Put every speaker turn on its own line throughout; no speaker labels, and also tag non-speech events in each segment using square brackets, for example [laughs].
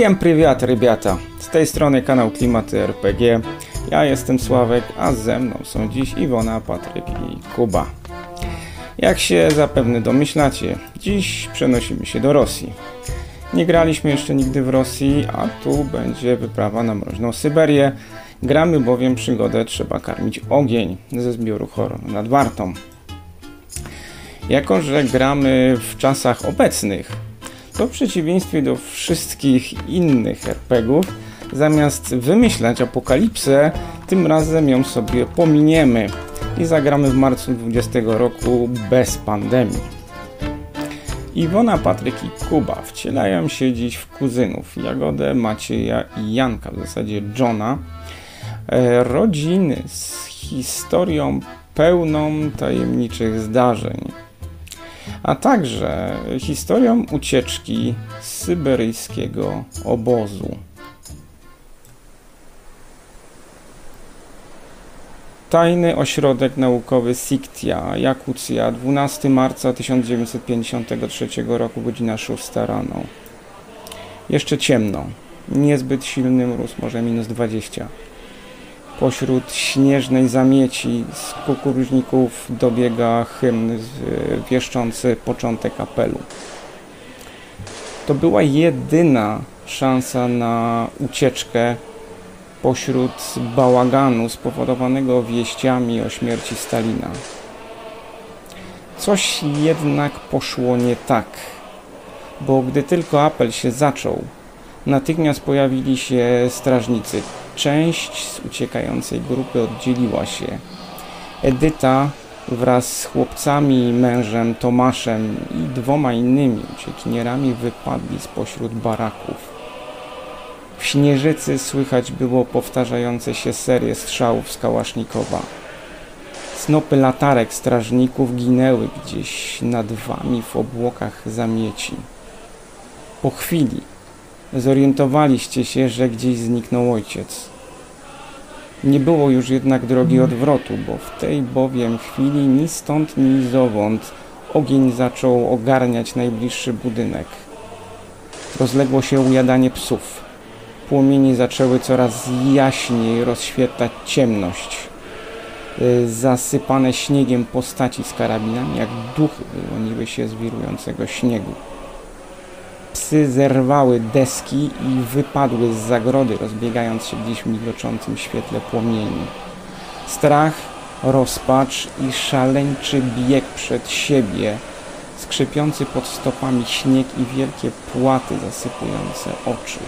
Всем привет, ребята! Z tej strony kanał Klimaty RPG. Ja jestem Sławek, a ze mną są dziś Iwona, Patryk i Kuba. Jak się zapewne domyślacie, dziś przenosimy się do Rosji. Nie graliśmy jeszcze nigdy w Rosji, a tu będzie wyprawa na mroźną Syberię. Gramy bowiem przygodę Trzeba karmić ogień ze zbioru Horror nad Wartą. Jako, że gramy w czasach obecnych, to w przeciwieństwie do wszystkich innych RPGów, zamiast wymyślać apokalipsę, tym razem ją sobie pominiemy i zagramy w marcu 20 roku bez pandemii. Iwona, Patryk i Kuba wcielają się dziś w kuzynów Jagodę, Macieja i Janka, w zasadzie Johna, e, rodziny z historią pełną tajemniczych zdarzeń a także historią ucieczki z syberyjskiego obozu. Tajny Ośrodek Naukowy Siktia, Jakucja, 12 marca 1953 roku, godzina 6 rano. Jeszcze ciemno, niezbyt silny mróz, może minus 20. Pośród śnieżnej zamieci z kukuruźników dobiega hymn wieszczący początek apelu. To była jedyna szansa na ucieczkę pośród bałaganu spowodowanego wieściami o śmierci Stalina. Coś jednak poszło nie tak, bo gdy tylko apel się zaczął, natychmiast pojawili się strażnicy Część z uciekającej grupy oddzieliła się. Edyta wraz z chłopcami mężem Tomaszem i dwoma innymi uciekinierami wypadli spośród baraków. W śnieżycy słychać było powtarzające się serie strzałów z Kałasznikowa. Snopy latarek strażników ginęły gdzieś nad wami w obłokach zamieci. Po chwili zorientowaliście się, że gdzieś zniknął ojciec. Nie było już jednak drogi odwrotu, bo w tej bowiem chwili ni stąd, ni zowąd ogień zaczął ogarniać najbliższy budynek. Rozległo się ujadanie psów. Płomienie zaczęły coraz jaśniej rozświetlać ciemność. Y, zasypane śniegiem postaci z karabinami, jak duchy wyłoniły się z wirującego śniegu. Psy zerwały deski i wypadły z zagrody, rozbiegając się gdzieś w migoczącym świetle płomieni. Strach, rozpacz i szaleńczy bieg przed siebie, skrzypiący pod stopami śnieg i wielkie płaty zasypujące oczy.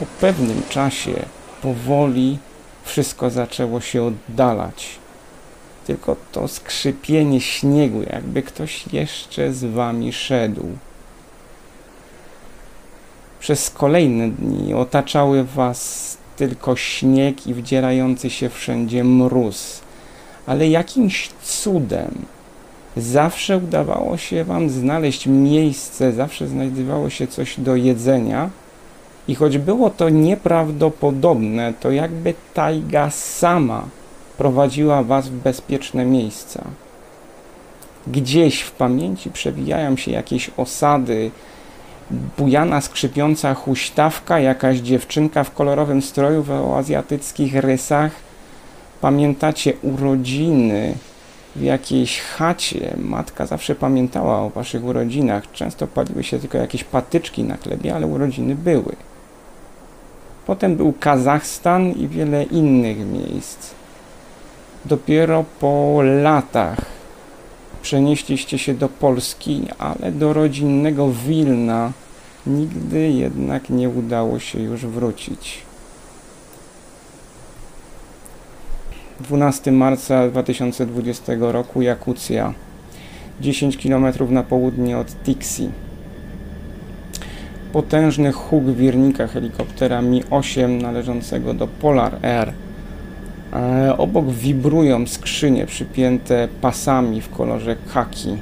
Po pewnym czasie, powoli, wszystko zaczęło się oddalać. Tylko to skrzypienie śniegu, jakby ktoś jeszcze z wami szedł. Przez kolejne dni otaczały was tylko śnieg i wdzierający się wszędzie mróz. Ale jakimś cudem zawsze udawało się wam znaleźć miejsce, zawsze znajdowało się coś do jedzenia. I choć było to nieprawdopodobne, to jakby tajga sama prowadziła was w bezpieczne miejsca. Gdzieś w pamięci przewijają się jakieś osady, bujana, skrzypiąca huśtawka, jakaś dziewczynka w kolorowym stroju w azjatyckich rysach. Pamiętacie urodziny w jakiejś chacie. Matka zawsze pamiętała o waszych urodzinach. Często paliły się tylko jakieś patyczki na chlebie, ale urodziny były. Potem był Kazachstan i wiele innych miejsc. Dopiero po latach przenieśliście się do Polski, ale do rodzinnego Wilna nigdy jednak nie udało się już wrócić. 12 marca 2020 roku Jakucja 10 km na południe od Tixi. Potężny huk wirnika helikoptera Mi-8 należącego do Polar Air obok wibrują skrzynie przypięte pasami w kolorze kaki.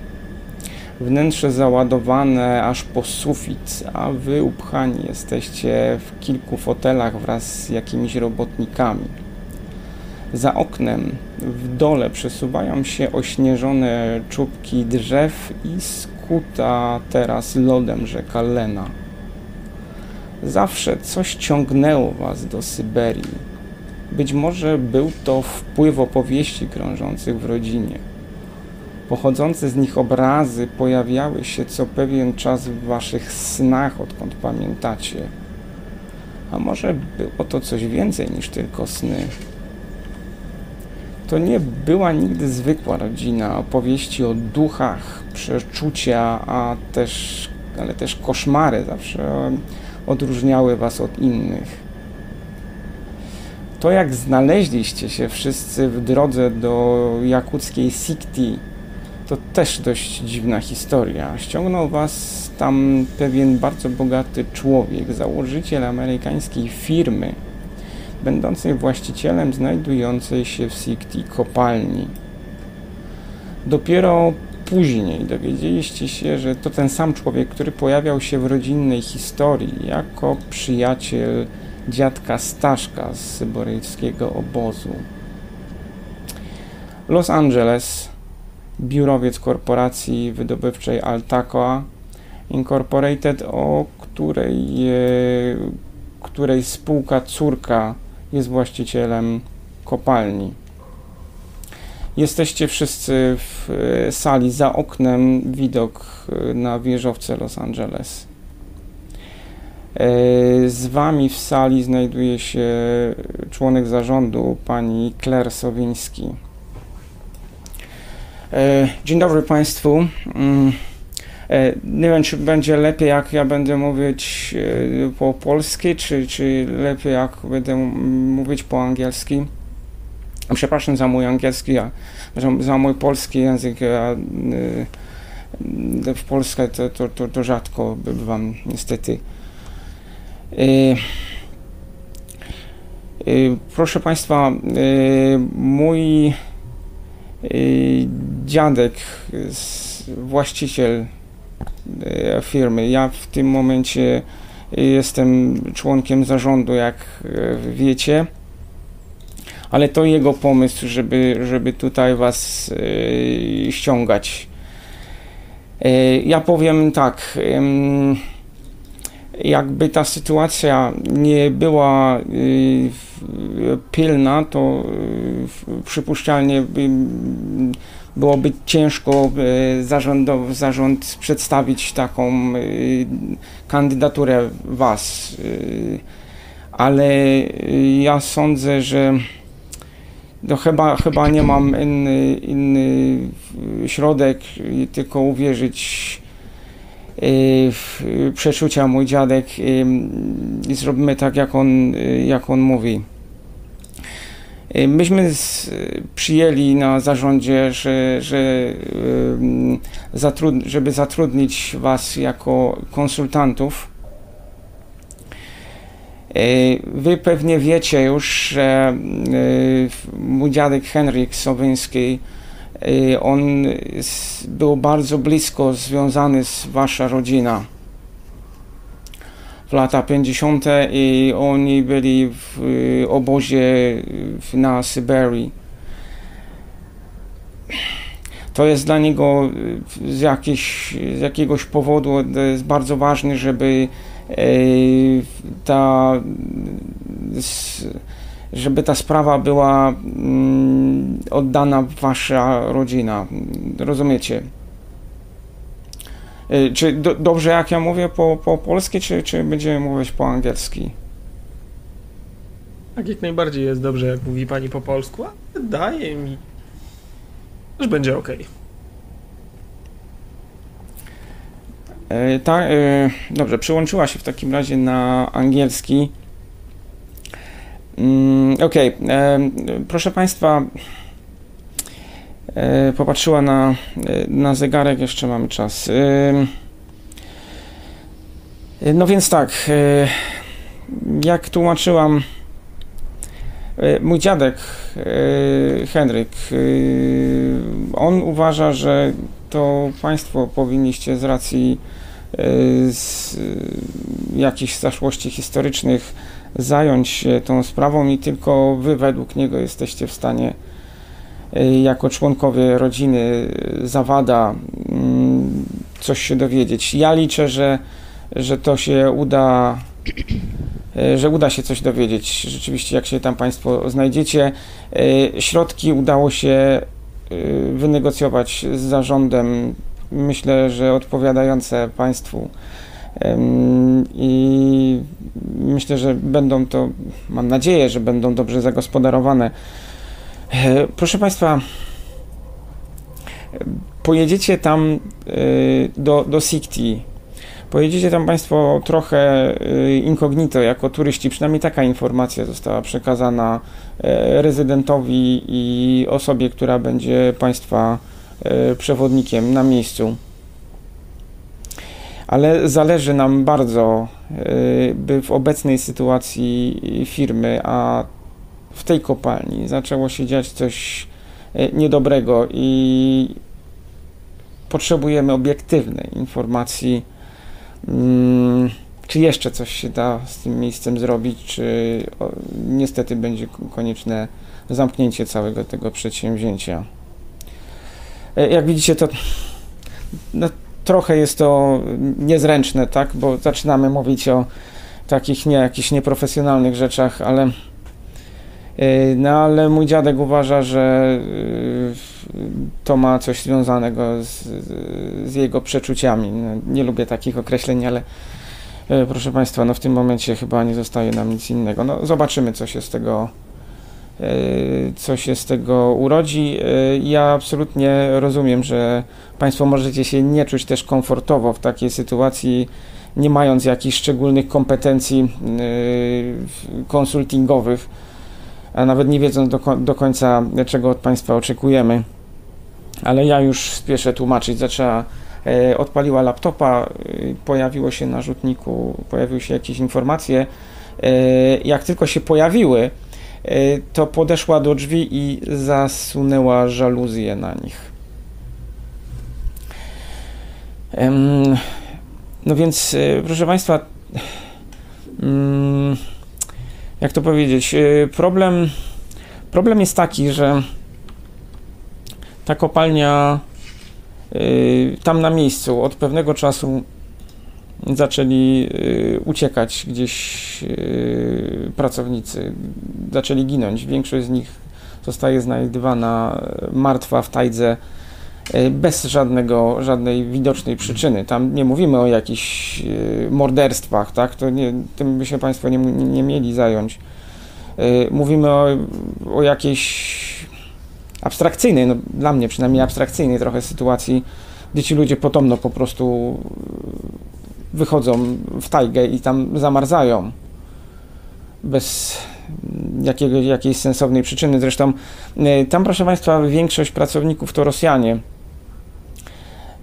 Wnętrze załadowane aż po sufit, a wy upchani jesteście w kilku fotelach wraz z jakimiś robotnikami. Za oknem w dole przesuwają się ośnieżone czubki drzew i skuta teraz lodem rzeka Lena. Zawsze coś ciągnęło was do Syberii. Być może był to wpływ opowieści krążących w rodzinie. Pochodzące z nich obrazy pojawiały się co pewien czas w waszych snach, odkąd pamiętacie. A może było to coś więcej niż tylko sny? To nie była nigdy zwykła rodzina, opowieści o duchach, przeczucia, a też, ale też koszmary zawsze odróżniały was od innych. To jak znaleźliście się wszyscy w drodze do jakuckiej Sikti, to też dość dziwna historia. Ściągnął was tam pewien bardzo bogaty człowiek, założyciel amerykańskiej firmy, będącej właścicielem znajdującej się w Sikti kopalni. Dopiero później dowiedzieliście się, że to ten sam człowiek, który pojawiał się w rodzinnej historii jako przyjaciel dziadka Staszka z syberyjskiego obozu. Los Angeles, biurowiec korporacji wydobywczej Altacoa Incorporated, o której, e, której spółka córka jest właścicielem kopalni. Jesteście wszyscy w e, sali za oknem, widok e, na wieżowce Los Angeles. E, z Wami w sali znajduje się członek zarządu, pani Claire Sowiński. E, dzień dobry Państwu. Mm, e, nie wiem, czy będzie lepiej, jak ja będę mówić po polsku, czy, czy lepiej, jak będę mówić po angielsku. Przepraszam za mój angielski, za mój polski język. Ja, w Polsce to, to, to, to rzadko bywam, niestety. Y, y, proszę Państwa, y, mój dziadek, właściciel firmy, ja w tym momencie jestem członkiem zarządu, jak wiecie, ale to jego pomysł, żeby, żeby tutaj Was ściągać. Ja powiem tak jakby ta sytuacja nie była y, pilna, to y, przypuszczalnie by, byłoby ciężko y, zarząd, zarząd przedstawić taką kandydaturę Was. Ale ja sądzę, że no chyba, chyba nie mam inny, inny środek, tylko uwierzyć przeczucia mój dziadek i zrobimy tak, jak on, jak on mówi. Myśmy przyjęli na zarządzie, że, że żeby zatrudnić Was jako konsultantów. Wy pewnie wiecie już, że mój dziadek Henryk Sowyński Y, on był bardzo blisko związany z wasza rodzina w lata 50. i oni byli w y, obozie na Syberii. To jest dla niego y, z, jakiś, z jakiegoś powodu jest bardzo ważne, żeby ta żeby ta sprawa była mm, oddana wasza rodzina. Rozumiecie? Y, czy do, dobrze jak ja mówię po, po polsku, czy, czy będziemy mówić po angielski?
Tak, jak najbardziej jest dobrze, jak mówi pani po polsku, a wydaje mi, że będzie ok.
E, tak, e, dobrze, przyłączyła się w takim razie na angielski. Mm, okej, okay. proszę Państwa, e, popatrzyła na, e, na zegarek, jeszcze mamy czas. No więc tak, e, jak tłumaczyłam, mój dziadek Henryk, on uważa, że to Państwo powinniście z racji z jakichś zaszłości historycznych zająć się tą sprawą i tylko wy według niego jesteście w stanie y, jako członkowie rodziny y, Zawada mm, coś się dowiedzieć. Ja liczę, że, że to się uda e, że uda się coś dowiedzieć. Rzeczywiście, jak się tam Państwo znajdziecie, e, środki udało się e, wynegocjować z zarządem, myślę, że odpowiadające Państwu. I myślę, że będą to, mam nadzieję, że będą dobrze zagospodarowane. E, Proszę Państwa, pojedziecie tam y, do, do Sikti. Pojedziecie tam Państwo trochę y, incognito jako turyści, przynajmniej taka informacja została przekazana e, rezydentowi i osobie, która będzie Państwa e, przewodnikiem na miejscu. Ale zależy nam bardzo, y, by w obecnej sytuacji firmy, a w tej kopalni zaczęło się dziać coś e, niedobrego i potrzebujemy obiektywnej informacji, mm, czy jeszcze coś się da z tym miejscem zrobić, czy niestety będzie konieczne zamknięcie całego tego przedsięwzięcia. E, Jak widzicie, to no, trochę jest to niezręczne, tak, bo zaczynamy mówić o takich nie, jakichś nieprofesjonalnych rzeczach, ale Yy, No ale mój dziadek uważa, że yy, to ma coś związanego z, z jego przeczuciami. No, nie lubię takich określeń, ale yy, proszę Państwa, no w tym momencie chyba nie zostaje nam nic innego. No zobaczymy, co się z tego co się z tego urodzi. Yy, Ja absolutnie rozumiem, że Państwo możecie się nie czuć też komfortowo w takiej sytuacji, nie mając jakichś szczególnych kompetencji yy, konsultingowych a nawet nie wiedząc do, do końca, czego od Państwa oczekujemy. Ale ja już spieszę tłumaczyć. Zaczęła, e, odpaliła laptopa, e, pojawiło się na rzutniku, pojawiły się jakieś informacje. E, jak tylko się pojawiły, e, to podeszła do drzwi i zasunęła żaluzję na nich. No więc, e, proszę Państwa, mm, jak to powiedzieć, e, problem, problem jest taki, że ta kopalnia e, tam na miejscu od pewnego czasu zaczęli e, uciekać gdzieś e, pracownicy, zaczęli ginąć. Większość z nich zostaje znajdywana martwa w tajdze bez żadnego, żadnej widocznej przyczyny. Tam nie mówimy o jakichś morderstwach, tak? To nie, tym by się Państwo nie, nie mieli zająć. Mówimy o, o jakiejś abstrakcyjnej, no dla mnie przynajmniej abstrakcyjnej trochę sytuacji, gdzie ci ludzie potomno po prostu wychodzą w tajgę i tam zamarzają bez jakiejś sensownej przyczyny. Zresztą e, tam, proszę Państwa, większość pracowników to Rosjanie.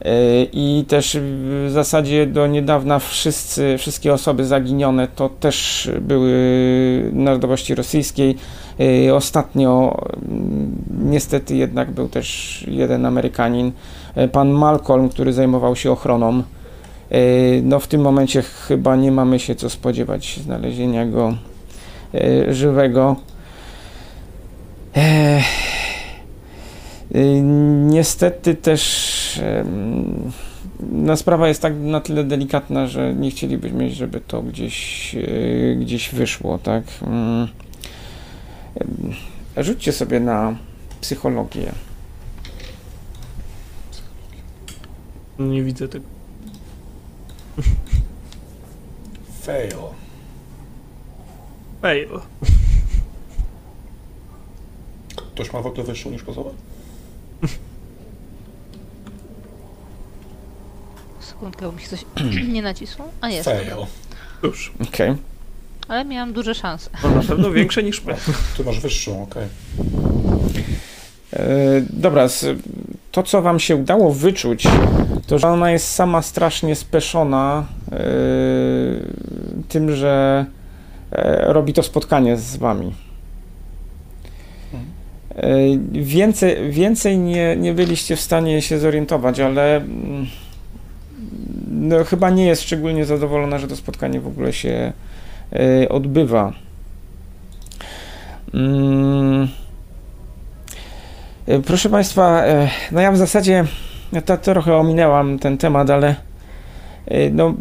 E, I też w zasadzie do niedawna wszyscy, wszystkie osoby zaginione to też były narodowości rosyjskiej. E, Ostatnio mm, niestety jednak był też jeden Amerykanin, pan Malcolm, który zajmował się ochroną. E, No w tym momencie chyba nie mamy się co spodziewać znalezienia go e, żywego. E, Niestety też no sprawa jest tak na tyle delikatna, że nie chcielibyśmy, żeby to gdzieś, gdzieś wyszło, tak? Rzućcie sobie na psychologię.
Nie widzę tego.
Fail.
Fail.
Ktoś ma w ogóle wyższą niż pozowa?
Sekundkę, bo mi się coś [clears throat] nie nacisło. A jest.
Fail.
Już.
Okej.
Ale miałam duże szanse.
No na pewno większe niż my.
Ty masz wyższą, okej.
E, Dobra, z- to co wam się udało wyczuć, to że ona jest sama strasznie speszona e, tym, że e, robi to spotkanie z wami. E, Więcej, więcej nie, nie byliście w stanie się zorientować, ale mm, no, chyba nie jest szczególnie zadowolona, że to spotkanie w ogóle się e, odbywa. Mm. E, Proszę Państwa, e, no ja w zasadzie ja to, trochę ominęłam ten temat, ale e, no,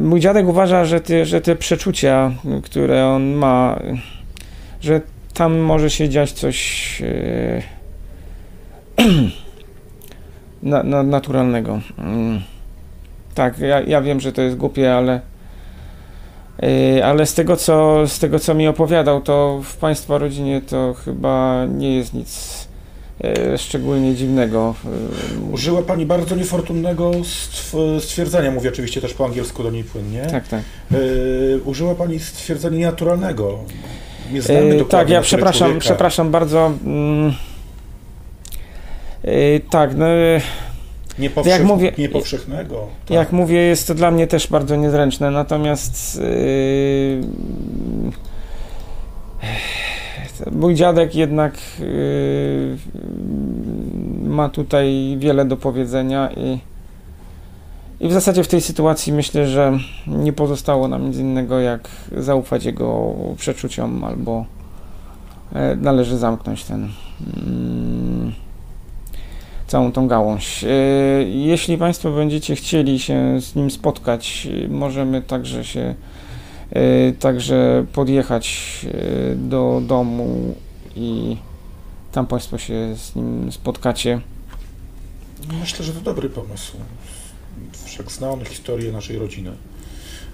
mój dziadek uważa, że te, że te przeczucia, które on ma, że tam może się dziać coś [clears throat] na, na, naturalnego. Mm. Tak, ja, ja wiem, że to jest głupie, ale ale z tego, co, z tego, co mi opowiadał, to w Państwa rodzinie to chyba nie jest nic e, szczególnie dziwnego. E,
Użyła pani bardzo niefortunnego stw- stwierdzenia, mówię oczywiście też po angielsku do niej płynnie.
Tak, tak.
Y, użyła pani stwierdzenia nienaturalnego. Nie znamy
E,
dokładnie
tak, ja przepraszam,
człowieka.
przepraszam bardzo. Mm, tak, no,
Niepowszech-
jak mówię-
Niepowszechnego. Tak.
jak mówię, jest to dla mnie też bardzo niezręczne, natomiast e, mój dziadek jednak e, ma tutaj wiele do powiedzenia i, i w zasadzie w tej sytuacji myślę, że nie pozostało nam nic innego jak zaufać jego przeczuciom albo e, należy zamknąć ten mm, całą tą gałąź. E, Jeśli Państwo będziecie chcieli się z nim spotkać, możemy także się e, także podjechać e, do domu i tam Państwo się z nim spotkacie.
Myślę, że to dobry pomysł. Wszak zna on historię naszej rodziny.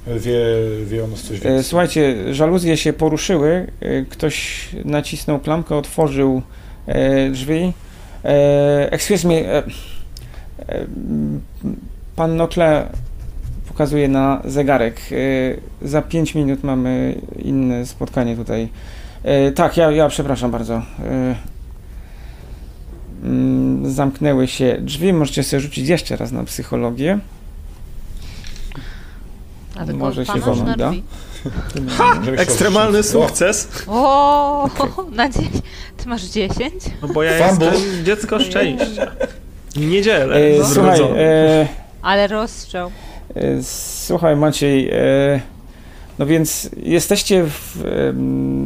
Wie, wie on coś więcej.
Słuchajcie, żaluzje się poruszyły, ktoś nacisnął klamkę, otworzył drzwi. E, excuse me, e, e, pan Nokle pokazuje na zegarek. Za 5 minut mamy inne spotkanie tutaj. Tak, ja, ja przepraszam bardzo. Mm, zamknęły się drzwi, możecie sobie rzucić jeszcze raz na psychologię. Może się wam
na
Żebyś
Ekstremalny sukces,
O, [laughs] na dzień. Ty masz 10?
no bo ja
Fumble.
jestem dziecko szczęścia. Niedzielę.
E, słuchaj, e,
Ale rozstrzał.
E, Słuchaj Maciej, e, no więc jesteście w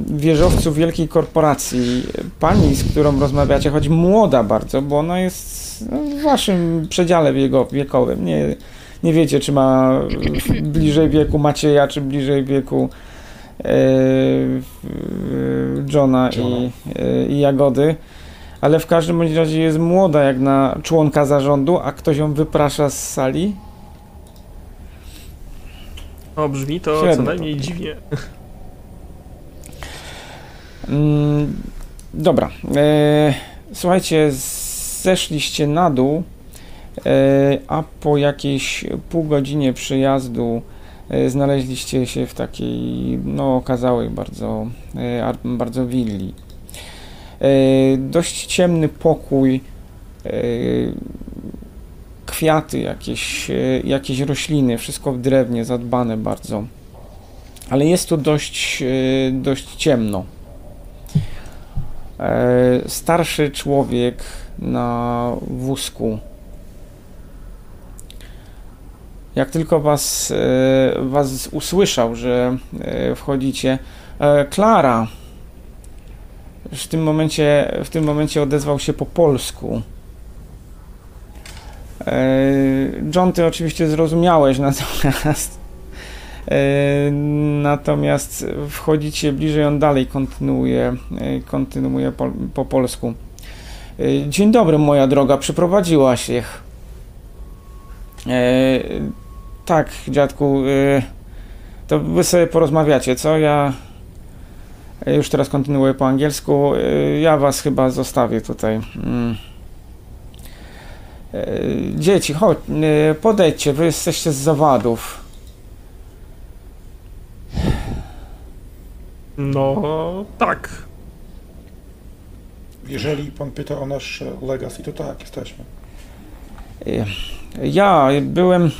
wieżowcu wielkiej korporacji. Pani, z którą rozmawiacie, choć młoda bardzo, bo ona jest w waszym przedziale wiekowym. Nie, nie wiecie, czy ma bliżej wieku Macieja, czy bliżej wieku e, w- Johna,
Johna.
I, e, i Jagody. Ale w każdym bądź razie jest młoda jak na członka zarządu, a ktoś ją wyprasza z sali.
O, brzmi to
Średnio
co
to.
najmniej dziwnie.
Mm, dobra. E, słuchajcie, zeszliście na dół, a po jakiejś pół godzinie przyjazdu e, znaleźliście się w takiej, no, okazałej bardzo, e, ar- bardzo willi. E, dość ciemny pokój, e, kwiaty, jakieś, e, jakieś rośliny, wszystko w drewnie, zadbane bardzo. Ale jest tu dość, e, dość ciemno. E, starszy człowiek na wózku. Jak tylko was, e, was usłyszał, że e, wchodzicie, e, Klara w tym momencie, w tym momencie odezwał się po polsku. John, ty oczywiście zrozumiałeś, [laughs] natomiast Natomiast wchodzicie bliżej, on dalej kontynuuje, kontynuuje po, po polsku. Dzień dobry, moja droga, przyprowadziłaś ich. Tak, dziadku, e, to wy sobie porozmawiacie, co? Ja już teraz kontynuuję po angielsku. E, ja was chyba zostawię tutaj. Mm. E, Dzieci, chodź, podejdźcie, wy jesteście z zawadów.
No, tak.
Jeżeli pan pyta o nasz legacy, to tak, jesteśmy.
Ja byłem,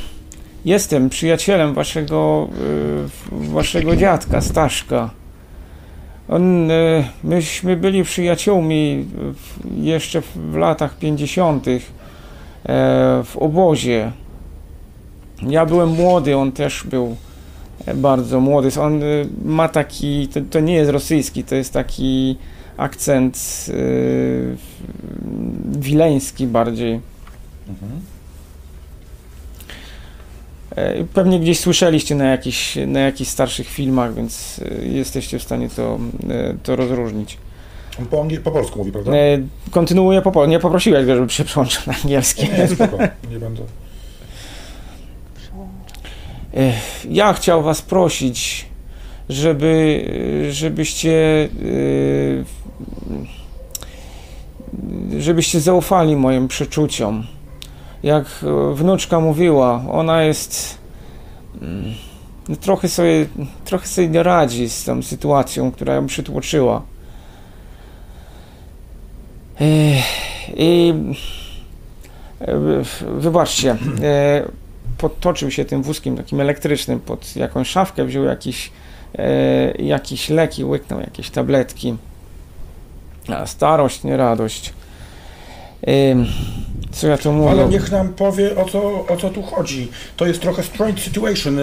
jestem przyjacielem waszego, y, waszego dziadka, Staszka. On, y, myśmy byli przyjaciółmi jeszcze w latach 50. e, w obozie. Ja byłem młody, on też był e, bardzo młody. On y, ma taki, to, to nie jest rosyjski, to jest taki akcent wileński bardziej.
Mhm.
E, Pewnie gdzieś słyszeliście na jakichś, na jakichś starszych filmach, więc e, jesteście w stanie to, e, to rozróżnić.
On po, angiel- po polsku mówi, prawda?
Kontynuuję po polsku. Nie poprosiłeś go, żeby się przełączył na angielski.
Nie, spoko, nie będę.
Ja chciał was prosić, żeby, żebyście żebyście zaufali moim przeczuciom. Jak wnuczka mówiła, ona jest mm, trochę sobie, trochę sobie nie radzi z tą sytuacją, która ją przytłoczyła. E, I e, wybaczcie, e, podtoczył się tym wózkiem takim elektrycznym pod jakąś szafkę, wziął jakiś, e, jakiś leki, łyknął jakieś tabletki. A starość, nie radość. Ym, co ja tu mówię?
Ale niech nam powie, o co, o co tu chodzi. To jest trochę strange situation e,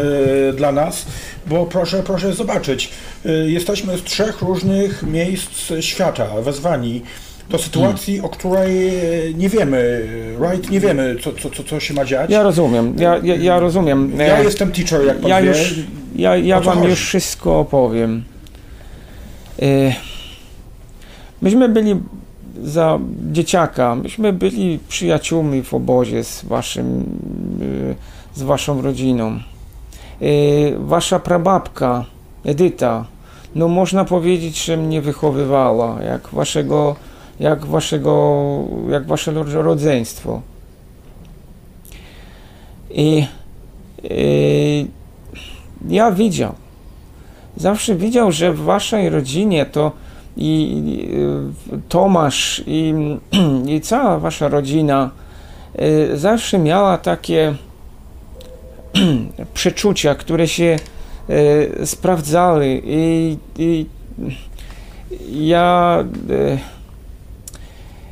dla nas, bo proszę, proszę zobaczyć. E, jesteśmy z trzech różnych miejsc świata wezwani do sytuacji, o której e, nie wiemy, right? Nie wiemy, co, co, co, co się ma dziać.
Ja rozumiem, ja, ja, ja rozumiem.
Ja jestem teacher, jak pan
ja
wie.
już, ja, ja wam
chodzi?
już wszystko opowiem. Myśmy byli za dzieciaka, myśmy byli przyjaciółmi w obozie z waszym, e, z waszą rodziną. E, Wasza prababka, Edyta, no można powiedzieć, że mnie wychowywała, jak waszego, jak waszego, jak wasze ro- rodzeństwo. I Yy, ja widział. Zawsze widział, że w waszej rodzinie to i yy, Tomasz i, [clears throat] i cała wasza rodzina yy, zawsze miała takie [clears throat] przeczucia, które się yy, sprawdzały. I, i ja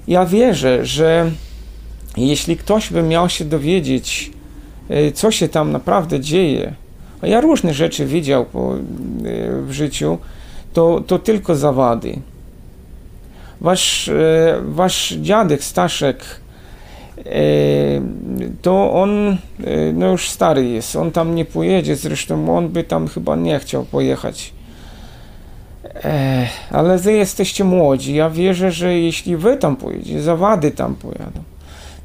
ja wierzę, że jeśli ktoś by miał się dowiedzieć, co się tam naprawdę dzieje, a ja różne rzeczy widział po, w życiu, to, to tylko zawady. Wasz, e, wasz dziadek Staszek, e, to on e, no już stary jest, on tam nie pojedzie, zresztą on by tam chyba nie chciał pojechać. Ale wy jesteście młodzi, ja wierzę, że jeśli wy tam pojedziecie, zawady tam pojadą,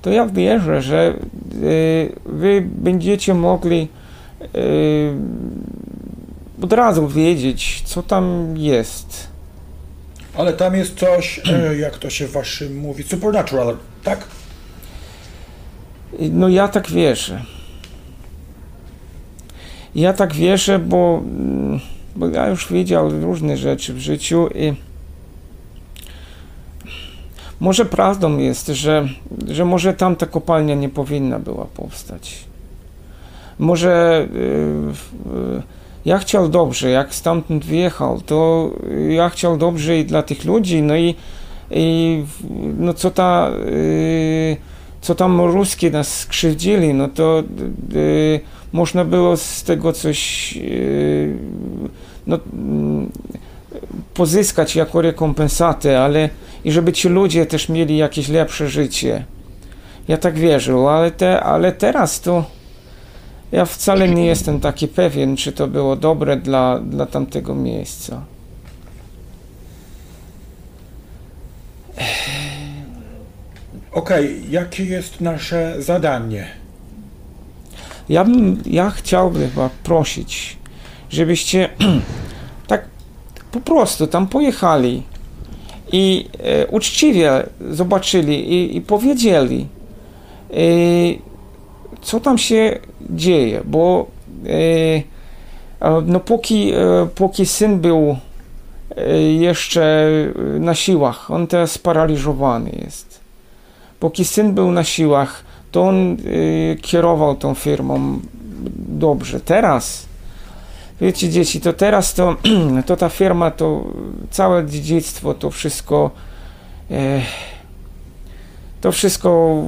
to ja wierzę, że wy będziecie mogli od razu wiedzieć, co tam jest.
Ale tam jest coś, e, jak to się waszym mówi, supernatural, tak?
No ja tak wierzę. Ja tak wierzę, bo, bo ja już widział różne rzeczy w życiu i może prawdą jest, że, że może tamta kopalnia nie powinna była powstać. Może y, y, ja chciał dobrze, jak stamtąd wyjechał, to ja chciał dobrze i dla tych ludzi, no i, i no co ta y, co tam ruskie nas skrzywdzili, no to y, można było z tego coś y, no, mm, pozyskać jako rekompensatę, ale i żeby ci ludzie też mieli jakieś lepsze życie. Ja tak wierzył, ale, te, ale teraz to ja wcale nie jestem taki pewien, czy to było dobre dla, dla tamtego miejsca.
Okej, jakie jest nasze zadanie?
Ja bym, ja chciałbym chyba prosić, żebyście [clears throat] tak po prostu tam pojechali i e, uczciwie zobaczyli i, i powiedzieli, e, co tam się dzieje, bo e, no póki, e, póki syn był e, jeszcze na siłach, on teraz sparaliżowany jest. Póki syn był na siłach, to on kierował tą firmą dobrze. Teraz, wiecie dzieci, to teraz to, [clears throat] to ta firma, to całe dziedzictwo, to wszystko to wszystko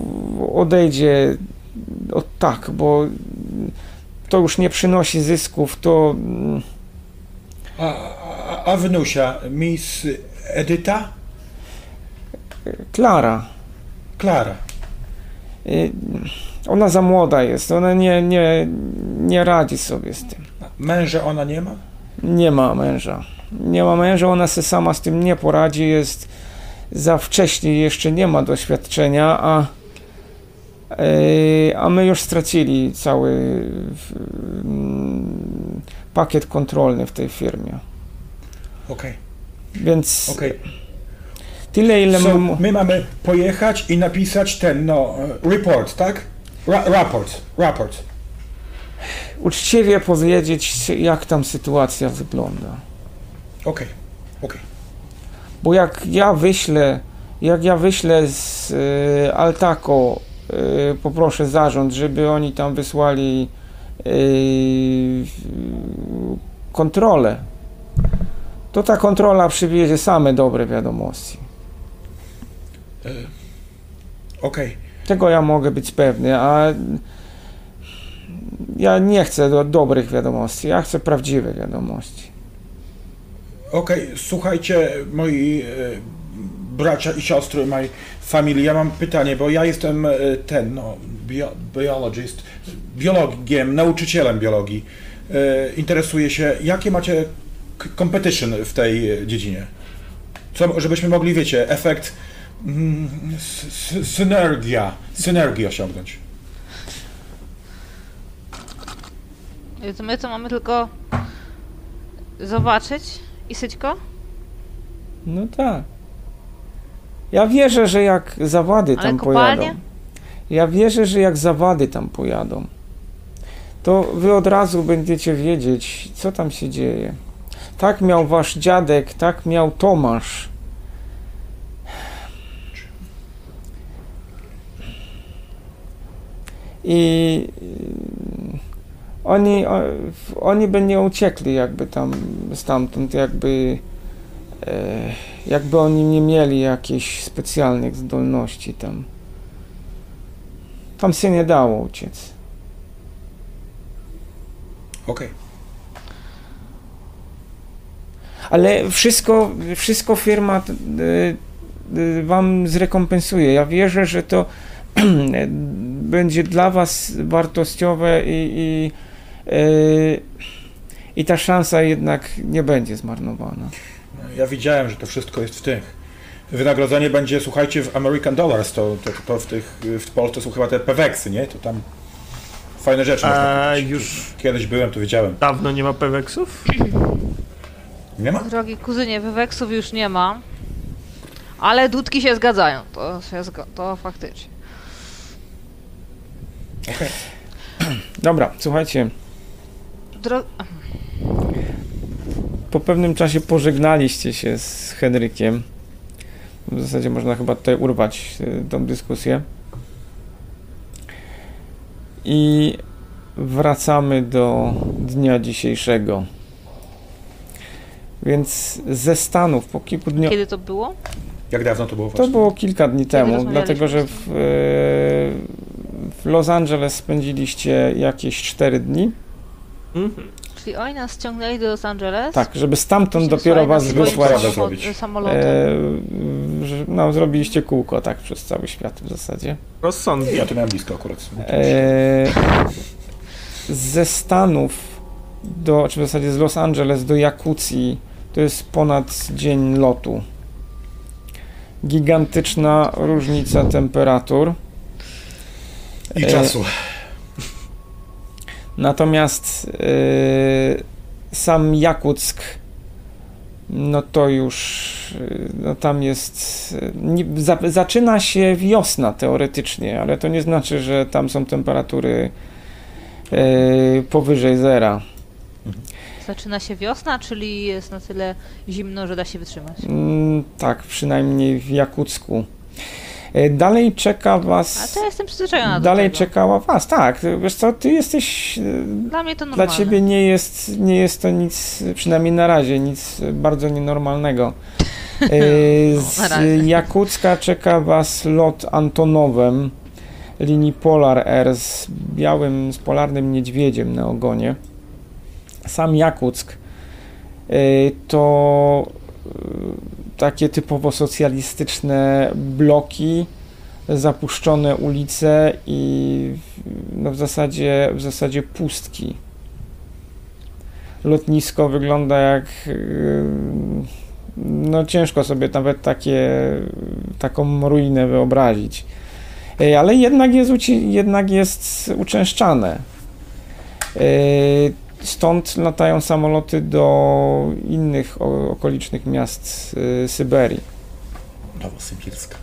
odejdzie o tak, bo to już nie przynosi zysków, to
A, a, a wnusia, Miss Edyta?
Klara,
Klara.
y, Ona za młoda jest, ona nie, nie, nie radzi sobie z tym.
Męża ona nie ma?
Nie ma męża. Nie ma męża, ona sobie sama z tym nie poradzi, jest za wcześnie, jeszcze nie ma doświadczenia, a, a my już stracili cały mm, pakiet kontrolny w tej firmie.
Okej,
Więc
okej.
tyle, ile
So,
my,
my mamy pojechać i napisać ten, no, e, report, tak? Ra raport, raport.
uczciwie powiedzieć, jak tam sytuacja wygląda.
Okej, okej.
Bo jak ja wyślę, jak ja wyślę z y, Altaco, poproszę zarząd, żeby oni tam wysłali y, kontrolę, to ta kontrola przywiezie same dobre wiadomości.
Okej.
Tego ja mogę być pewny, a ja nie chcę do dobrych wiadomości, ja chcę prawdziwe wiadomości.
Okej, słuchajcie, moi bracia i siostry, mojej familii, ja mam pytanie, bo ja jestem e, ten, no, bio, biologist, biologiem, nauczycielem biologii. E, interesuję się, jakie macie competition w tej dziedzinie? Co, żebyśmy mogli, wiecie, efekt mm, synergia, synergii osiągnąć.
To my to mamy tylko zobaczyć i syćko?
No tak. Ja wierzę, że jak zawady tam pojadą. Ja wierzę, że jak zawady tam pojadą, to wy od razu będziecie wiedzieć, co tam się dzieje. Tak miał wasz dziadek, tak miał Tomasz. I y, oni, oni by nie uciekli jakby tam stamtąd, jakby e, jakby oni nie mieli jakichś specjalnych zdolności tam. Tam się nie dało uciec.
Okej.
Ale wszystko, wszystko firma y, y, wam zrekompensuje. Ja wierzę, że to [clears throat] będzie dla was wartościowe i, i, y, i ta szansa jednak nie będzie zmarnowana.
Ja widziałem, że to wszystko jest w tych. Wynagrodzenie będzie, słuchajcie, w American Dollars, to, to, to w tych, w Polsce są chyba te peweksy, nie? To tam fajne rzeczy można
A
kupić.
już
Kiedyś byłem, to wiedziałem.
dawno nie ma peweksów?
Nie ma?
Drogi kuzynie, wyweksów już nie ma. Ale dudki się zgadzają. To, się zga- to faktycznie.
Okej.
Dobra, słuchajcie,
Dro-
po pewnym czasie pożegnaliście się z Henrykiem. W zasadzie można chyba tutaj urwać y, tą dyskusję. I wracamy do dnia dzisiejszego. Więc ze Stanów po kilku dniach.
Kiedy to było?
Jak dawno to było
To
właśnie?
było kilka dni temu, dlatego że w, e, w Los Angeles spędziliście jakieś 4 dni.
Mhm.
Czyli oni nas ściągnęli do Los Angeles.
Tak, żeby stamtąd dopiero was
wysłać.
Samolotem.
E, że- no, zrobiliście kółko, tak, przez cały świat w zasadzie.
Rozsądnie.
Ja to miałem blisko akurat.
E, ze Stanów do, czy w zasadzie z Los Angeles do Jakucji to jest ponad dzień lotu. Gigantyczna różnica temperatur.
I
e,
czasu.
Natomiast yy, sam Jakuck, no to już, yy, no tam jest, yy, nie, za, zaczyna się wiosna teoretycznie, ale to nie znaczy, że tam są temperatury yy, powyżej zera.
Zaczyna się wiosna, czyli jest na tyle zimno, że da się wytrzymać.
Mm, tak, przynajmniej w Jakucku. Yy, dalej czeka
A
was,
to ja jestem przyzwyczajona
dalej czekała was, tak, wiesz co, ty jesteś yy,
Dla mnie to
Dla
normalne.
ciebie nie jest, nie jest to nic, przynajmniej na razie, nic bardzo nienormalnego. E, [laughs] Z. Jakucka czeka was lot Antonowem linii Polar Air z białym, z polarnym niedźwiedziem na ogonie. Sam Jakuck e, to e, takie typowo socjalistyczne bloki, zapuszczone ulice i no w zasadzie, w zasadzie pustki. Lotnisko wygląda jak yy, no ciężko sobie nawet takie, taką ruinę wyobrazić. Yy, Ale jednak jest, jednak jest uczęszczane. Stąd latają samoloty do innych okolicznych miast yy, Syberii.
Nowosybirska.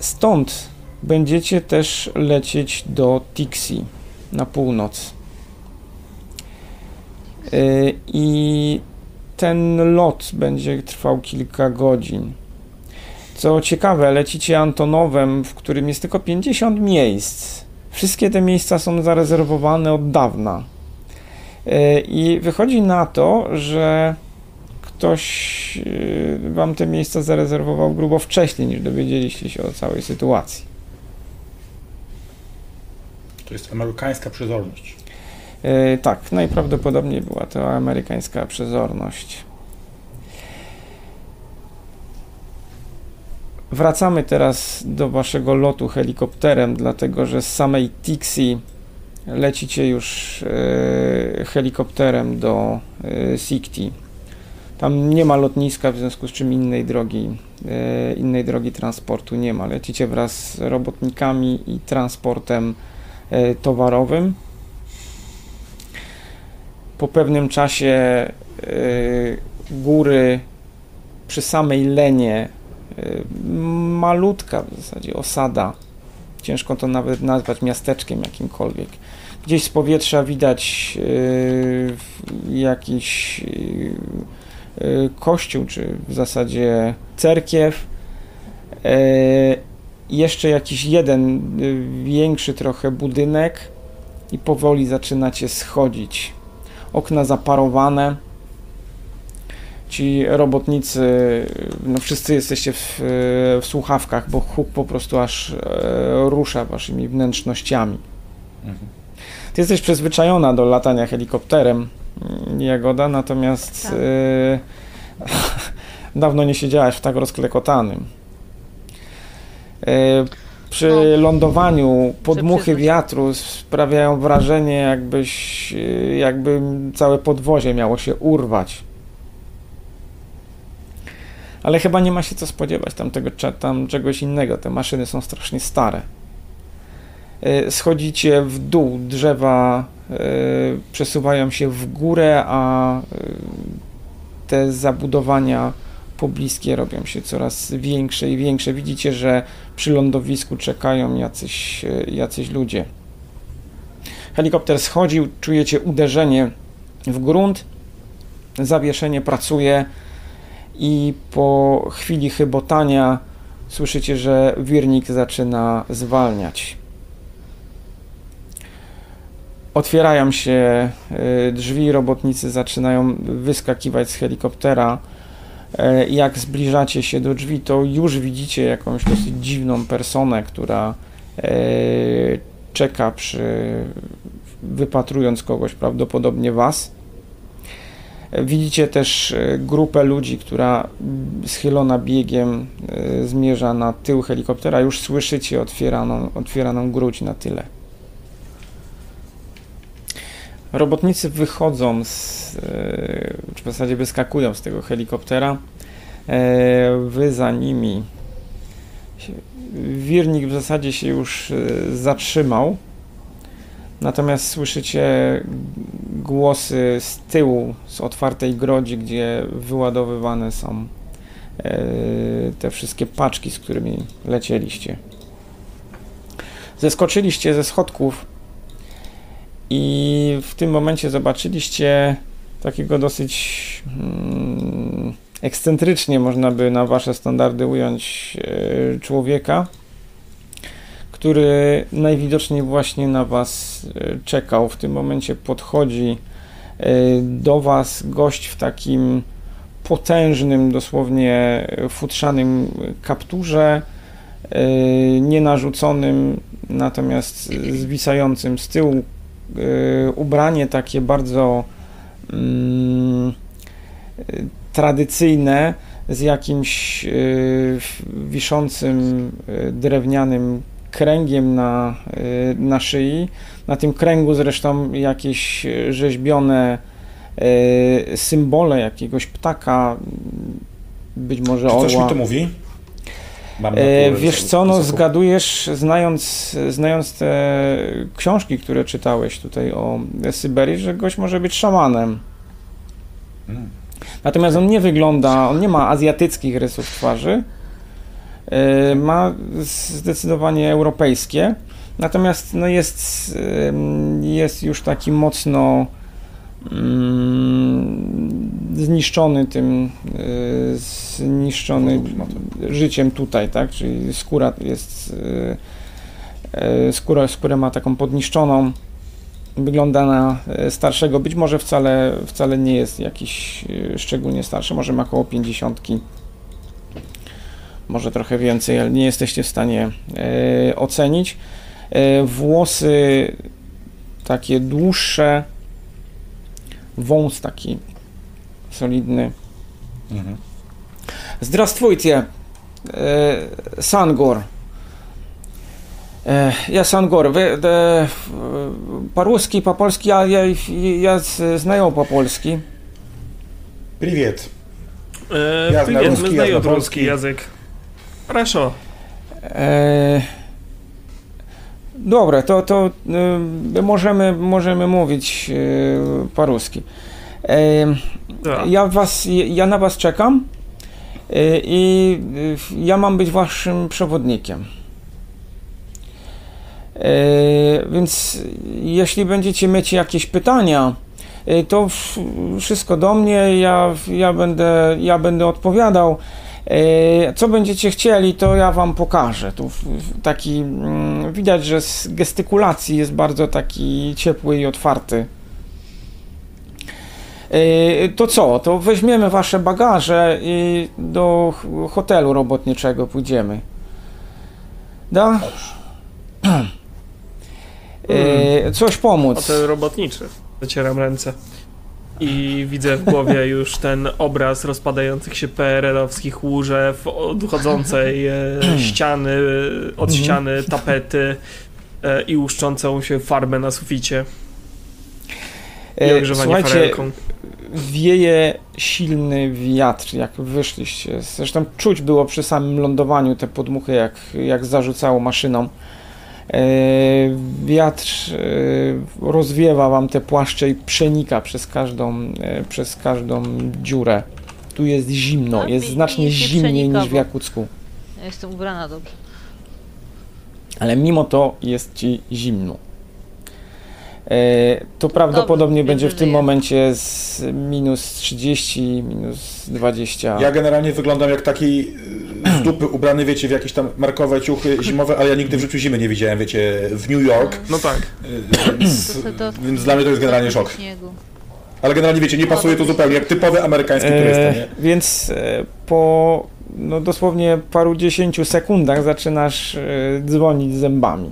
Stąd będziecie też lecieć do Tixi na północ. Yy, I ten lot będzie trwał kilka godzin. Co ciekawe, lecicie Antonowem, w którym jest tylko 50 miejsc. Wszystkie te miejsca są zarezerwowane od dawna. Yy, I wychodzi na to, że ktoś yy, wam te miejsca zarezerwował grubo wcześniej, niż dowiedzieliście się o całej sytuacji.
To jest amerykańska przezorność.
Yy, tak, najprawdopodobniej była to amerykańska przezorność. Wracamy teraz do waszego lotu helikopterem, dlatego że z samej Tixi lecicie już yy, helikopterem do yy, Sikti. Tam nie ma lotniska, w związku z czym innej drogi, yy, innej drogi transportu nie ma. Lecicie wraz z robotnikami i transportem towarowym. Po pewnym czasie góry przy samej Lenie, malutka w zasadzie osada, ciężko to nawet nazwać miasteczkiem jakimkolwiek. Gdzieś z powietrza widać yy, jakiś yy, kościół, czy w zasadzie cerkiew. Jeszcze jakiś jeden większy trochę budynek i powoli zaczynacie schodzić. Okna zaparowane. Ci robotnicy, no wszyscy jesteście w, w słuchawkach, bo huk po prostu aż e, rusza waszymi wnętrznościami.
Mhm.
Ty jesteś przyzwyczajona do latania helikopterem, mm, Jagoda, natomiast
Tak.
e, [laughs] dawno nie siedziałaś w tak rozklekotanym. E, przy
No.
lądowaniu podmuchy wiatru sprawiają wrażenie, jakbyś, jakby całe podwozie miało się urwać. Ale chyba nie ma się co spodziewać tam, tego, cze- tam czegoś innego. Te maszyny są strasznie stare. E, Schodzicie w dół, drzewa e, przesuwają się w górę, a e, te zabudowania pobliskie robią się coraz większe i większe. Widzicie, że przy lądowisku czekają jacyś, jacyś ludzie. Helikopter schodził, czujecie uderzenie w grunt, zawieszenie pracuje i po chwili chybotania słyszycie, że wirnik zaczyna zwalniać. Otwierają się y, drzwi, robotnicy zaczynają wyskakiwać z helikoptera. E, Jak zbliżacie się do drzwi, to już widzicie jakąś dosyć dziwną personę, która e, czeka przy wypatrując kogoś, prawdopodobnie was. Widzicie też e, grupę ludzi, która schylona biegiem e, zmierza na tył helikoptera. Już słyszycie otwieraną, otwieraną gruć na tyle. Robotnicy wychodzą z, e, czy w zasadzie wyskakują z tego helikoptera. Wy za nimi. Wirnik w zasadzie się już zatrzymał. Natomiast słyszycie głosy z tyłu, z otwartej grodzi, gdzie wyładowywane są e, te wszystkie paczki, z którymi lecieliście. Zeskoczyliście ze schodków i w tym momencie zobaczyliście takiego dosyć mm, ekscentrycznie, można by na wasze standardy ująć, e, człowieka, który najwidoczniej właśnie na was e, czekał. W tym momencie podchodzi e, do was gość w takim potężnym, dosłownie e, futrzanym kapturze, nienarzuconym, natomiast zwisającym z tyłu ubranie takie bardzo mm, tradycyjne z jakimś wiszącym drewnianym kręgiem na, y, na szyi. Na tym kręgu zresztą jakieś rzeźbione y, symbole jakiegoś ptaka, być może
Czy coś mi to mówi?
E, wiesz co, no zgadujesz, znając, znając te książki, które czytałeś tutaj o Syberii, że gość może być szamanem.
Mm.
Natomiast on nie wygląda, on nie ma azjatyckich rysów twarzy, ma zdecydowanie europejskie, natomiast no jest, jest już taki mocno mm, zniszczony tym, e, zniszczony życiem tutaj, tak? Czyli skóra jest. e, e, Skóra, skórę ma taką podniszczoną. Wygląda na e, starszego. Być może wcale, wcale nie jest jakiś e, szczególnie starszy. Może ma około 50 Może trochę więcej, ale nie jesteście w stanie e, ocenić. E, włosy takie dłuższe. Wąs taki solidny.
Mhm.
Здравствуйте, э, Сангор. Э, Я Сангор. Вы да, э, по-русски, по-польски, я, я, я з- знаю по-польски.
Привет.
E,
Ja
привет,
znam
my
ruski,
znają
ja znam
polski
polski.
język. Хорошо.
E, Dobra, to, to e, możemy, możemy mówić e, po-ruski. E,
Tak.
Ja, was, ja na was czekam e, i e, ja mam być waszym przewodnikiem. E, Więc jeśli będziecie mieć jakieś pytania, e, to w- wszystko do mnie, ja, ja, będę, ja będę odpowiadał. E, Co będziecie chcieli, to ja wam pokażę. Tu taki mm, widać, że z gestykulacji jest bardzo taki ciepły i otwarty. E, To co? To weźmiemy wasze bagaże i do hotelu robotniczego pójdziemy. Da? E, Coś pomóc.
Hotel robotniczy. Zacieram ręce. I widzę w głowie [laughs] już ten obraz rozpadających się PRL-owskich łóżew, odchodzącej e, [clears throat] ściany, od
Mhm.
ściany tapety e, i łuszczącą się farbę na suficie i
E,
ogrzewanie
Słuchajcie,
farelką.
wieje silny wiatr, jak wyszliście. Zresztą czuć było przy samym lądowaniu te podmuchy, jak, jak zarzucało maszyną. E, wiatr e, rozwiewa wam te płaszcze i przenika przez każdą, e, przez każdą dziurę. Tu jest zimno,
A
jest znacznie zimniej niż w Jakucku.
Ja jestem ubrana dobrze.
Ale mimo to jest ci zimno. E, to prawdopodobnie będzie w tym momencie z minus 30, minus 20.
Ja generalnie wyglądam jak taki y, z dupy ubrany, wiecie, w jakieś tam markowe ciuchy zimowe, ale ja nigdy w życiu zimy nie widziałem, wiecie, w New York,
No tak.
y, więc,
do-
więc dla mnie to jest generalnie szok. Ale generalnie, wiecie, nie pasuje to zupełnie, jak typowy amerykański turysta, nie?
E, więc e, po no, dosłownie paru dziesięciu sekundach zaczynasz e, dzwonić zębami.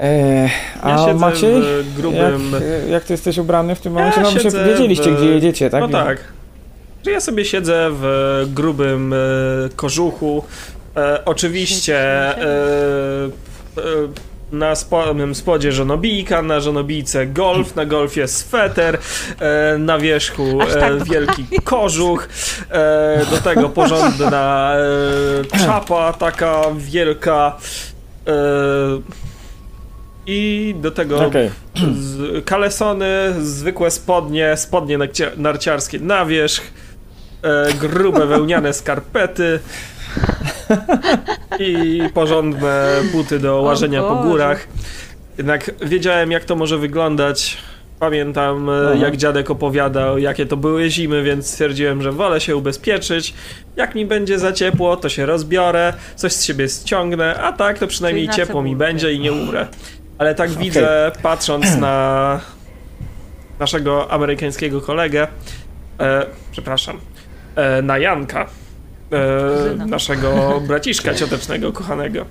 E, a
Ja
Maciej?
w grubym...
Jak, e, jak ty jesteś ubrany w tym
Ja
momencie? No bo się wiedzieliście,
w-
gdzie jedziecie, tak?
No tak. Że ja sobie siedzę w grubym e, kożuchu. E, oczywiście e, e, na spodzie żonobijka, na żonobijce golf, na golfie sweter, e, na wierzchu
Aż tak
e, wielki kożuch, e, do tego porządna e, czapa taka wielka e, i do tego
Okej.
z, kalesony, zwykłe spodnie, spodnie narcia- narciarskie na wierzch, e, grube [laughs] wełniane skarpety i porządne buty do łażenia po górach. Jednak wiedziałem, jak to może wyglądać. Pamiętam, e,
Aha.
jak dziadek opowiadał, jakie to były zimy, więc stwierdziłem, że wolę się ubezpieczyć. Jak mi będzie za ciepło, to się rozbiorę, coś z siebie ściągnę, a tak to przynajmniej ciepło mi będzie i nie umrę. Ale tak
Okej.
widzę, patrząc na naszego amerykańskiego kolegę, e, przepraszam, e, na Janka, e, naszego braciszka ciotecznego, kochanego,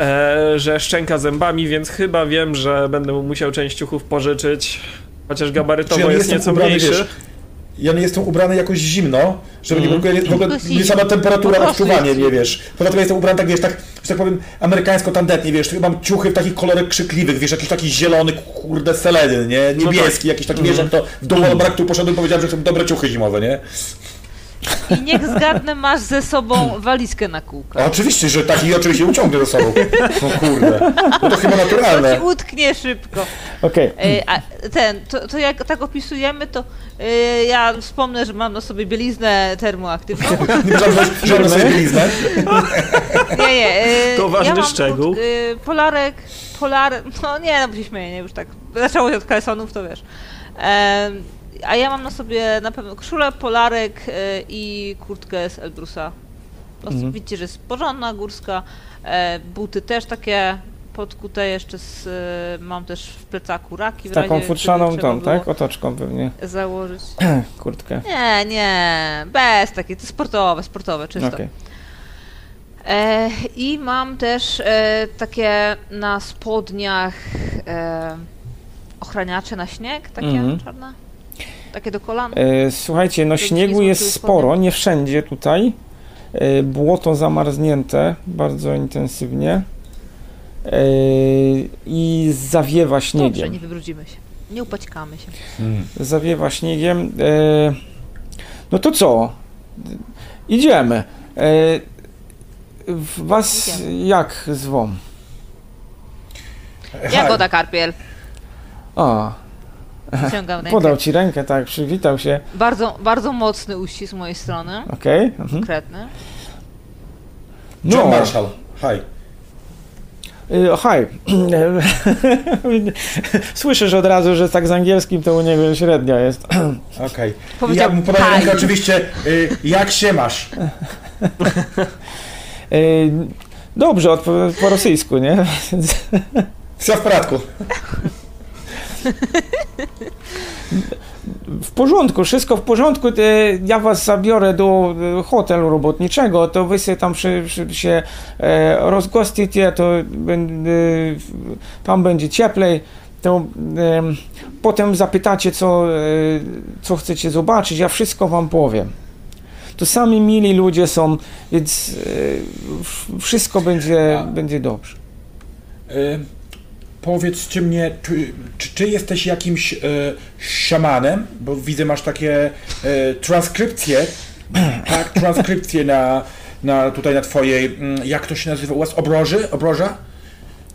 e, że szczęka zębami, więc chyba wiem, że będę mu musiał część ciuchów pożyczyć, chociaż gabarytowo jest
jestem
nieco
ubrany,
mniejszy.
wiesz, ja nie jestem ubrany jakoś zimno, żeby nie, w ogóle, w ogóle
Tylko
nie sama temperatura, odczuwanie mnie, wiesz. Poza tym ja jestem ubrany tak, wiesz, tak, że tak powiem, amerykańsko tandetnie, wiesz, mam ciuchy w takich kolorach krzykliwych, wiesz, jakiś taki zielony, kurde, seleny, nie, niebieski, jakiś taki, wiesz, jak to w domu mm. tu poszedłem i powiedziałem, że chcę dobre ciuchy zimowe, nie?
I niech zgadnę, masz ze sobą walizkę na kółko.
A oczywiście, że taki oczywiście uciągnę ze sobą. No kurde, no to chyba naturalne.
To ci utknie szybko.
Okej.
E, a ten, to, to jak tak opisujemy, to e, ja wspomnę, że mam na sobie bieliznę termoaktywną.
Nie żadne, żadne sobie bieliznę.
Nie, nie. e,
To ważny
ja mam
szczegół.
Pod, e, polarek, polar, no nie, no bo się śmieję, nie, już tak, zaczęło się od kalesonów, to wiesz. A ja mam na sobie na pewno koszulę, polarek e, i kurtkę z Elbrusa.
Mhm.
Widzicie, że jest porządna, górska. E, buty też takie podkute jeszcze z, e, mam też w plecaku raki w
Taką
razie,
futrzaną tą, tak? Otoczką pewnie.
Założyć. [clears throat]
Kurtkę.
Nie, nie, bez takie, to sportowe, sportowe, czysto. E, I mam też e, takie na spodniach e, ochraniacze na śnieg, takie
Mhm.
czarne. Takie do kolan.
E, Słuchajcie, no śniegu jest sporo, nie wszędzie tutaj. E, Błoto zamarznięte bardzo intensywnie. E, I zawiewa
Dobrze,
śniegiem.
nie wybrudzimy się. Nie upaćkamy się.
Zawiewa śniegiem. No to co? Idziemy. W- Was
Idziemy.
jak zwą?
Jagoda Karpiel.
A,
Ciągam rękę.
podał ci rękę, tak, przywitał się.
Bardzo, bardzo mocny uścisk z mojej strony.
Okej. mhm.
Konkretny.
John
No,
Marshall. Hi.
y, hi. [laughs] Słyszysz od razu, że tak z angielskim to u niego średnio jest. [clears throat]
Okej.
Powiedział
Ja podam
hi.
rękę oczywiście, y, jak się masz?
Y, Dobrze, po rosyjsku, nie?
Wszystko w porządku. [laughs]
W porządku, wszystko w porządku. y, Ja was zabiorę do y, hotelu robotniczego, to wy się tam przy, przy, się e, rozgosticie, to tam będzie cieplej. To em, potem zapytacie, co, e, co chcecie zobaczyć, ja wszystko wam powiem. To sami mili ludzie są, więc e, wszystko będzie,
A-
będzie dobrze.
Powiedzcie mnie, czy, czy, czy jesteś jakimś y, szamanem? Bo widzę, masz takie y, transkrypcje, [clears throat] tak, transkrypcje na, na tutaj na twojej, mm, jak to się nazywa u was, obroży, obroża?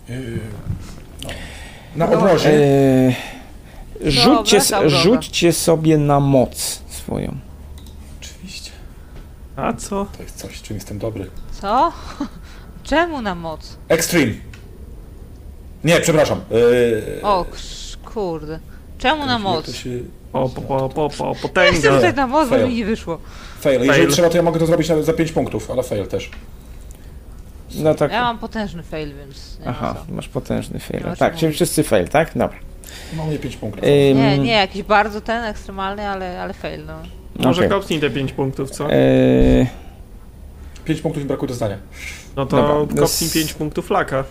Y, no. Na
No,
obroży.
E, rzućcie,
Dobra, dobra.
rzućcie sobie na moc swoją.
Oczywiście.
A co?
To jest coś, czym jestem dobry.
Co? [laughs] Czemu na moc?
Extreme. Nie, przepraszam. Y,
O, kurde. Czemu na moc?
to się-
Po, po, po, po, po
Ja chcę
potęga.
rzucać na moc, bo
Fail.
mi nie wyszło.
Fail. Jeżeli
Fail.
trzeba, to ja mogę to zrobić za 5 punktów, ale fail też.
No tak.
Ja mam potężny fail, więc
Aha, masz potężny fail.
No,
tak, czyli wszyscy fail, tak? Dobra.
Mam nie 5 punktów.
Ym,
Nie, nie jakiś bardzo ten ekstremalny, ale, ale fail, no.
Może
okej.
kopnij te 5 punktów, co?
E,
5 punktów mi brakuje do zdania.
No to
dobra,
kopnij
to s-
5 punktów laka.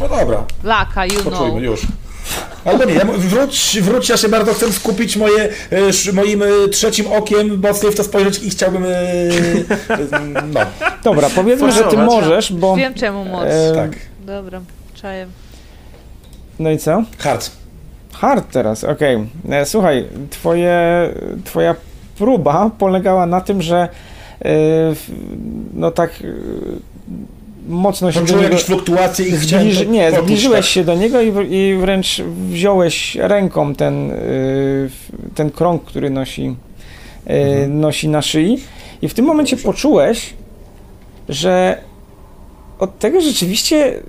No dobra,
Laka, you
poczujmy
know.
już. Albo nie, ja wróć, wróć, ja się bardzo chcę skupić moje, e, moim e, trzecim okiem, mocniej w to spojrzeć i chciałbym, e, [laughs] no,
dobra, powiedzmy, że ty możesz, bo...
Wiem czemu moc.
e,
tak.
Dobra, czaję.
No i co?
Hard.
Hard teraz, okej. E, Słuchaj, twoje, twoja próba polegała na tym, że no tak mocno się niego...
jakieś fluktuacje i
Zbliży,
to
nie, zbliżyłeś
tak.
się do niego i, w- i wręcz wziąłeś ręką ten, y, ten krąg, który nosi, y,
Mhm.
nosi na szyi i w tym momencie poczułeś, że od tego rzeczywiście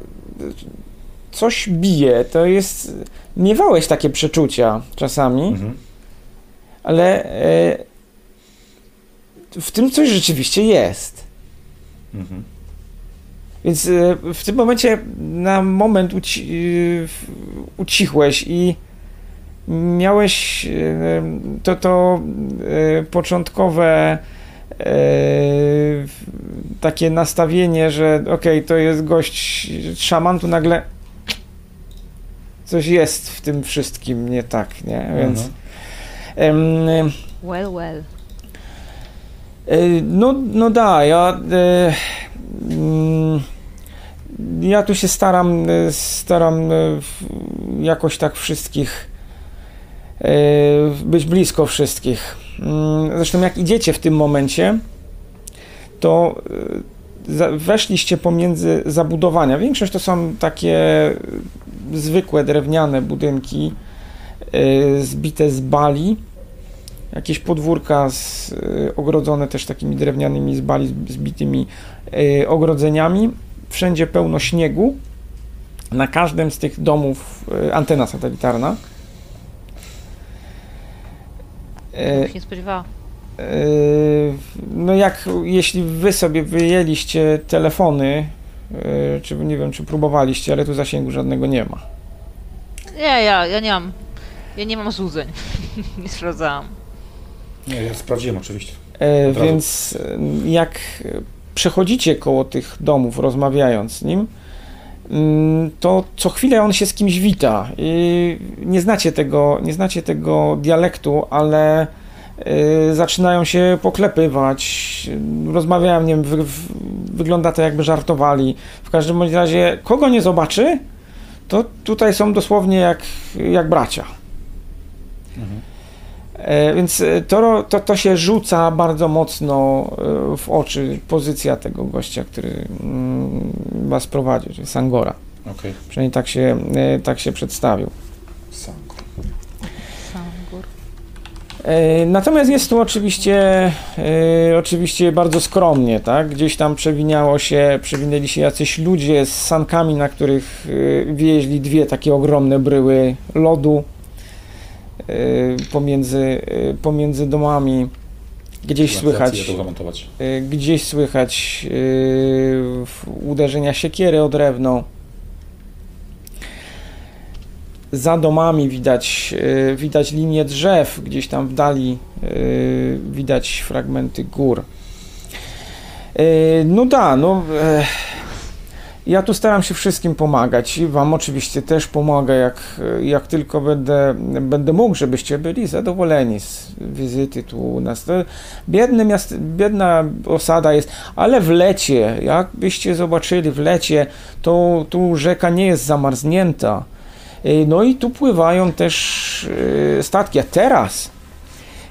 coś bije. To jest... Miewałeś takie przeczucia czasami,
Mhm.
ale e, w tym coś rzeczywiście jest.
Mhm.
Więc e, w tym momencie na moment uci w- ucichłeś i miałeś e, to, to e, początkowe e, takie nastawienie, że okej, to jest gość szaman, tu nagle coś jest w tym wszystkim nie tak, nie? Więc
Mhm.
em,
Well, well.
E, No, no da, ja, e, ja tu się staram, e, staram e, jakoś tak wszystkich e, być blisko wszystkich. Mm, Zresztą jak idziecie w tym momencie, to weszliście pomiędzy zabudowania. Większość to są takie zwykłe drewniane budynki zbite z bali jakieś podwórka z, y, ogrodzone też takimi drewnianymi z bali zbitymi y, ogrodzeniami. Wszędzie pełno śniegu. Na każdym z tych domów y, antena satelitarna. Y,
się nie spodziewała.
no jak jeśli wy sobie wyjęliście telefony, czy nie wiem, czy próbowaliście, ale tu zasięgu żadnego nie ma.
Nie, ja, ja nie mam. Ja nie mam złudzeń. [laughs] nie sprawdzałam.
Nie, ja sprawdziłem oczywiście.
E, więc e, jak przechodzicie koło tych domów, rozmawiając z nim, mm, to co chwilę on się z kimś wita. I nie znacie tego, nie znacie tego dialektu, ale e, zaczynają się poklepywać, rozmawiają, nie wiem, wy, wygląda to jakby żartowali. W każdym razie, kogo nie zobaczy, to tutaj są dosłownie jak, jak bracia. E, Więc e, to, to, to się rzuca bardzo mocno e, w oczy pozycja tego gościa, który mm, was prowadził, czyli Sangora.
Okej.
Przynajmniej tak się, e, tak się przedstawił. E, Natomiast jest tu oczywiście, e, oczywiście bardzo skromnie, tak? Gdzieś tam przewiniało się, przewinęli się jacyś ludzie z sankami, na których e, wieźli dwie takie ogromne bryły lodu e, pomiędzy, e, pomiędzy domami. Gdzieś słychać, e, gdzieś słychać uderzenia siekiery o drewno. Za domami widać, widać linie drzew, gdzieś tam w dali widać fragmenty gór. No da, no e, ja tu staram się wszystkim pomagać i wam oczywiście też pomogę, jak, jak tylko będę, będę mógł, żebyście byli zadowoleni z wizyty tu u nas. To biedne miast, biedna osada jest, ale w lecie, jakbyście zobaczyli w lecie, to tu rzeka nie jest zamarznięta. Y, No i tu pływają też y, statki. A teraz,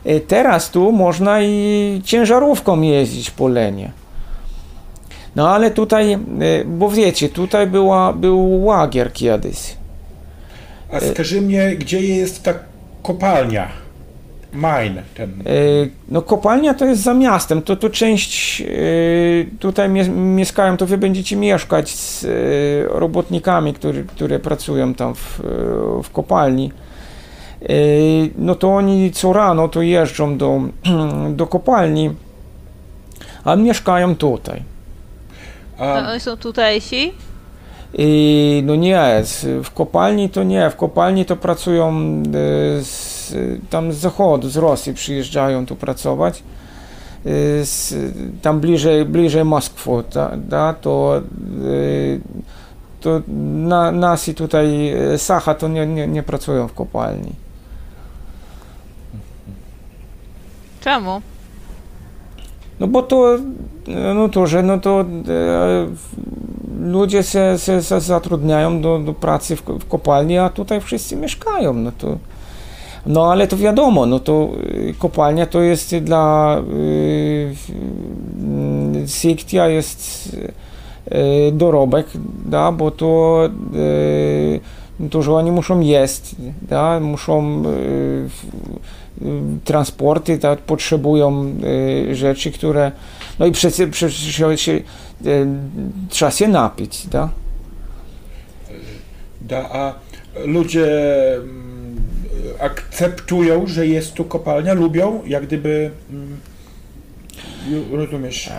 y, teraz tu można i ciężarówką jeździć po Lenie. No ale tutaj, y, bo wiecie, tutaj była, był łagier kiedyś.
A skaży mnie, gdzie jest ta kopalnia? Mine, ten.
Y, No kopalnia to jest za miastem, to tu część y, tutaj mie mieszkają, to wy będziecie mieszkać z robotnikami, którzy, które pracują tam w, w kopalni. No to oni co rano to jeżdżą do, [clears throat] do kopalni, a mieszkają tutaj.
To
A,
oni są tutejsi?
I no nie, w kopalni to nie, w kopalni to pracują y, z, tam z zachodu, z Rosji przyjeżdżają tu pracować. Y, Z, tam bliżej, bliżej Moskwy, ta, da, to, y, to na, nasi tutaj Sacha to nie, nie, nie pracują w kopalni.
Czemu?
No bo to, no to, że no to e, ludzie się, się, się zatrudniają do, do pracy w, w kopalni, a tutaj wszyscy mieszkają, no to no ale to wiadomo, no to y, kopalnia to jest dla y, y, Siktia jest y, dorobek, da, bo to y, to, że oni muszą jeść, da, muszą transporty, tak, potrzebują y, rzeczy, które no i przecież, przecież się, y, trzeba się napić, da?
da, a ludzie mm, akceptują, że jest tu kopalnia, lubią, jak gdyby. mm, Rozumiesz?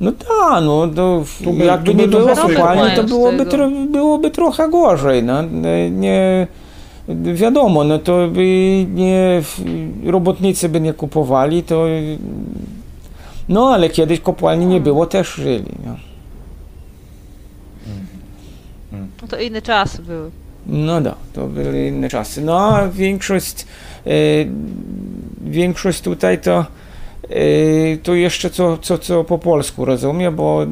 No tak, no to
Tu by-
jakby
tu
nie
będą
było kopalni, to byłoby, tro, byłoby trochę gorzej, no, nie, wiadomo, no to by nie, robotnicy by nie kupowali, to no ale kiedyś kopalni nie było, też żyli, no.
No to inne czasy były.
No da, to były inne czasy. No a większość, e, większość tutaj to, e, to jeszcze co, co, co po polsku rozumie, bo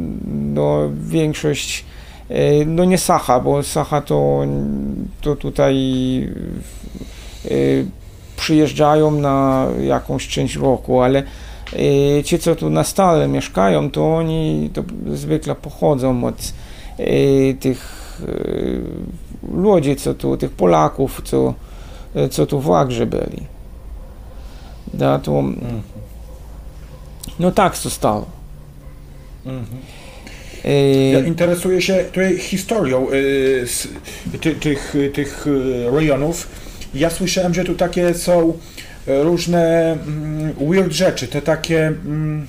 no, większość no nie Sacha, bo Sacha to, to tutaj e, przyjeżdżają na jakąś część roku, ale e, ci, co tu na stale mieszkają, to oni to zwykle pochodzą od e, tych e, ludzi, co tu, tych Polaków, co, co tu w Łagrze byli. Da, to,
Mhm.
no tak to stało.
Mhm. Ja interesuję się tutaj historią y, tych, tych y, rejonów. Ja słyszałem, że tu takie są y, różne mm, weird rzeczy, te takie mm,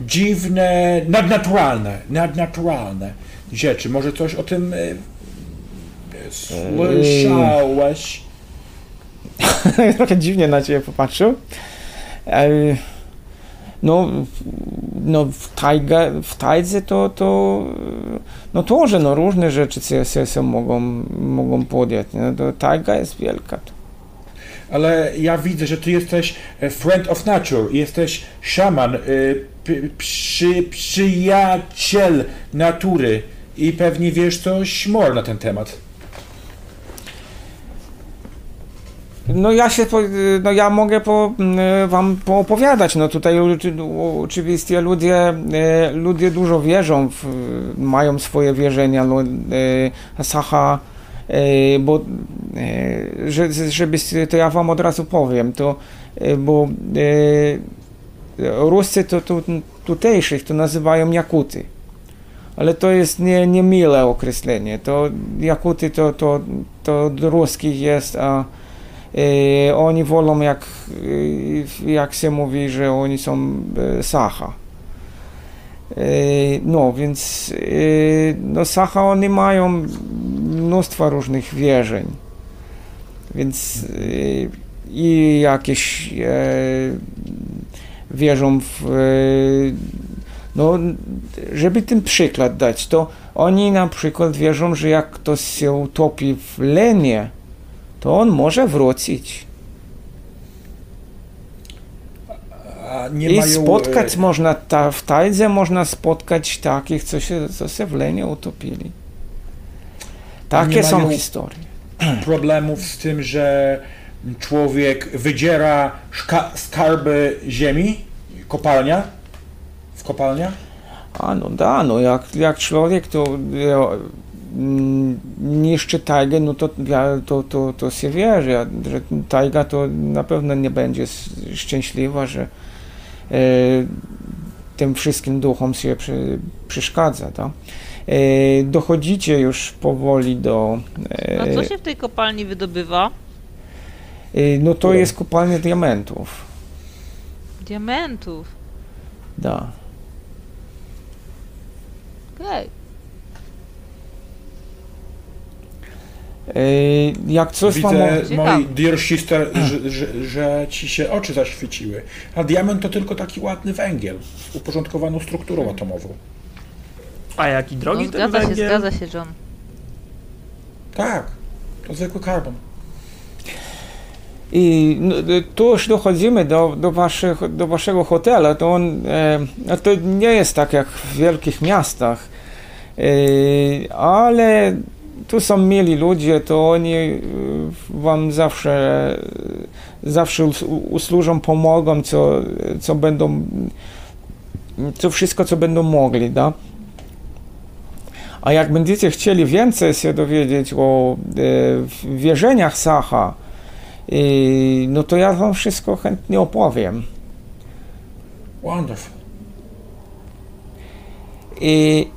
dziwne, nadnaturalne, nadnaturalne rzeczy. Może coś o tym y, słyszałeś? [laughs]
trochę dziwnie na ciebie popatrzył E, No, no w, tajga, w tajdze to, to no тоже, no różne rzeczy się, się, się mogą, mogą podjąć. No, to tajga jest wielka.
Ale ja widzę, że ty jesteś e, friend of nature, jesteś szaman, y, p- przy, przyjaciel natury i pewnie wiesz coś more na ten temat.
No ja się, no ja mogę po, m, wam poopowiadać, no tutaj oczy- oczywiście ludzie, e, ludzie dużo wierzą, w, mają swoje wierzenia, lu- e, Sacha, e, bo, że, żeby, to ja wam od razu powiem, to, bo Ruscy to, to tutejszych to nazywają Jakuty. Ale to jest nie, niemile określenie. To Jakuty to, to, to ruskich jest, a oni wolą, jak, e, jak się mówi, że oni są e, Sacha. E, no, więc e, no, Sacha oni mają mnóstwo różnych wierzeń. Więc e, i jakieś e, wierzą w. E, no, żeby ten przykład dać, to oni na przykład wierzą, że jak ktoś się utopi w lenie, to on może wrócić.
Nie
I
mają,
spotkać
e,
można, ta, w Tajdze można spotkać takich, co się, co się w lenie utopili. Takie są historie. [clears throat]
problemów z tym, że człowiek wydziera skarby ziemi, kopalnia, w kopalniach?
A no da, no jak, jak człowiek to e, niszczy tajgę, no to, ja, to, to, to się wie, że, że tajga to na pewno nie będzie szczęśliwa, że e, tym wszystkim duchom się przy, przeszkadza. Tak? E, dochodzicie już powoli do... E,
A co się w tej kopalni wydobywa?
e, no to jest kopalnia diamentów.
Diamentów.
Da.
Okej.
E, jak coś.
Widzę,
Ciekawe.
moi dear sister, że, że, że ci się oczy zaświeciły. A diament to tylko taki ładny węgiel z uporządkowaną strukturą atomową.
A jaki
No,
drogi ten
zgadza się,
węgiel?
zgadza się, John.
Tak, to zwykły karbon.
I no, tu już dochodzimy do, do, waszych, do waszego hotela. To on e, no to nie jest tak jak w wielkich miastach, e, ale tu są mieli ludzie, to oni e, wam zawsze, zawsze us- usłużą, pomogą, co, co będą, co wszystko, co będą mogli, da? A jak będziecie chcieli więcej się dowiedzieć o e, wierzeniach Sacha, i, no to ja wam wszystko chętnie opowiem.
Wonderful.
I,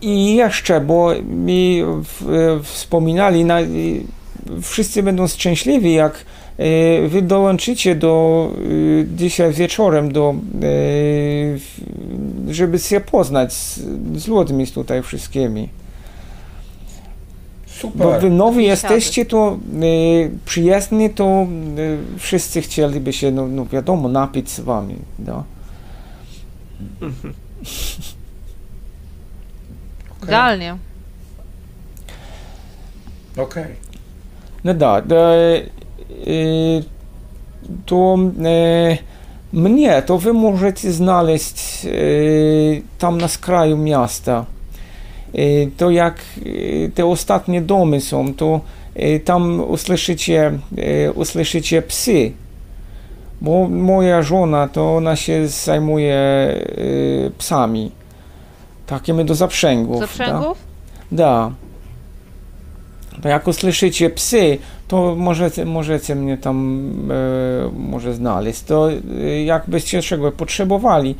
i jeszcze, bo mi w, wspominali, na, i wszyscy będą szczęśliwi, jak e, wy dołączycie do e, dzisiaj wieczorem, do, e, żeby się poznać z, z ludźmi tutaj wszystkimi. Bo
Super.
wy nowi jesteście, to e, przyjaźni, to e, wszyscy chcieliby się, no, no wiadomo, napić z wami. No. [laughs]
Idealnie.
Okej.
No da, da e, to e, mnie to wy możecie znaleźć e, tam na skraju miasta. E, to jak e, te ostatnie domy są, to e, tam usłyszycie, e, usłyszycie psy. Bo moja żona to ona się zajmuje e, psami. Takimi do zaprzęgów. da.
Zaprzęgów?
Da. To jak usłyszycie psy, to możecie, możecie mnie tam e, może znaleźć. To e, jakbyście czego potrzebowali,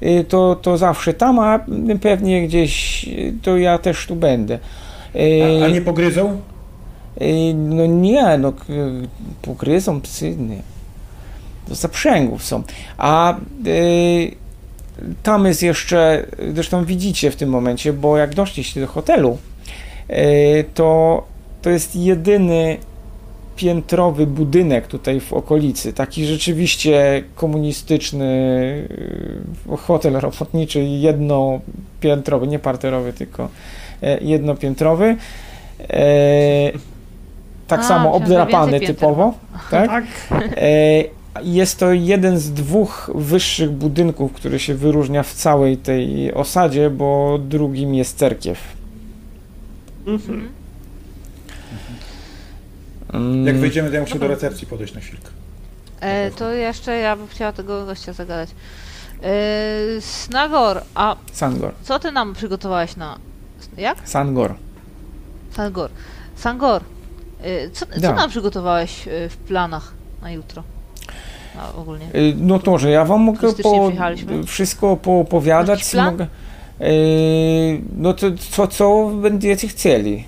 e, to, to zawsze tam, a pewnie gdzieś e, to ja też tu będę. E,
A, a nie pogryzą?
e, no nie, no pogryzą psy, nie. To zaprzęgów są. A e, tam jest jeszcze, zresztą widzicie w tym momencie, bo jak doszliście do hotelu, e, to to jest jedyny piętrowy budynek tutaj w okolicy, taki rzeczywiście komunistyczny e, hotel robotniczy, jednopiętrowy, nie parterowy, tylko e, jednopiętrowy. Tak
A,
samo obdrapany
pięter
typowo, [laughs] tak?
Tak.
Jest to jeden z dwóch wyższych budynków, który się wyróżnia w całej tej osadzie, bo drugim jest cerkiew.
Mhm.
Mm,
Jak wejdziemy, to ja muszę do recepcji podejść na chwilkę.
E, to jeszcze ja bym chciała tego gościa zagadać. E, Snagor, a
Sangor.
co ty nam przygotowałeś na... Jak?
Sangor.
Sangor. Sangor, e, co, co nam przygotowałeś e, w planach na jutro? Ogólnie.
Y, No to, że ja wam mogę po, wszystko poopowiadać. Mogę, y, no to co, co będziecie chcieli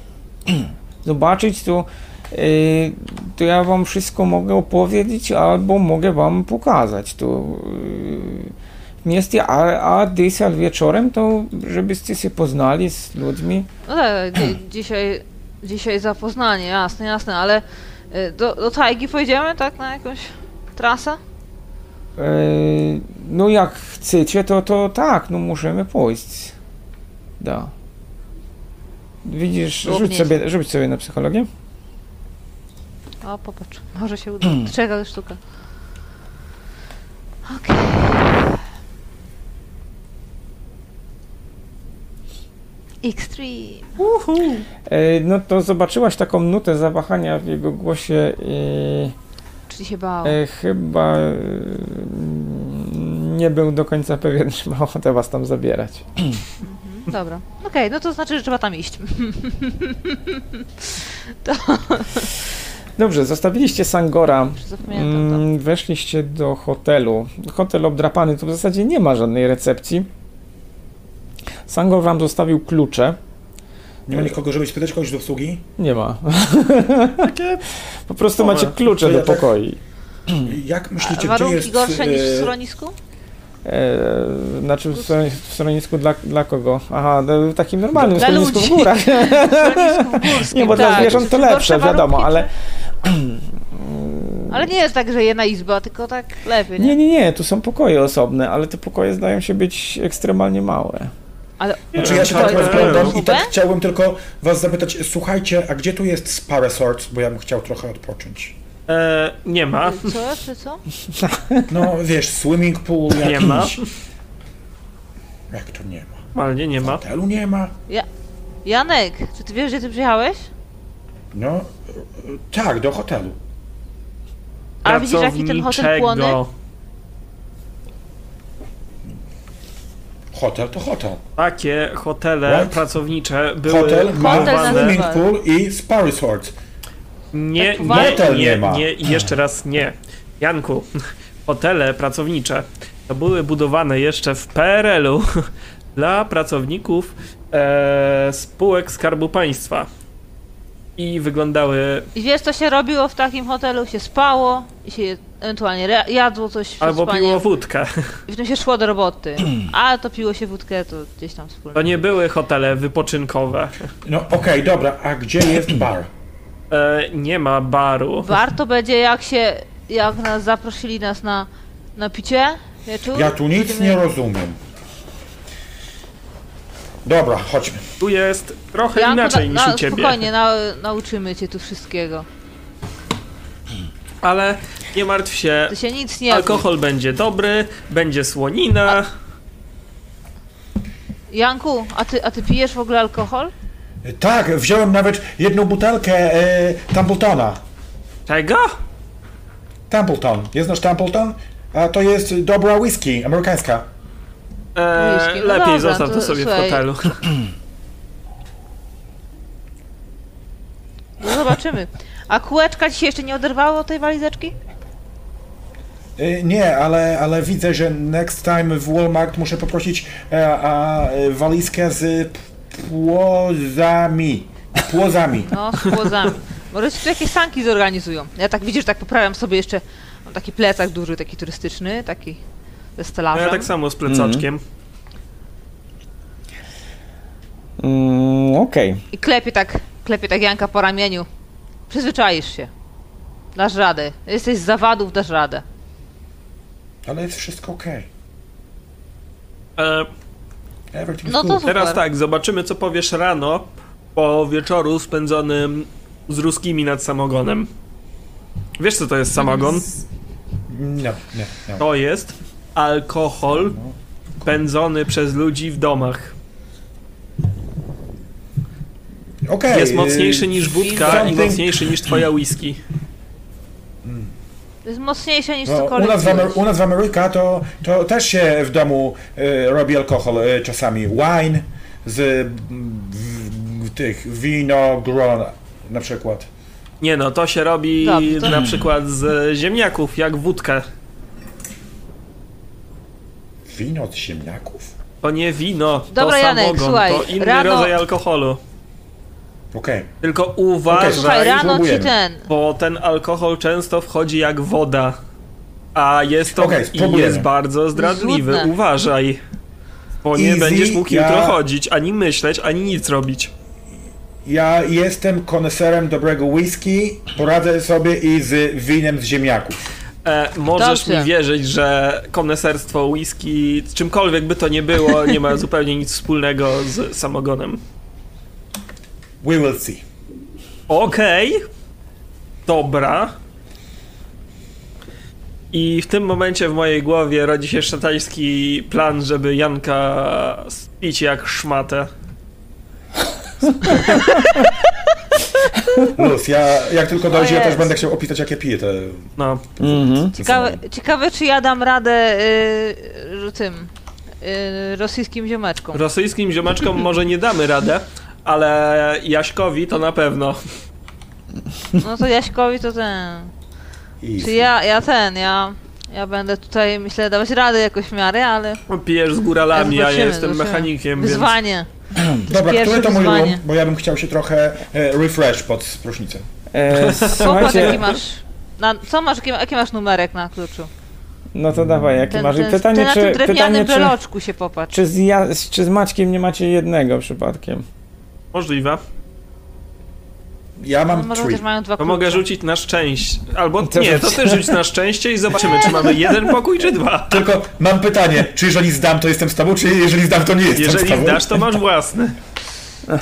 [clears throat] zobaczyć, to, y, to ja wam wszystko mogę opowiedzieć, albo mogę wam pokazać. To mieście, a, a dzisiaj wieczorem, to żebyście się poznali z ludźmi.
No tak, dzi- [clears throat] dzisiaj, dzisiaj zapoznanie, jasne, jasne, ale do, do tajgi pojedziemy, tak, na jakąś trasę?
E, No jak chcecie, to, to tak, no możemy pójść. Da. Widzisz,
Lub
rzuć
nie.
sobie, rzuć sobie na psychologię.
O, popatrz, może się uda. Czeka sztuka. Okej. Extreme.
E, No to zobaczyłaś taką nutę zawahania w jego głosie i
Czyli się bał.
e, chyba e, nie był do końca pewien, [laughs] czy ma ochotę was tam zabierać.
Dobra. Okej, no to znaczy, że trzeba tam iść. [laughs]
Dobrze, zostawiliście Sangora,
Zapamiętam to.
mm, weszliście do hotelu. Hotel obdrapany, tu w zasadzie nie ma żadnej recepcji. Sangor wam zostawił klucze.
Nie ma nikogo, żeby spytać kogoś do obsługi?
Nie ma. [laughs]
Takie
Po prostu
Dobra.
macie klucze do
tak-
pokoi.
Jak
A
myślicie, gdzie
warunki
jest...
gorsze niż w
e,
schronisku?
E, znaczy w, schroni- w schronisku dla, dla kogo? Aha, w takim normalnym
Dla
schronisku w
ludzi.
górach. [laughs]
W schronisku górskim, [laughs]
Nie, bo dla
tak.
zwierząt to lepsze,
warunki,
wiadomo, ale...
Ale nie jest tak, że jedna izba, tylko tak lepiej, nie?
Nie, nie, nie, tu są pokoje osobne, ale te pokoje zdają się być ekstremalnie małe.
Ale
Znaczy ja się tak rozglądam i
Kubę?
tak chciałbym tylko was zapytać, słuchajcie, a gdzie tu jest Spa Resort, bo ja bym chciał trochę odpocząć.
e, nie ma.
co, czy co?
No wiesz, swimming pool jakiś.
Nie ma.
Jak to nie ma?
Normalnie nie ma.
Hotelu nie ma?
Janek, czy ty wiesz, gdzie ty przyjechałeś?
No, e, tak, do hotelu.
A widzisz, jaki ten hotel płony?
Hotel to hotel.
Takie hotele
Right.
pracownicze były
Hotel ma
Hotel
swimming pool i spa resort.
Nie,
Tak
nie, nie,
nie ma.
nie, i jeszcze raz nie. Janku, [laughs] hotele pracownicze to były budowane jeszcze w PRL-u [laughs] dla pracowników e, spółek Skarbu Państwa. I wyglądały
I wiesz, co się robiło w takim hotelu? Się spało i się ewentualnie jadło coś
albo
spaniem.
piło wódkę.
I potem się szło do roboty. [clears throat] A to piło się wódkę, to gdzieś tam wspólnie.
To nie były hotele wypoczynkowe.
No okej, dobra, a gdzie jest bar?
E, nie ma baru.
Warto będzie, jak się, jak nas zaprosili nas na, na picie wieczór.
Ja tu nic
będziemy-
nie rozumiem. Dobra, chodźmy.
Tu jest trochę
Janku,
inaczej
na,
niż
na,
u ciebie.
Spokojnie, na, nauczymy cię tu wszystkiego.
Ale nie martw się.
Ty się nic nie.
Alkohol będzie dobry, będzie słonina.
Janku, a ty, a ty pijesz w ogóle alkohol?
Tak, wziąłem nawet jedną butelkę e, Templetona.
Czego?
Templeton. Nie znasz Templeton? A to jest dobra whisky amerykańska.
E.
No
lepiej
dobra,
zostaw to
to
sobie
słuchaj.
w hotelu. [clears throat]
No zobaczymy. A kółeczka ci się jeszcze nie oderwało od tej walizeczki?
E, nie, ale, ale widzę, że next time w Walmart muszę poprosić e, a, walizkę z płozami. Płozami.
No, z płozami. Może ci tu jakieś sanki zorganizują. Ja tak widzisz, tak poprawiam sobie jeszcze. Mam taki plecak duży, taki turystyczny, taki stelażem.
ja tak samo z plecaczkiem.
Mm, Okej.
I klepie tak, klepie tak Janka po ramieniu. Przyzwyczaisz się. Dasz radę. Jesteś z zawadów, dasz radę.
Ale jest wszystko okej.
E,
No to super.
teraz tak, zobaczymy co powiesz rano po wieczoru spędzonym z ruskimi nad samogonem. Wiesz co to jest samogon?
No, nie, no.
To jest alkohol pędzony przez ludzi w domach.
Okej.
Jest mocniejszy niż wódka i mocniejszy niż twoja whisky.
To jest mocniejsze niż
No, u,
cokolwiek.
nas w Amer-
piłeś.
u nas w Ameryce to, to też się w domu e, robi alkohol e, czasami. Wine z mm, w, w, tych wino, gron na przykład.
Nie no, to się robi
to-
na przykład z ziemniaków, jak wódkę.
Wino od ziemniaków?
To nie wino,
Dobra,
to
Janek,
samogon,
słuchaj,
to inny
rano-
rodzaj alkoholu.
Okej.
Tylko
Okej,
uważaj,
Słuchaj, rano ci
spróbujemy.
ten.
bo ten alkohol często wchodzi jak woda. A jest to
Okej,
i
spróbujemy.
jest bardzo zdradliwy.
Złudne.
Uważaj. Bo nie
Easy,
będziesz mógł
ja-
jutro chodzić, ani myśleć, ani nic robić.
Ja jestem koneserem dobrego whisky, poradzę sobie i z winem z ziemniaków.
E, możesz
Dobrze.
mi wierzyć, że koneserstwo whisky, czymkolwiek by to nie było, nie ma [laughs] zupełnie nic wspólnego z samogonem.
We will see.
Okej. Dobra. I w tym momencie w mojej głowie rodzi się szatański plan, żeby Janka spić jak szmatę. [laughs]
Luz, ja jak tylko dojdzie, ja też będę chciał opisać jakie piję te...
No.
Mhm.
Ciekawe, ciekawe czy ja dam radę y, tym y, rosyjskim ziomeczkom.
Rosyjskim ziomeczkom może nie damy radę, ale Jaśkowi to na pewno.
No to Jaśkowi to ten.
Easy.
Czy ja, ja ten, ja, ja będę tutaj myślę dawać radę jakoś w miarę, ale
Pijesz z góralami, ja
zobaczymy,
jestem
zobaczymy.
mechanikiem, więc...
wyzwanie. [clears throat]
Dobra, który to mój
wyzwanie.
room? Bo ja bym chciał się trochę e, refresh pod prysznicem.
E, [laughs]
Popatrz jaki
słuchajcie,
masz. Na, co masz, jaki, jaki masz numerek na kluczu?
no to dawaj, jaki
Ten,
masz? I
ten,
pytanie,
ten na tym
czy,
drewnianym
pytanie czy,
się popatrz.
czy, z ja, czy z Maćkiem nie macie jednego przypadkiem?
Możliwe.
Ja
No,
mam
może
three.
też mają dwa
To mogę rzucić na szczęście. Albo
To
nie,
rzuć.
to ty rzuć na szczęście i zobaczymy, czy mamy jeden pokój, czy dwa.
Tylko mam pytanie, czy jeżeli zdam, to jestem z tobą, czy jeżeli zdam, to nie jestem z
Jeżeli
tobą?
zdasz, to masz własny. [laughs]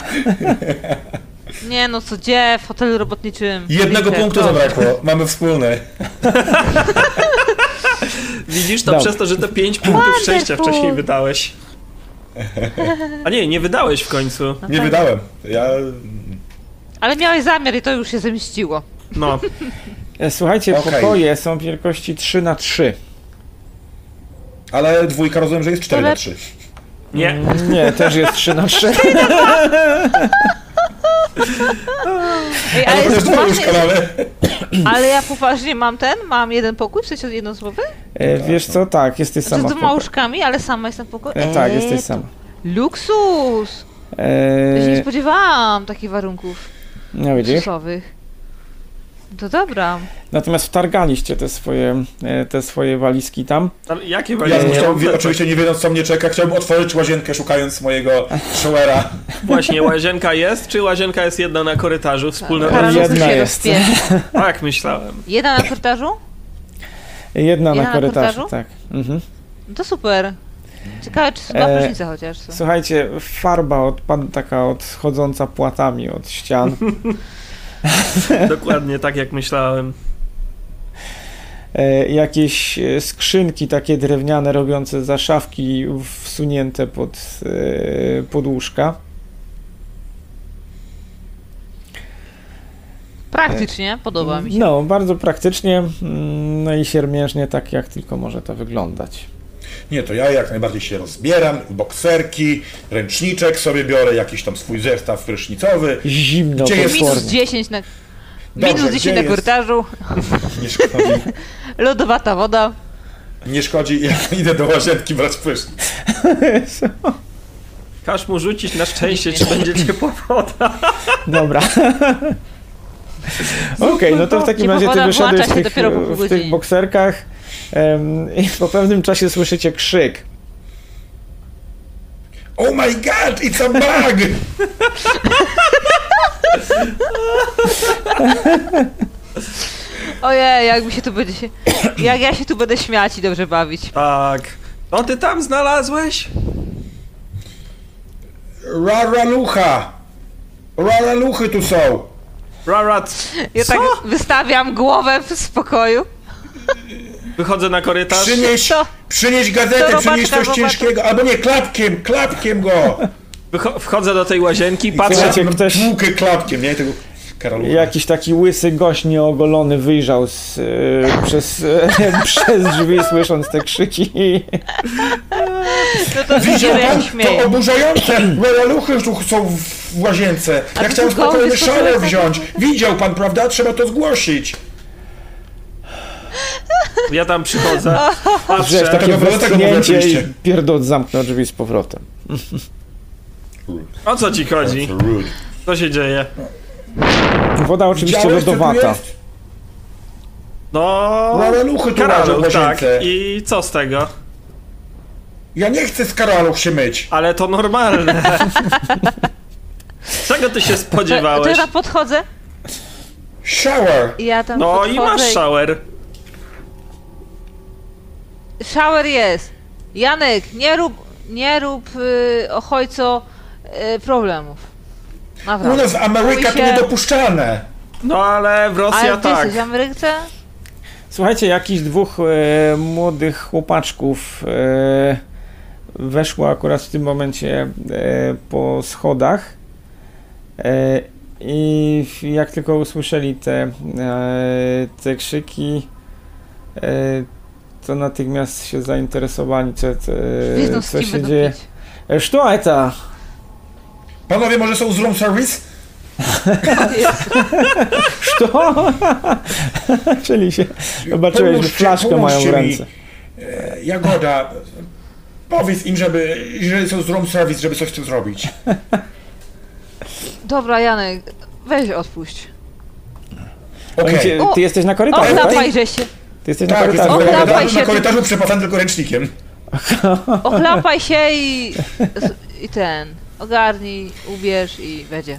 Nie no, co gdzie? W hotelu robotniczym.
Jednego
Liczę,
punktu zabrakło, mamy wspólny. [laughs]
Widzisz to przez to, że te 5 punktów szczęścia
Wonderful.
wcześniej wydałeś. A nie, nie wydałeś w końcu.
No
Nie
tak.
wydałem. Ja...
Ale miałeś zamiar i to już się zemściło.
No,
E, Słuchajcie,
Okej.
pokoje są wielkości 3 na 3
Ale dwójka rozumiem, że jest 4 na
Ale-
3.
nie.
Nie, też jest 3 na 3 [laughs]
Ej, ale,
Ale
poważnie, ale ja poważnie mam ten, mam jeden pokój, w sensie jednoosobowy?
E, Wiesz co, tak, jesteś
Znaczy
sama
z dwoma łóżkami, ale sama jestem w pokoju.
E, Tak,
Ej,
jesteś sama.
Luksus! Ja się nie
E,
spodziewałam takich warunków
no widzisz?
luksusowych. To dobra.
Natomiast wtargaliście te swoje, e, te swoje walizki tam.
Ale jakie
Ja
walizki?
chciał,
mam
wie,
te-
oczywiście nie wiedząc co mnie czeka, chciałbym otworzyć łazienkę szukając mojego showera. [laughs]
Właśnie, łazienka jest, czy łazienka jest jedna na korytarzu, wspólna
Karaluchy
jedna
się
jest. [laughs]
Tak, myślałem.
Jedna na korytarzu?
Jedna
Jedna
na
na
korytarzu,
korytarzu?
tak. Mhm.
To super. Ciekawe, czy są
E,
na prysznicę chociaż. Co?
Słuchajcie, farba odpad, taka odchodząca płatami od ścian. [laughs]
Dokładnie tak jak myślałem.
E, jakieś e, skrzynki takie drewniane robiące zaszawki wsunięte pod, e, pod łóżka.
Praktycznie, podoba mi się.
No, bardzo praktycznie, mm, no i siermiężnie tak jak tylko może to wyglądać.
Nie, to ja jak najbardziej się rozbieram, bokserki, ręczniczek sobie biorę, jakiś tam swój zestaw prysznicowy.
Zimno
Gdzie jest-
Minus
potwornie.
10 na...
Dobrze,
Minus
gdzie
10 na korytarzu,
Nie szkodzi, [laughs]
lodowata woda.
nie szkodzi, ja idę do łazienki brać prysznic. [laughs]
Każ mu rzucić na szczęście, czy będzie ciepła woda. [laughs]
Dobra. Okej, no to w takim razie ty wyszedłeś w tych, w tych bokserkach i po pewnym czasie słyszycie krzyk.
Oh my god, it's a bug! [laughs]
Ojej, jak mi się tu będzie się... Jak ja się tu będę śmiać i dobrze bawić.
Tak. To ty tam znalazłeś?
Raralucha! Raraluchy tu są!
Rarat.
Ja
Co?
tak wystawiam głowę w spokoju. [laughs]
Wychodzę na korytarz.
Przynieś,
To-
przynieś gazetę, przynieś coś
robaczka.
ciężkiego, albo nie, klapkiem, klapkiem go!
Wycho- wchodzę do tej łazienki, patrzę.
Słuchajcie,
Patrzę,
ktoś-
bułkę klapkiem, nie? Tego.
Jakiś taki łysy gość nieogolony wyjrzał z, e, przez, e, [laughs] przez drzwi, słysząc te krzyki.
No to
Widział pan? To oburzające! Tu są w łazience.
A
Ja chciałem spokojny
taki?
wziąć. Widział pan, prawda? Trzeba to zgłosić.
Ja tam przychodzę. [laughs] Patrzę.
takie
było, tego mówię
westchnięcie i
oczywiście.
pierdol zamknął drzwi z powrotem.
O co ci chodzi? Co się dzieje?
Woda oczywiście lodowata.
No.
Raraluchy tu
Karaluch, tak. I co z tego?
Ja nie chcę z karaluch się myć.
Ale to normalne. [laughs] Czego ty się
To, to
spodziewałeś?
ja tam podchodzę
Shower.
ja tam
No i masz shower.
Shower jest. Janek, nie rób, nie rób y, ochojco y, problemów.
U
Naprawdę.
nas Ameryka
Mówi
to
się-
niedopuszczalne.
No ale w Rosji
Ale ty
tak.
jesteś w Ameryce?
Słuchajcie, jakiś dwóch e, młodych chłopaczków e, weszło akurat w tym momencie e, po schodach i jak tylko usłyszeli te, te krzyki, to natychmiast się zainteresowali, co, co,
Wiedzą z
co
kim
się
będą
dzieje.
pić.
E, Что это?
Panowie, może są z room service? [laughs]
Что? [laughs] Czyli się zobaczyłeś, że
Pomóżcie,
flaszkę mają w
pomóżcie mi.
ręce.
E, Jagoda, powiedz im, żeby, jeżeli są z room service, żeby coś z tym zrobić. [laughs]
Dobra, Janek, weź odpuść.
Okej.
Oni cię-
O!
Ty jesteś na
O,
korytarzu, tak?
chlapaj się,
Ty jesteś
tak, na
korytarzu.
Tak,
tak,
na, na korytarzu przepasany tylko ręcznikiem. [laughs]
Ochlapaj się i, i ten. Ogarnij, ubierz i będzie.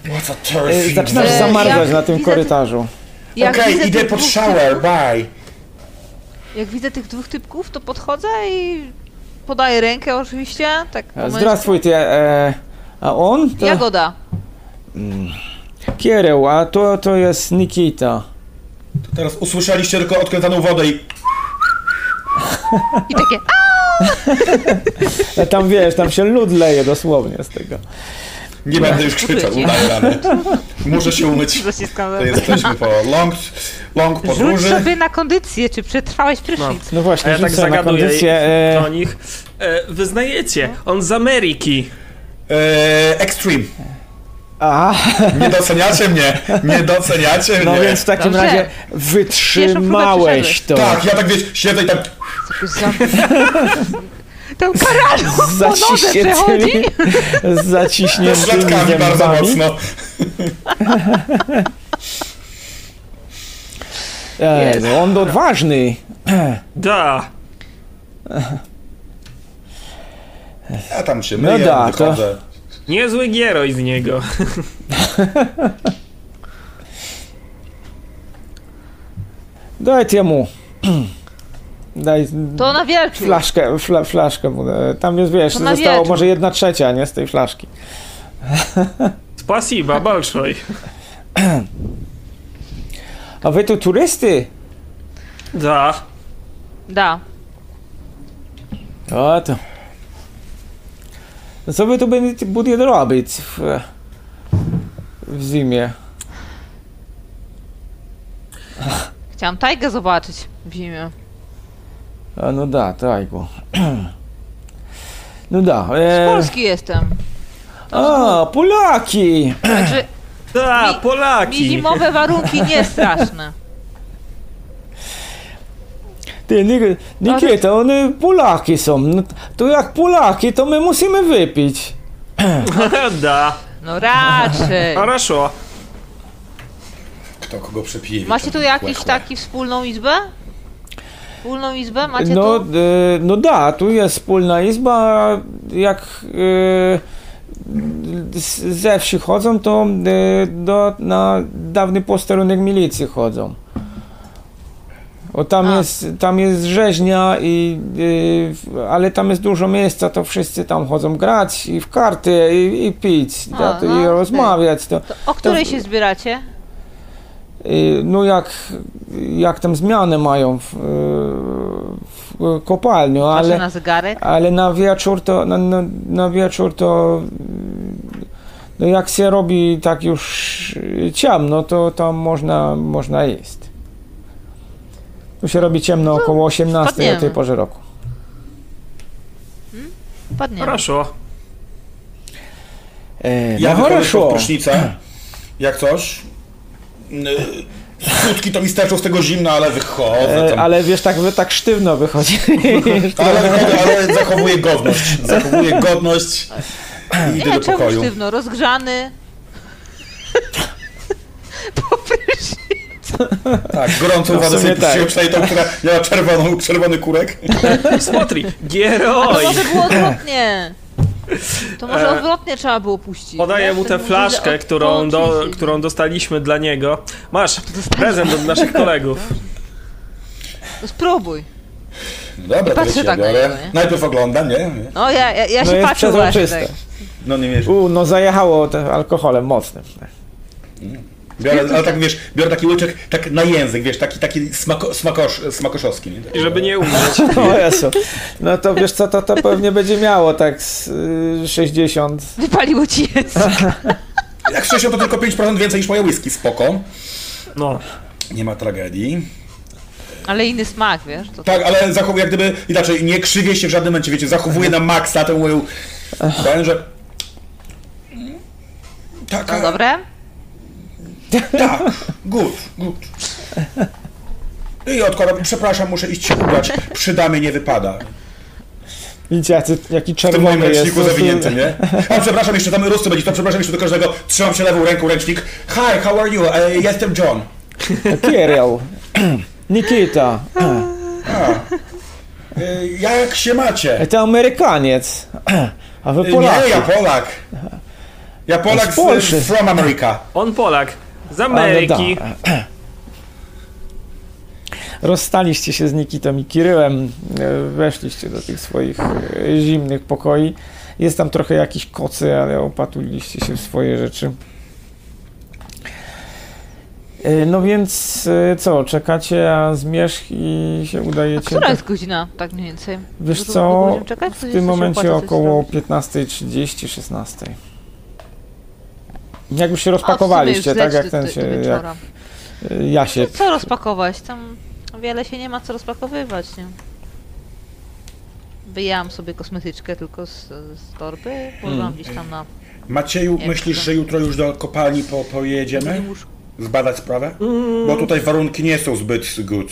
Y,
zaczynasz zamarzać
y,
na tym korytarzu.
Okej,
okay,
idę pod shower, bye.
Jak widzę tych dwóch typków, to podchodzę i podaję rękę oczywiście. Tak, e, Zdrastwuj
ty, e, a on? To...
Jagoda. Mm.
Kiereł, a to, to jest Nikita.
Teraz usłyszeliście tylko odkręcaną wodę i [laughs]
I takie, a,
E, [laughs] Tam wiesz, tam się lód leje dosłownie z tego.
nie będę już krzyczał, udaję radę. Muszę się umyć. To jesteśmy po long, long
Rzuć
podróży.
sobie na kondycję, czy przetrwałeś prysznic.
No
A
właśnie,
ja tak
rzucę na
zagaduję
kondycję.
do
E,
nich. E, wyznajecie, on z Ameryki.
E, extreme.
A,
Nie doceniacie mnie. Nie doceniacie mnie.
no więc w takim
Dobrze.
razie wytrzymałeś to.
Tak, ja tak wiesz, siedzę i tak.
Ten nodze
Zaciśniętymi, zaciśniętymi
bardzo mocno. [laughs]
E, no on odważny. [clears throat]
Da.
Ja tam się
No
myję,
da, to-
wychodzę.
Niezły gieroj z niego. [laughs]
Daj mu. [clears throat] Daj
to na wielki.
Flaszkę, flaszkę. Tam już wiesz, zostało
wielki.
może jedna trzecia, nie? Z tej flaszki. [laughs]
Spasiba, balszoj.
A wy tu turysty?
Da.
Da.
O to. No co wy tu będziecie będziecie robić w, w zimie?
Chciałam tajgę zobaczyć w zimie.
A no da, tajgo. [clears throat] No da.
Z
E,
Polski jestem.
a, Polaki!
Także [clears throat]
Da,
Mi- mi
Polaki.
zimowe warunki nie [laughs] straszne.
Ty, Nik- Nikita, one Polaki są. No, to jak Polaki, to my musimy wypić. [laughs]
da.
No raczej.
Хорошо.
Kto kogo przepije?
Macie tu
Chłe,
jakiś
chłe.
taki wspólną izbę? Wspólną izbę macie
No,
tu?
e, no da, tu jest wspólna izba. Jak e, z- ze wsi chodzą, to e, do, na dawny posterunek milicji chodzą. O, tam,
A.
jest, tam jest rzeźnia, i, e, ale tam jest dużo miejsca, to wszyscy tam chodzą grać i w karty, i, i pić,
A,
da, to,
no,
i rozmawiać. To,
To o której się zbieracie?
Y, No jak, jak tam zmiany mają w, y, w kopalniu,
Patrzę
ale,
na zegarek.
ale na wieczór to, na, na, na wieczór to y, no jak się robi tak już ciemno, to tam można, można jeść. Tu się robi ciemno około 18 o tej
wpadniemy.
porze roku.
Padnie.
Хорошо.
E,
Ja
no
wychodzę
хорошо.
pod prysznicę, jak coś. Yy, Skutki to mi starczą z tego zimna, ale wychodzę
E,
tam.
ale wiesz, tak, wy- tak sztywno wychodzi. [laughs]
Ale wychodzę, ale zachowuję godność. Zachowuję godność i idę
Nie,
do
czemu
pokoju.
sztywno? Rozgrzany. Po [laughs] prysznicu.
Tak, gorącą
wadę
sobie
tak.
puściłem tą, która miała czerwoną, czerwony kurek.
Smotri,
gieroj!
To
może było odwrotnie. To może
e,
odwrotnie trzeba było puścić.
Podaję mu tę flaszkę, którą, do, którą dostaliśmy dla niego. Masz prezent od naszych kolegów.
No spróbuj.
Dobra,
patrzę tak na niego, nie?
Najpierw oglądam, nie?
No ja, ja, ja
no
się patrzę właśnie. Tak.
No nie wierzę.
U, no zajechało alkoholem mocnym. Mm.
Biorę, ale tak wiesz, biorę taki łyczek tak na język, wiesz, taki, taki smako, smakosz, smakoszowski. Nie?
I żeby nie umrzeć. [laughs]
O Jezu. No to wiesz co, to, to pewnie będzie miało tak z y, 60.
Wypaliło ci język. [laughs]
Jak szczerze, to tylko 5% więcej niż moje whisky, spoko.
No.
Nie ma tragedii.
Ale inny smak, wiesz? To
Tak, ale zachowuję jak gdyby, inaczej, nie krzywię się w żadnym momencie, wiecie, zachowuję na maksa tę moją... Powiem, że... Taka...
no dobre?
Tak, good, good. I odkładam, przepraszam, muszę iść się ubrać, przy damie nie wypada.
Widzicie, jacy, jaki
W tym
czerwony
moim
jest.
ręczniku zawinięty, nie? A przepraszam, jeszcze tam rusty będzie, to przepraszam jeszcze do każdego, trzymam się lewą ręką ręcznik. Hi, how are you? E, jestem John.
Kirill. Nikita.
E, jak się macie?
To Amerykaniec. A wy
E,
Polacy.
Nie, ja Polak. Ja Polak
Z
z, from America.
On Polak. Z
A,
Ameryki. [clears throat]
Rozstaliście się z Nikitą i Kiryłem, e, weszliście do tych swoich e, zimnych pokoi. Jest tam trochę jakiś kocy, ale opatuliliście się w swoje rzeczy. E, No więc co, czekacie, a zmierzch i się
A
udajecie.
która
do-
jest godzina, tak mniej więcej?
Wiesz co, w tym momencie około 15.30, 16. Jak już się rozpakowaliście, tak jak ten się, jak ja się
Co rozpakować? Tam wiele się nie ma co rozpakowywać, nie? Wyjęłam sobie kosmetyczkę tylko z, z torby, położyłam gdzieś tam na
Macieju, myślisz, że jutro już do kopalni po, pojedziemy? Zbadać sprawę? Bo tutaj warunki nie są zbyt good.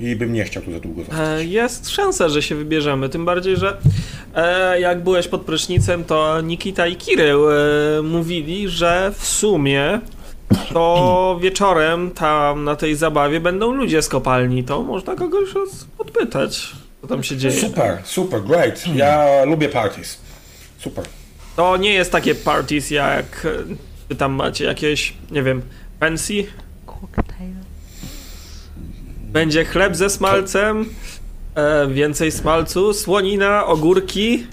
I bym nie chciał tu za długo zostać.
E, Jest szansa, że się wybierzemy, tym bardziej, że e, jak byłeś pod prysznicem, to Nikita i Kirył e, mówili, że w sumie to [clears throat] wieczorem tam na tej zabawie będą ludzie z kopalni, to można kogoś raz podpytać, co tam się dzieje.
Super, super, great. Ja lubię parties. Super.
To nie jest takie parties jak wy tam macie jakieś, nie wiem, pensji,
Koktajl.
Będzie chleb ze smalcem E, więcej smalcu, słonina, ogórki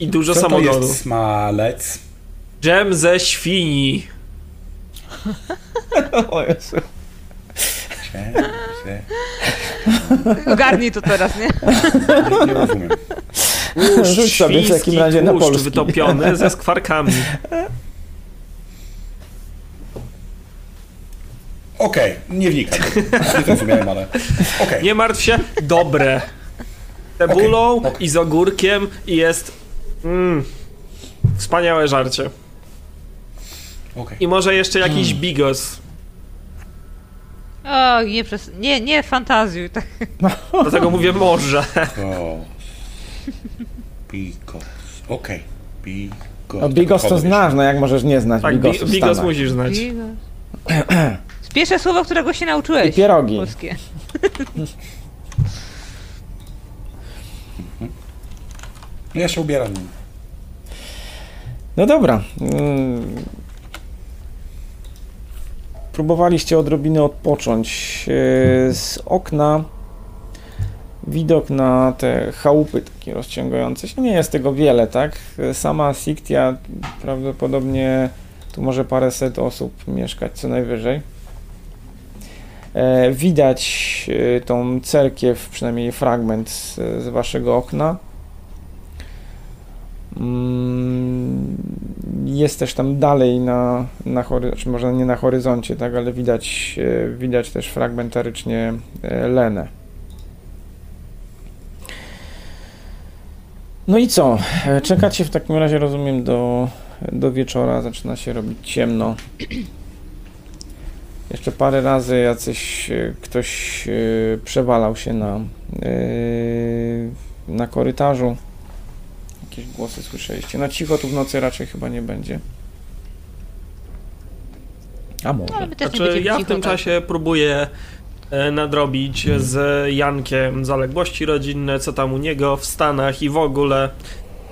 i dużo
Co to jest smalec?
Dżem ze świni. [laughs]
O Jezu. [laughs]
Ogarnij to teraz, nie?
Nie, nie rozumiem.
Tłuszcz
Rzuć sobie w takim razie na polski.
wytopiony ze [laughs] skwarkami.
Okej, nie wnikam. Nie zrozumiałem, ale... Okej.
Nie martw się, dobre. Cebulą
okej.
i z ogórkiem i jest... Mm, wspaniałe żarcie.
Okej.
I może jeszcze jakiś
Hmm.
bigos.
O, nie przez... Nie, nie fantazjuj. Tak. [laughs]
Dlatego mówię może.
Bigos. Bigos. Okej. Bigos.
No Bigos to znasz, no jak możesz nie znać
Tak, bigos musisz znać. [clears throat] [clears throat]
Pierwsze słowo, którego się nauczyłeś.
I pierogi.
Polskie. [laughs]
Ja się ubieram.
No dobra. Próbowaliście odrobinę odpocząć. E, Z okna widok na te chałupy takie rozciągające się. Nie jest tego wiele, tak? Sama Siktia prawdopodobnie tu może paręset osób mieszkać co najwyżej. E, Widać e, tą cerkiew, przynajmniej fragment z, waszego okna. Mm, Jest też tam dalej na, na horyzoncie, czy może nie na horyzoncie, tak, ale widać, e, widać też fragmentarycznie Lenę. No i co? Czekacie w takim razie, rozumiem, do, do wieczora. Zaczyna się robić ciemno. Jeszcze parę razy jacyś e, ktoś e, przewalał się na, e, na korytarzu. Jakieś głosy słyszeliście. No cicho tu w nocy raczej chyba nie będzie. A
No,
może.
nie
Znaczy, ja w tym
tak.
czasie próbuję nadrobić z Jankiem zaległości rodzinne, co tam u niego w Stanach i w ogóle.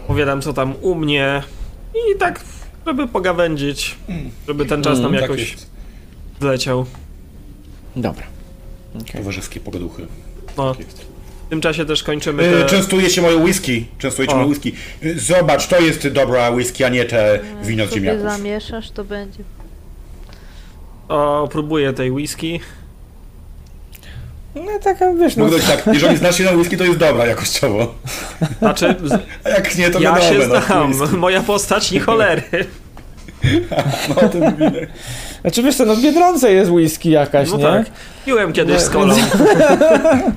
Opowiadam, co tam u mnie i tak, żeby pogawędzić, żeby ten czas nam
Mm,
Tak
jakoś. Zleciał.
Dobra. Okej.
Towarzyskie pogaduchy.
No,
Tak
w tym czasie też kończymy
E,
te...
Częstujecie moje whisky. Częstujecie moje whisky. E, Zobacz, to jest dobra whisky, a nie te wino z ziemniaków.
zamieszasz, to będzie.
O, próbuję tej whisky.
No taka, wiesz, no,
dać tak, jeżeli znasz się na whisky, to jest dobra jakościowo.
Znaczy,
A jak nie, to
ja
wiadomo,
się
no,
znam, moja postać nie cholery. [laughs]
No, o tym mówię.
Znaczy wiesz co, no w Biedronce jest whisky jakaś,
No
nie?
tak, piłem kiedyś
Nie,
z kolą.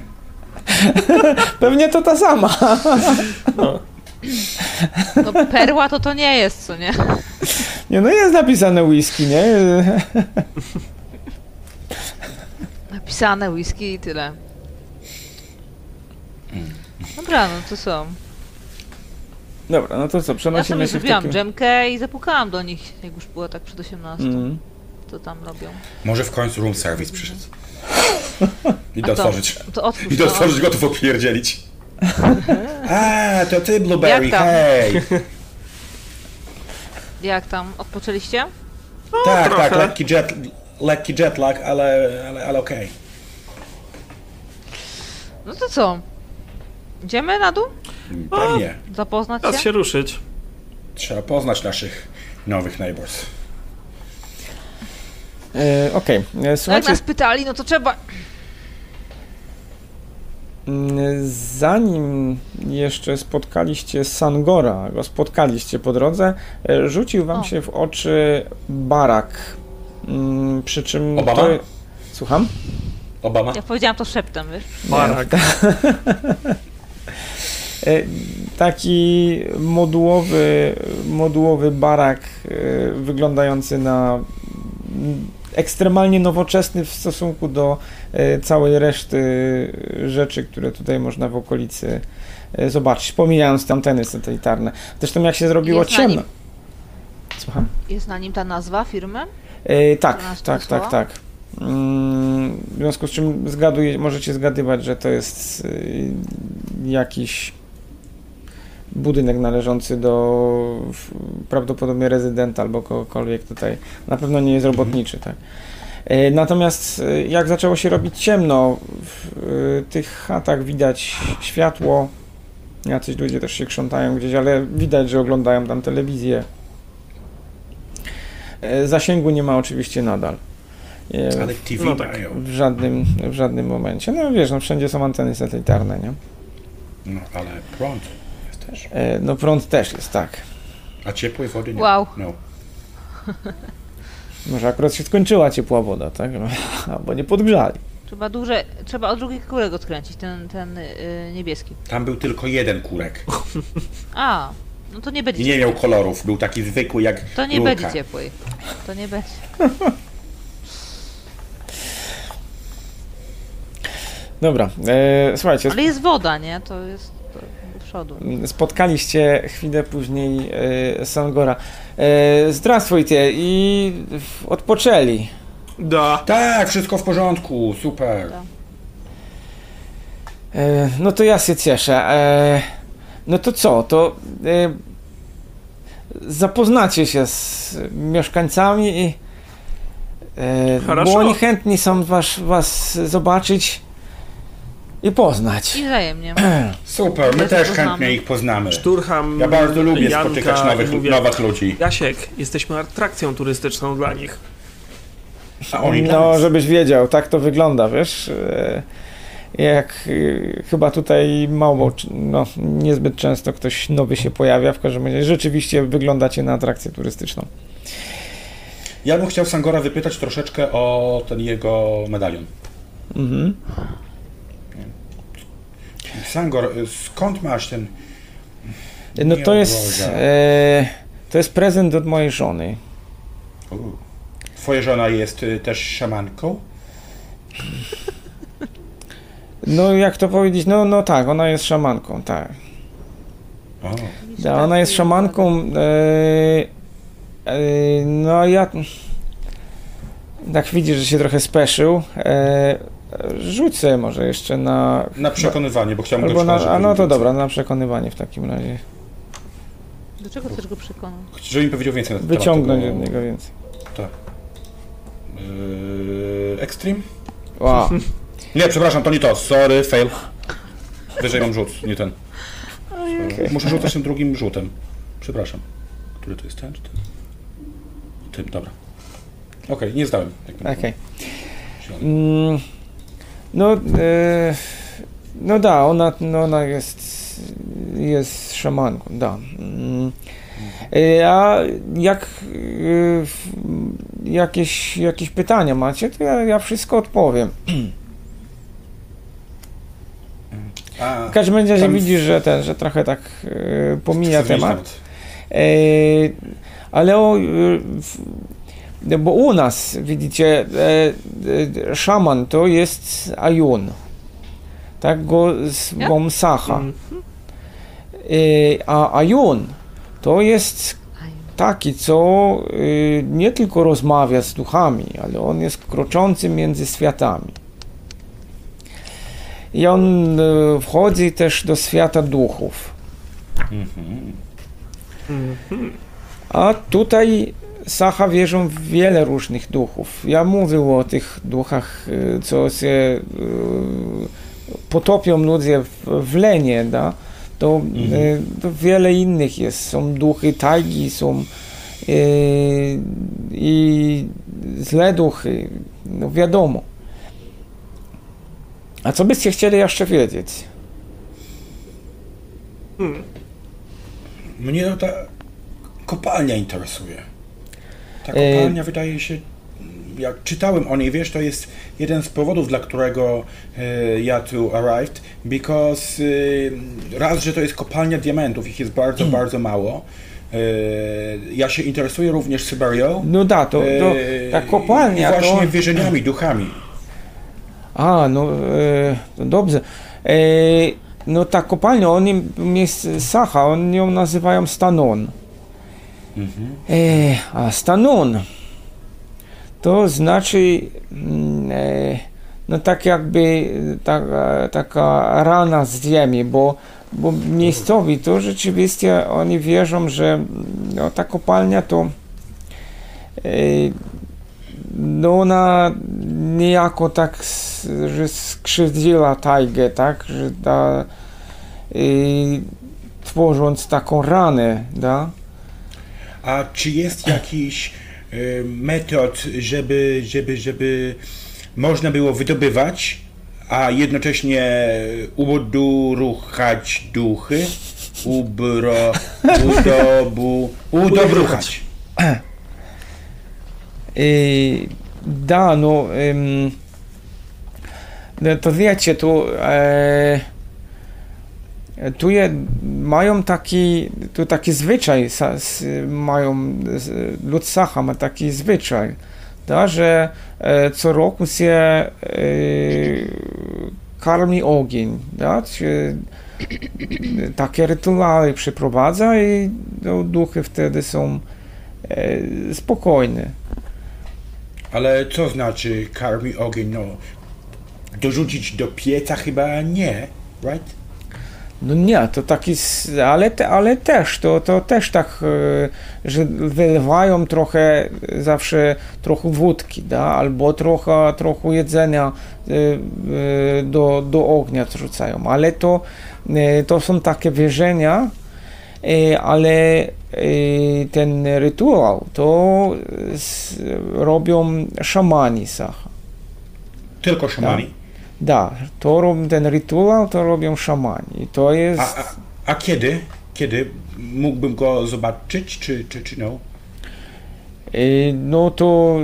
[laughs]
Pewnie to ta sama.
No.
No perła to to nie jest, co nie?
Nie, no jest napisane whisky, nie?
Napisane whisky i tyle. Dobra, no to co?
Dobra, no to co,
Ja
przenosimy
sobie
się w
zrobiłam
takim...
dżemkę i zapukałam do nich, jak już było tak przed 18.
Mm.
Co tam robią?
Może w końcu room service przyszedł. I
to,
otworzyć.
to otwórz
I do
to.
otworzyć gotów opierdzielić. A, to ty, Blueberry,
Jak tam?
hej!
Jak tam? Odpoczęliście?
tak,
trochę.
tak, lekki, jet, lekki jetlag, ale, ale, ale okej.
No to co? Idziemy na dół?
Pewnie.
Zapoznać
Czas
się?
się ruszyć.
Trzeba poznać naszych nowych neighbors.
E, Okej, e,
No jak
słuchajcie,
nas pytali, no to trzeba...
mm, zanim jeszcze spotkaliście Sangora, go spotkaliście po drodze, e, rzucił wam
O.
się w oczy barak. Mm, Przy czym
Obama?
to... Słucham?
Obama?
Ja powiedziałam to szeptem, wiesz?
Barak. [laughs]
E, Taki modułowy, modułowy barak wyglądający na ekstremalnie nowoczesny w stosunku do e, całej reszty rzeczy, które tutaj można w okolicy e, zobaczyć, pomijając te anteny satelitarne. Zresztą jak się zrobiło
Jest na
ciemno...
nim.
Słucham?
Jest na nim ta nazwa firmy?
E, tak, tak,
posłała?
tak, tak. Mm, W związku z czym możecie zgadywać, że to jest jakiś budynek należący do prawdopodobnie rezydenta albo kogokolwiek tutaj. Na pewno nie jest robotniczy, tak. E, Natomiast e, jak zaczęło się robić ciemno, w e, tych chatach widać światło. Jacyś ludzie też się krzątają gdzieś, ale widać, że oglądają tam telewizję. Zasięgu nie ma oczywiście nadal.
Ale TV
No tak.
W żadnym, w żadnym momencie. No wiesz, no wszędzie są anteny satelitarne, nie?
No, ale prąd też.
E, No prąd też jest, tak.
A ciepłej wody nie.
Wow.
No. [laughs]
Może akurat się skończyła ciepła woda, tak? No, [laughs] Albo nie podgrzali.
Trzeba duże, trzeba od drugiej kurek odkręcić, ten, ten y, niebieski.
Tam był tylko jeden kurek. [laughs]
A, no to nie będzie
I nie miał kolorów. Był taki zwykły jak
To nie
rurka.
będzie ciepłej. To nie będzie.
Dobra, e, słuchajcie,
Ale jest woda, nie? To jest przodu.
Spotkaliście chwilę później e, Sangora. E, Zdrastwujcie i odpoczęli.
Da.
Tak, wszystko w porządku, super.
Da.
E, no to ja się cieszę. E, no to co, to e, zapoznacie się z mieszkańcami i bo oni chętni są was, was zobaczyć i poznać.
I wzajemnie. [clears throat]
Super, my
Ja
też
poznamy.
chętnie ich poznamy.
Szturcham
Ja bardzo lubię
Janka
spotykać nowych,
mówię,
nowych ludzi.
Jasiek, jesteśmy atrakcją turystyczną dla nich.
A oni
No,
nas.
żebyś wiedział, tak to wygląda, wiesz. e, Jak e, chyba tutaj mało, no niezbyt często ktoś nowy się pojawia, w każdym razie rzeczywiście wyglądacie na atrakcję turystyczną.
Ja bym chciał Sangora wypytać troszeczkę o ten jego medalion.
Mhm.
Sangor, skąd masz ten...
No to jest, e, to jest prezent od mojej żony.
U. Twoja żona jest y, też szamanką?
No jak to powiedzieć, no, no tak, ona jest szamanką, tak.
O.
Da, ona jest szamanką, e, e, no ja tak widzisz, że się trochę speszył. E, rzucę może jeszcze na...
Na przekonywanie, bo chciałbym
Albo
go
na,
przekonać,
a no to dobra, na przekonywanie w takim razie.
Do czego chcesz go przekonać?
Żeby mi powiedział więcej na ten
Wyciągnąć
temat.
od niego więcej.
Yy, extreme?
Wow. [laughs]
Nie, przepraszam, to nie to. Sorry, fail. Wyżej mam rzut, nie ten. Muszę rzucać tym drugim rzutem. Przepraszam. Który to jest ten czy ten? Tym, dobra. Okej, nie zdałem.
Okej. Mm, no, e, no da, ona, no ona jest, jest szamanką, da. Mm. E, a jak e, jakieś, jakieś pytania macie, to ja, ja wszystko odpowiem.
A,
W każdym razie widzisz, że ten, że trochę tak pomija temat. Ale o, bo u nas, widzicie, e, e, szaman to jest Ajun. Tak go zwą Sacha.
Mm.
E, a Ajun to jest taki, co e, nie tylko rozmawia z duchami, ale on jest kroczący między światami. I on e, wchodzi też do świata duchów.
Mhm.
Mhm.
A tutaj Sacha wierzą w wiele różnych duchów. Ja mówił o tych duchach, y, co się y, potopią ludzie w, w lenie, da? To, y, to wiele innych jest. Są duchy tajgi, są y, i złe duchy, no wiadomo. A co byście chcieli jeszcze wiedzieć?
Hmm.
Mnie ta kopalnia interesuje. Ta
E,
kopalnia wydaje się, jak czytałem o niej, wiesz, to jest jeden z powodów, dla którego e, ja tu arrived, because e, raz, że to jest kopalnia diamentów, ich jest bardzo,
Hmm.
bardzo mało. E, ja się interesuję również Syberią.
No da, to, to
e,
ta kopalnia
właśnie
to...
wierzeniami, duchami.
A, no e, to dobrze. E, no ta kopalnia, oni jest Sacha, oni ją nazywają Stanon. E, a Stanon to znaczy mm, e, no tak jakby taka, taka rana z ziemi, bo, bo miejscowi to rzeczywiście oni wierzą, że no, ta kopalnia to e, no ona niejako tak, że skrzywdziła tajgę, tak, że da, y, tworząc taką ranę, da.
A czy jest jakiś y, metod, żeby, żeby, żeby można było wydobywać, a jednocześnie uduruchać duchy? Ubro, udobu, [laughs] udobruchać. [clears throat]
Y, da, no, ym, to wiecie, tu, e, tu je, mają taki, tu taki zwyczaj, mają, lud Sacha ma taki zwyczaj, da, że e, co roku się e, karmi ogień, da, takie rytuały przeprowadza i no, duchy wtedy są e, spokojne.
Ale co znaczy karmi ogień? No, dorzucić do pieca chyba nie, right?
No nie, to taki, ale, ale też, to, to też tak, e, że wylewają trochę, e, zawsze trochę wódki, da, albo trochę, trochę jedzenia e, do, do ognia rzucają, ale to, to są takie wierzenia, ale ten rytuał to robią szamani Sacha.
Tylko szamani.
Da, to rob, ten rytuał to robią szamani. To jest...
A, a, a kiedy? Kiedy mógłbym go zobaczyć, czy, czy, czy no?
Y, No to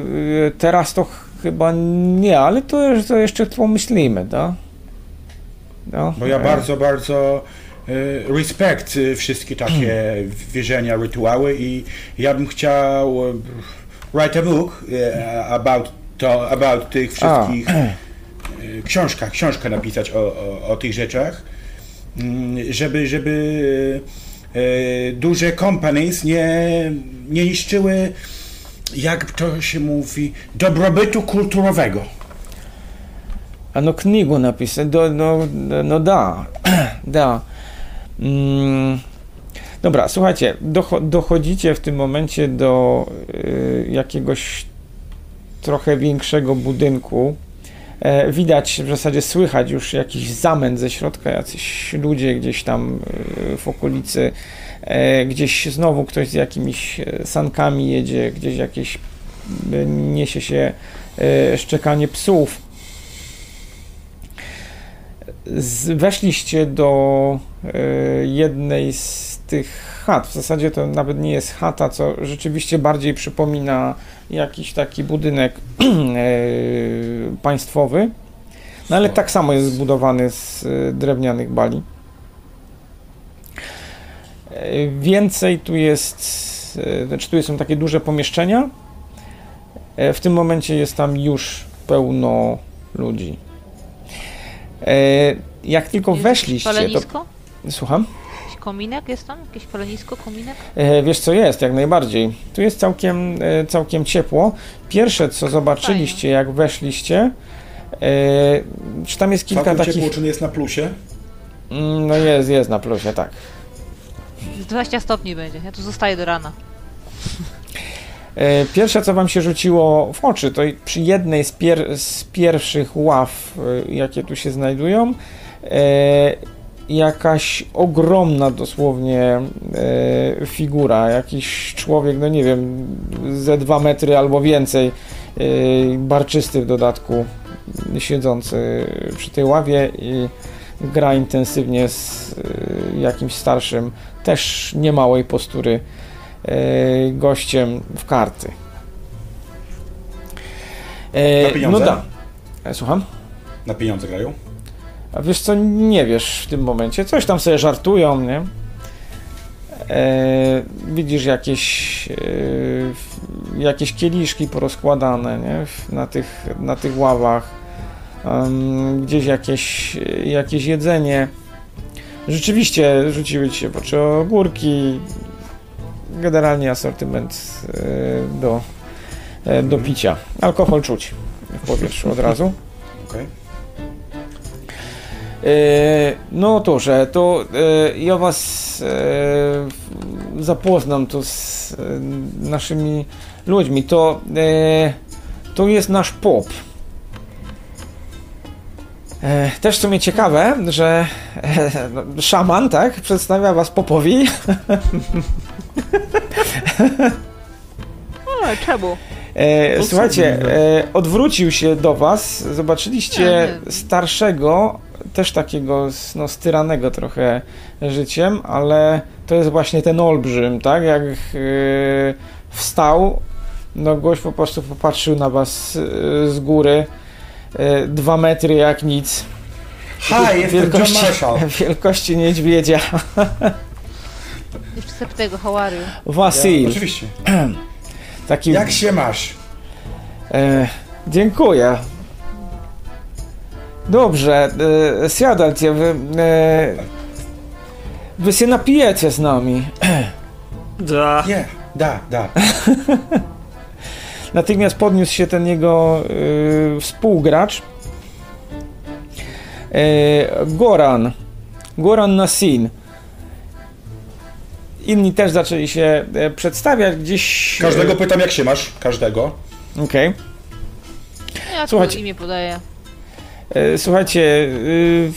y, teraz to ch- chyba nie, ale to, to jeszcze pomyślimy, da? No,
Bo ja
e,
bardzo, bardzo respekt wszystkie takie [clears throat] wierzenia, rytuały i ja bym chciał write a book about, to, about tych wszystkich e, [clears throat] książkach, książkę napisać o, o, o tych rzeczach, mm, żeby, żeby e, duże companies nie, nie niszczyły, jak to się mówi, dobrobytu kulturowego.
A no knigу napisać, do, no, no da, [clears throat] da. Mm, dobra, słuchajcie, docho, dochodzicie w tym momencie do y, jakiegoś trochę większego budynku. E, widać, w zasadzie słychać już jakiś zamęt ze środka, jacyś ludzie gdzieś tam y, w okolicy, e, gdzieś znowu ktoś z jakimiś e, sankami jedzie, gdzieś jakieś niesie się e, szczekanie psów weszliście do e, jednej z tych chat. W zasadzie to nawet nie jest chata, co rzeczywiście bardziej przypomina jakiś taki budynek [clears throat] e, państwowy. No ale tak samo jest zbudowany z e, drewnianych bali. E, Więcej tu jest, znaczy tu są takie duże pomieszczenia. W tym momencie jest tam już pełno ludzi. Jak tylko
Jest
weszliście, to... Słucham?
Kominek jest tam? Jakieś palenisko, kominek?
E, Wiesz co jest, jak najbardziej. Tu jest całkiem, e, całkiem ciepło. Pierwsze co zobaczyliście, jak weszliście, e, czy tam jest kilka
Całkiem
takich...
ciepło, czy nie jest na plusie?
Mm, No jest, jest na plusie, tak.
Z 20 stopni będzie. Ja tu zostaję do rana.
E, Pierwsze, co wam się rzuciło w oczy, to przy jednej z, pier z pierwszych ław, e, jakie tu się znajdują, e, jakaś ogromna dosłownie e, figura, jakiś człowiek, no nie wiem, ze dwa metry albo więcej, e, barczysty w dodatku, siedzący przy tej ławie i gra intensywnie z e, jakimś starszym, też niemałej postury e, gościem w karty. E,
Na pieniądze?
No da. E, Słucham?
Na pieniądze grają?
A wiesz co, nie wiesz w tym momencie. Coś tam sobie żartują, nie? E, widzisz jakieś, e, jakieś kieliszki porozkładane, nie? Na tych, na tych ławach. Em, gdzieś jakieś, jakieś jedzenie. Rzeczywiście rzuciły ci się w oczy ogórki. Generalnie asortyment e, do, e, do picia. Alkohol czuć w powietrzu od razu. [laughs]
Okej.
E, No to, że to e, ja was e, zapoznam tu z naszymi ludźmi. To, to jest nasz pop. Też w sumie ciekawe, że szaman, tak, przedstawia was popowi. [laughs]
O, czemu?
To
słuchajcie, odwrócił się do was, zobaczyliście starszego, też takiego no, styranego trochę życiem, ale to jest właśnie ten olbrzym, tak? Jak e, wstał, no gość po prostu popatrzył na was e, z góry, e, dwa metry jak nic,
Hi, jestem John Marshall. [laughs]
wielkości niedźwiedzia.
Jeszcze septego, how are you?
Wasil,
Ja, oczywiście. [clears throat]
taki...
Jak się masz?
E, dziękuję. Dobrze, e, siadajcie, wy, e, wy się napijecie z nami. [clears throat]
Da.
Nie, da, da. [laughs]
Natychmiast podniósł się ten jego e, współgracz. E, Goran. Goran Nasin. Inni też zaczęli się e, przedstawiać gdzieś.
Każdego pytam, jak się masz? Każdego.
Okej.
Ja
Słuchajcie.
imię podaję.
E, Słuchajcie, y,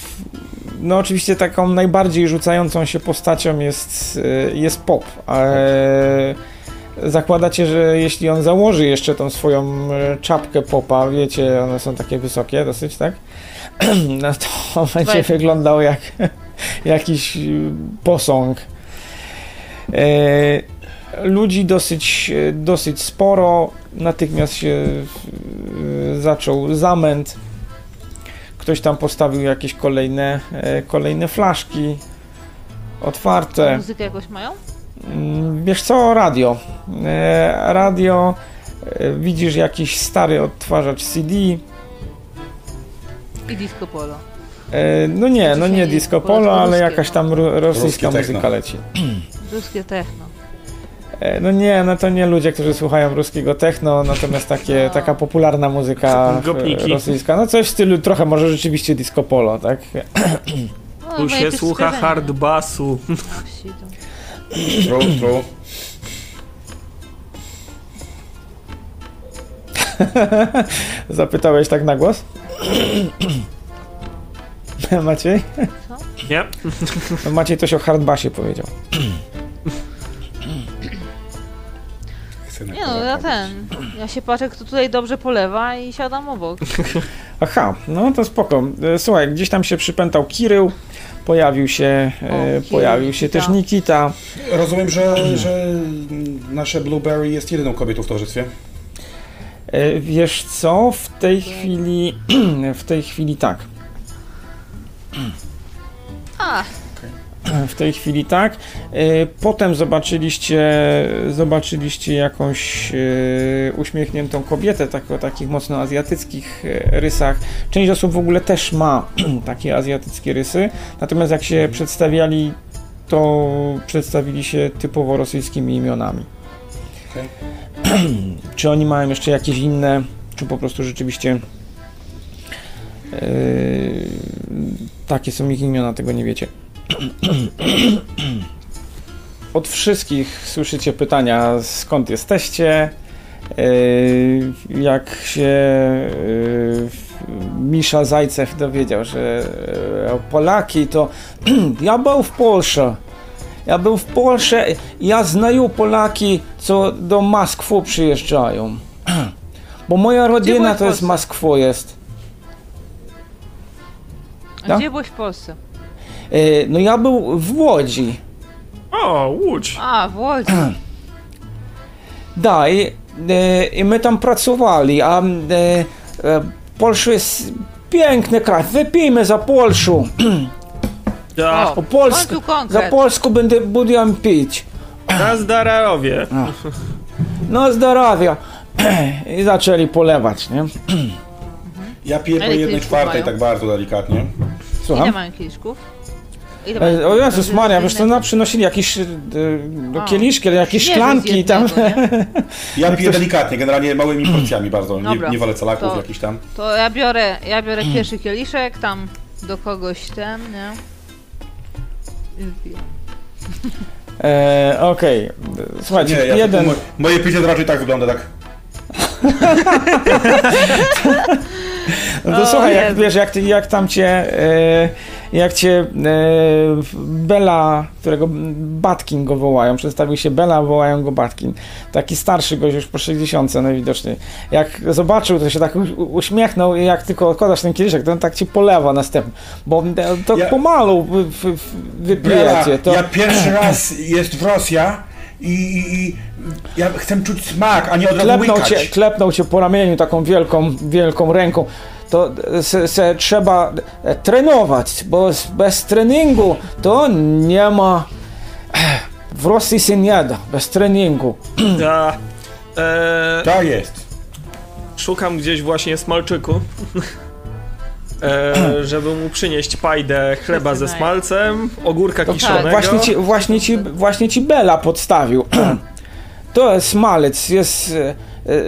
no oczywiście taką najbardziej rzucającą się postacią jest, y, jest Pop. E, Zakładacie, że jeśli on założy jeszcze tą swoją e, czapkę Popa, wiecie, one są takie wysokie dosyć, tak? [clears throat] No to będzie
Weź.
wyglądał jak [laughs] jakiś posąg. E, Ludzi dosyć, e, dosyć sporo, natychmiast się zaczął zamęt. Ktoś tam postawił jakieś kolejne, e, kolejne flaszki otwarte.
Muzykę jakoś mają?
Mm, Wiesz co, radio. E, Radio, e, widzisz jakiś stary odtwarzacz CD.
I disco polo.
No nie, no nie disco polo, ale jakaś tam ro- rosyjska muzyka leci.
Ruskie techno.
E, No nie, no to nie ludzie, którzy słuchają ruskiego techno, natomiast takie, taka popularna muzyka
Gopniki.
rosyjska. No coś w stylu trochę może rzeczywiście disco polo, tak?
No,
Tu się słucha hard bassu.
True, true. [laughs]
Zapytałeś tak na głos? Maciej?
Nie?
No Maciej coś o hardbasie powiedział. [clears throat]
no, ja ten. Ja się patrzę, kto tutaj dobrze polewa i siadam obok. [laughs]
Aha, no to spoko. E, Słuchaj, gdzieś tam się przypętał Kirył, pojawił się, e,
Kirył,
pojawił się
Nikita.
też Nikita.
Rozumiem, że, że nasze Blueberry jest jedyną kobietą w towarzystwie.
E, Wiesz co, w tej chwili, [clears throat] w tej chwili tak.
A, [clears throat]
W tej chwili tak. E, Potem zobaczyliście, zobaczyliście jakąś e, uśmiechniętą kobietę, tak, o takich mocno azjatyckich e, rysach. Część osób w ogóle też ma [clears throat] takie azjatyckie rysy, natomiast jak się przedstawiali, to przedstawili się typowo rosyjskimi imionami.
Okej. [clears throat]
czy oni mają jeszcze jakieś inne, czy po prostu rzeczywiście e, takie są ich imiona, tego nie wiecie. [clears throat] Od wszystkich słyszycie pytania, skąd jesteście, yy, jak się yy, Misza Zajcew dowiedział, że yy, Polaki to [clears throat] ja był w Polsce. Ja był w Polsce, ja znaję Polaki, co do Moskwy przyjeżdżają. [clears throat] Bo moja rodzina to jest? Moskwo jest.
a
Tak?
gdzie byłeś w Polsce?
Yy, no ja był w Łodzi.
O, Łódź.
A, w Łodzi. [clears throat]
I, e, i my tam pracowali, a e, e, Polsza jest piękny kraj, wypijmy za Polskę.
Da. [clears throat]
O,
Polsku, za Polskę będę, będę pić. [clears throat]
Na Zdararowie.
No zdrowia. I zaczęli polewać, nie?
Ja piję po
Ile
jednej czwartej,
mają?
tak bardzo delikatnie.
Ile
Słucham?
mają kieliszków?
E, O Jezus? Maria, wiesz co, no przynosili jakieś do
A.
kieliszki, ale jakieś szklanki tam.
jednego?
Ja piję delikatnie, generalnie małymi [clears throat] porcjami bardzo. Nie,
Dobra.
nie wolę calaków
To-
jakichś tam.
To ja biorę, ja biorę pierwszy kieliszek, tam do kogoś ten, nie? I wypijam.
E, Okej, słuchajcie,
Nie, ja
jeden...
mo- moje picie raczej tak wygląda, tak. [laughs] [laughs]
No to
O
słuchaj, jak wiesz, jak, ty, jak tam cię, e, jak cię e, Bela, którego Batkin go wołają, przedstawił się Bela, wołają go Batkin. Taki starszy gość już po 60 najwidoczniej. Jak zobaczył, to się tak uśmiechnął i jak tylko odkładasz ten kieliszek, to on tak ci polewa następny. Bo e, to
Ja-
pomalu wy- wy- wy-
Bela,
wypijecie. To...
ja pierwszy raz jest w Rosja i, i, i ja chcę czuć smak, a nie od razu
klepnął cię, klepnął cię po ramieniu taką wielką, wielką ręką. To se, se trzeba e, trenować, bo bez treningu to nie ma. W Rosji się nie da, bez treningu. [clears throat]
Ja, e,
Tak jest.
szukam gdzieś właśnie smalczyku, e, [clears throat] żeby mu przynieść pajdę chleba ze smalcem, ogórka kiszonego.
Właśnie ci, właśnie, ci, właśnie ci Bela podstawił. [clears throat] To jest malec, jest e,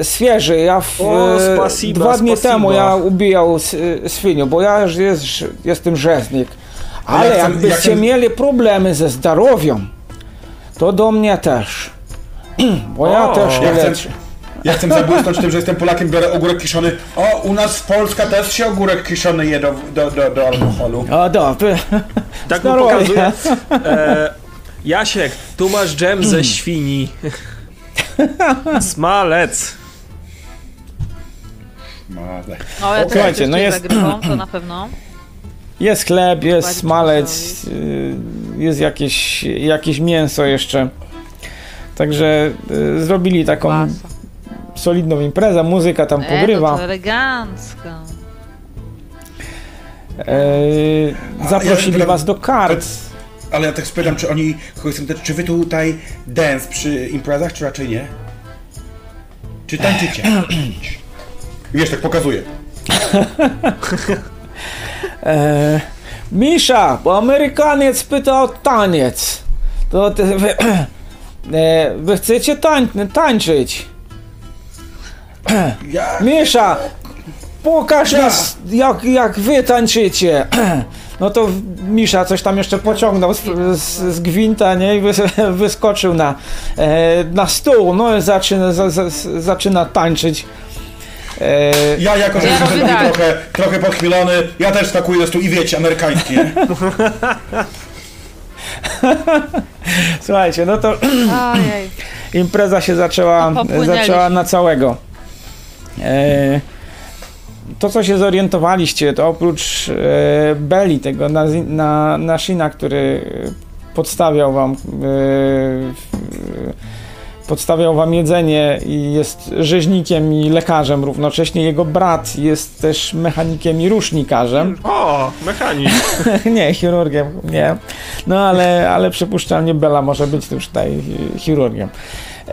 e, świeży. Ja w,
O, spasiba,
dwa dni
spasiba.
temu ja ubijał świnię, bo ja już jest, jestem rzeźnik. Ale
chcę-
jakbyście
jak chcę-
mieli problemy ze zdrowiem, to do mnie też. [clears throat] Bo ja
O,
też
Ja
nie
chcę,
leczę.
Ja chcę zabłysnąć tym, że jestem Polakiem, biorę ogórek kiszony. O, u nas w Polsce też się ogórek kiszony je do, do, do, do alkoholu.
O, dobrze.
Tak mu pokazuje. E, Jasiek, tu masz dżem ze świni. Smalec.
Male.
No, ja
Słuchajcie, no jest-
to na pewno.
Jest chleb, jest smalec, y, jest jakieś, jakieś mięso jeszcze. Także y, zrobili taką. Solidną imprezę, muzyka tam
E,
pogrywa.
to elegancko.
E, zaprosili
ja-
was do kart.
Ale ja tak spytam, czy oni, czy wy tutaj dance przy imprezach, czy raczej nie? Czy tańczycie? [clears throat] Wiesz, tak pokazuję. [laughs]
E, Misza, bo Amerykaniec pyta o taniec. To ty, wy, [clears throat] e, wy chcecie tań, tańczyć? Misza, pokaż
Ja.
nas, jak, jak wy tańczycie. [clears throat] No to Misza coś tam jeszcze pociągnął z, z, z gwinta, nie? I wys, [laughs] wyskoczył na, e, na stół, no i zaczyna, za, za, zaczyna tańczyć. E,
Ja jako, że
Ja
jestem
tak.
trochę, trochę podchmielony, ja też skakuję do stół i wiecie, amerykański, [laughs]
słuchajcie, no to [clears throat] impreza się zaczęła, zaczęła na całego. E, to, co się zorientowaliście, to oprócz e, Beli, tego na, Nashina, który podstawiał wam e, podstawiał wam jedzenie i jest rzeźnikiem i lekarzem równocześnie. Jego brat jest też mechanikiem i rusznikarzem.
O, mechanik. [laughs]
nie, chirurgiem, nie. No ale, ale przypuszczalnie Bela może być już tutaj chirurgiem. E,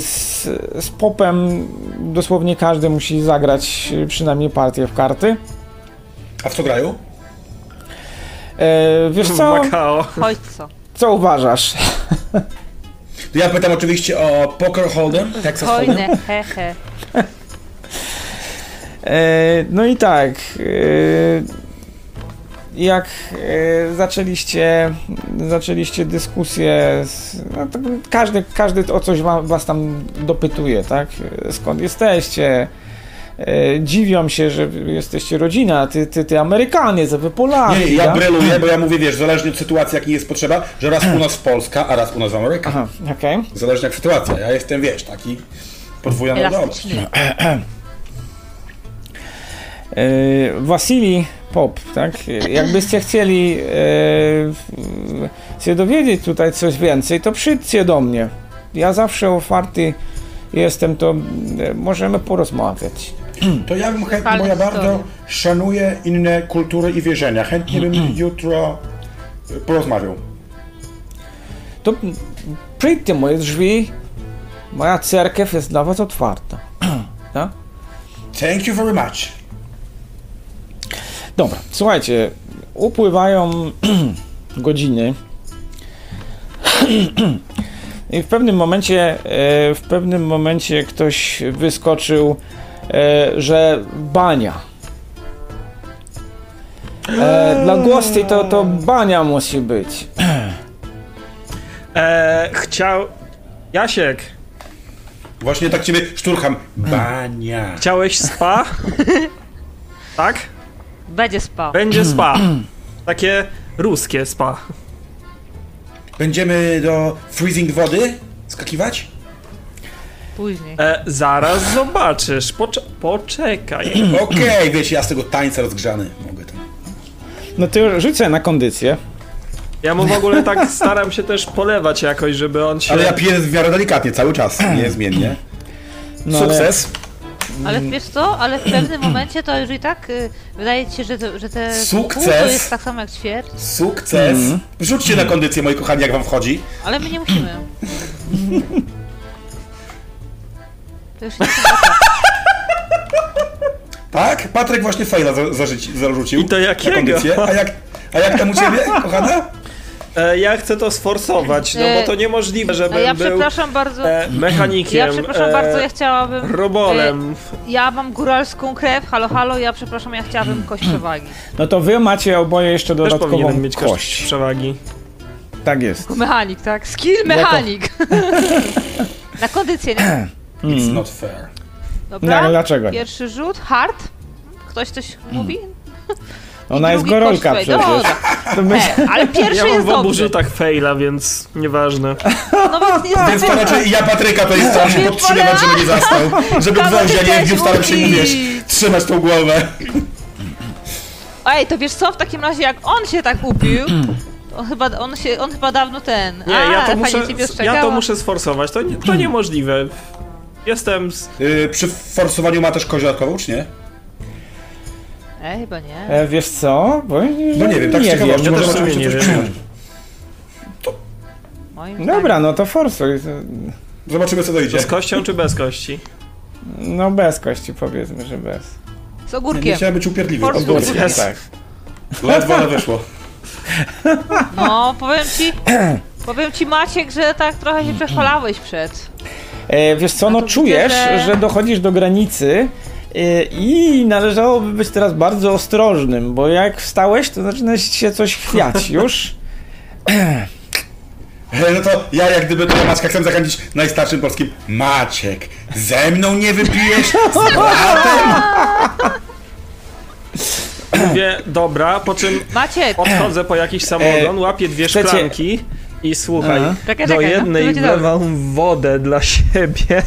z, z popem dosłownie każdy musi zagrać przynajmniej partię w karty.
A w co grają?
E, wiesz co?
Macao.
Chodź co.
Co uważasz?
To ja pytam oczywiście o Poker Hold'em, Texas Hold'em.
E, no i tak. E, jak e, zaczęliście, zaczęliście dyskusję, z, no to każdy, każdy o coś wa, was tam dopytuje, tak? Skąd jesteście? E, dziwią się, że jesteście rodzina, ty, ty, ty Amerykanie, wy Polaki.
Nie, nie, ja
tak?
bryluję, bo ja mówię, wiesz, zależnie od sytuacji, jakiej jest potrzeba, że raz u nas Polska, a raz u nas Ameryka.
Aha, okej.
Zależnie jak sytuacja. Ja jestem, wiesz, taki narodowość.
Elastyczny.
E, Wasili Pop, tak? Jakbyście chcieli e, się dowiedzieć tutaj coś więcej, to przyjdźcie do mnie. Ja zawsze otwarty jestem, to e, możemy porozmawiać.
To ja bym chętnie, bo ja bardzo szanuję inne kultury i wierzenia. Chętnie bym [clears throat] jutro y, porozmawiał.
To przyjdźcie moje drzwi, moja cerkiew jest dla was otwarta. [clears throat] tak?
Thank you very much.
Dobra, słuchajcie, upływają [clears throat] godziny [clears throat] i w pewnym momencie, e, w pewnym momencie ktoś wyskoczył, e, że bania. E, Dla gości to, to bania musi być.
E, chciał... Jasiek,
Właśnie tak ciebie szturcham. Bania.
Chciałeś spa? [laughs] tak?
Będzie spał.
Będzie spa. [clears throat] Takie ruskie spa.
Będziemy do freezing wody skakiwać?
Później.
E, zaraz zobaczysz. Pocze poczekaj. [clears throat]
Okej, wiecie, ja z tego tańca rozgrzany mogę tam.
No ty rzuć sobie na kondycję.
Ja mu w ogóle tak staram się też polewać jakoś, żeby on się...
Ale ja piję w miarę delikatnie, cały czas, [clears throat] niezmiennie.
No
Sukces.
Ale wiesz co, ale w pewnym momencie to już i tak y, wydaje ci się, że, to, że te
Sukces.
pół to jest tak samo jak ćwierć,
Sukces. Rzućcie na kondycję, moi kochani, jak wam wchodzi.
ale my nie musimy. [laughs] To już nie [laughs]
Tak? Patryk właśnie za- zarzuci- zarzucił.
I to jakiego?
Na kondycję. A jak, a jak tam u ciebie, [laughs] kochana?
E, ja chcę to sforsować, no bo to niemożliwe,
A
żebym
ja
był
przepraszam bardzo.
e, mechanikiem,
Ja przepraszam
e,
bardzo, ja chciałabym.
robolem.
y, Ja mam góralską krew, halo, halo, ja przepraszam, ja chciałabym kość przewagi.
No to wy macie oboje jeszcze dodatkową
mieć kość
kość.
przewagi.
Tak jest.
Mechanik, tak? Skill mechanik. [laughs] Na kondycję, nie?
It's not fair.
Dobra.
No, dlaczego?
Pierwszy rzut, hard. Ktoś coś mówi? [laughs]
Ona jest gorolka przecież.
swojej.
To my...
E, ale pierwszy
Ja mam
jest
w obu
dobrze.
rzutach faila, więc nieważne.
No więc nie
Więc to raczej ja Patryka to jest staram się podtrzymywać, żeby nie zastał. Żeby
ty
nie wbił, staram się
mówisz.
wiesz, trzymać tą głowę.
Ej, to wiesz co, w takim razie jak on się tak upił, to chyba, on, się, on chyba dawno ten...
Nie,
A,
ja to muszę, ja to muszę sforsować, to, nie, to niemożliwe. Jestem... Z...
Yy, przy forsowaniu ma też kość dodatkową, czy nie?
Ej, chyba nie.
E, wiesz co? Bo,
No nie wiem, tak z
nie
ciekawości,
wiem.
Też nie wiem.
Moim
Dobra, no to forsuj.
Zobaczymy, co dojdzie.
Z kością czy bez kości?
No bez kości powiedzmy, że bez.
Z
Nie, nie
ogórkiem.
chciałem być upierdliwy. Odwróć.
Ogórkiem.
Jest.
Tak.
Ledwo, ale wyszło.
No, powiem ci... [clears throat] Powiem ci Maciek, że tak trochę się przechwalałeś przed.
E, wiesz co, no
to
czujesz,
że-
że dochodzisz do granicy e, i należałoby być teraz bardzo ostrożnym, bo jak wstałeś, to zaczyna się coś chwiać [laughs] już.
No to ja jak gdyby do Maćka chcę zakończyć najstarszym polskim Maciek, ze mną nie wypijesz? [laughs] Z bratem?
Mówię, dobra, po czym
Maciek,
odchodzę po jakiś samogon, łapię dwie
chcecie-
szklanki i słuchaj,
Aha.
Czekaj,
do
czekaj, no,
jednej
będzie
wlewam wodę dla siebie,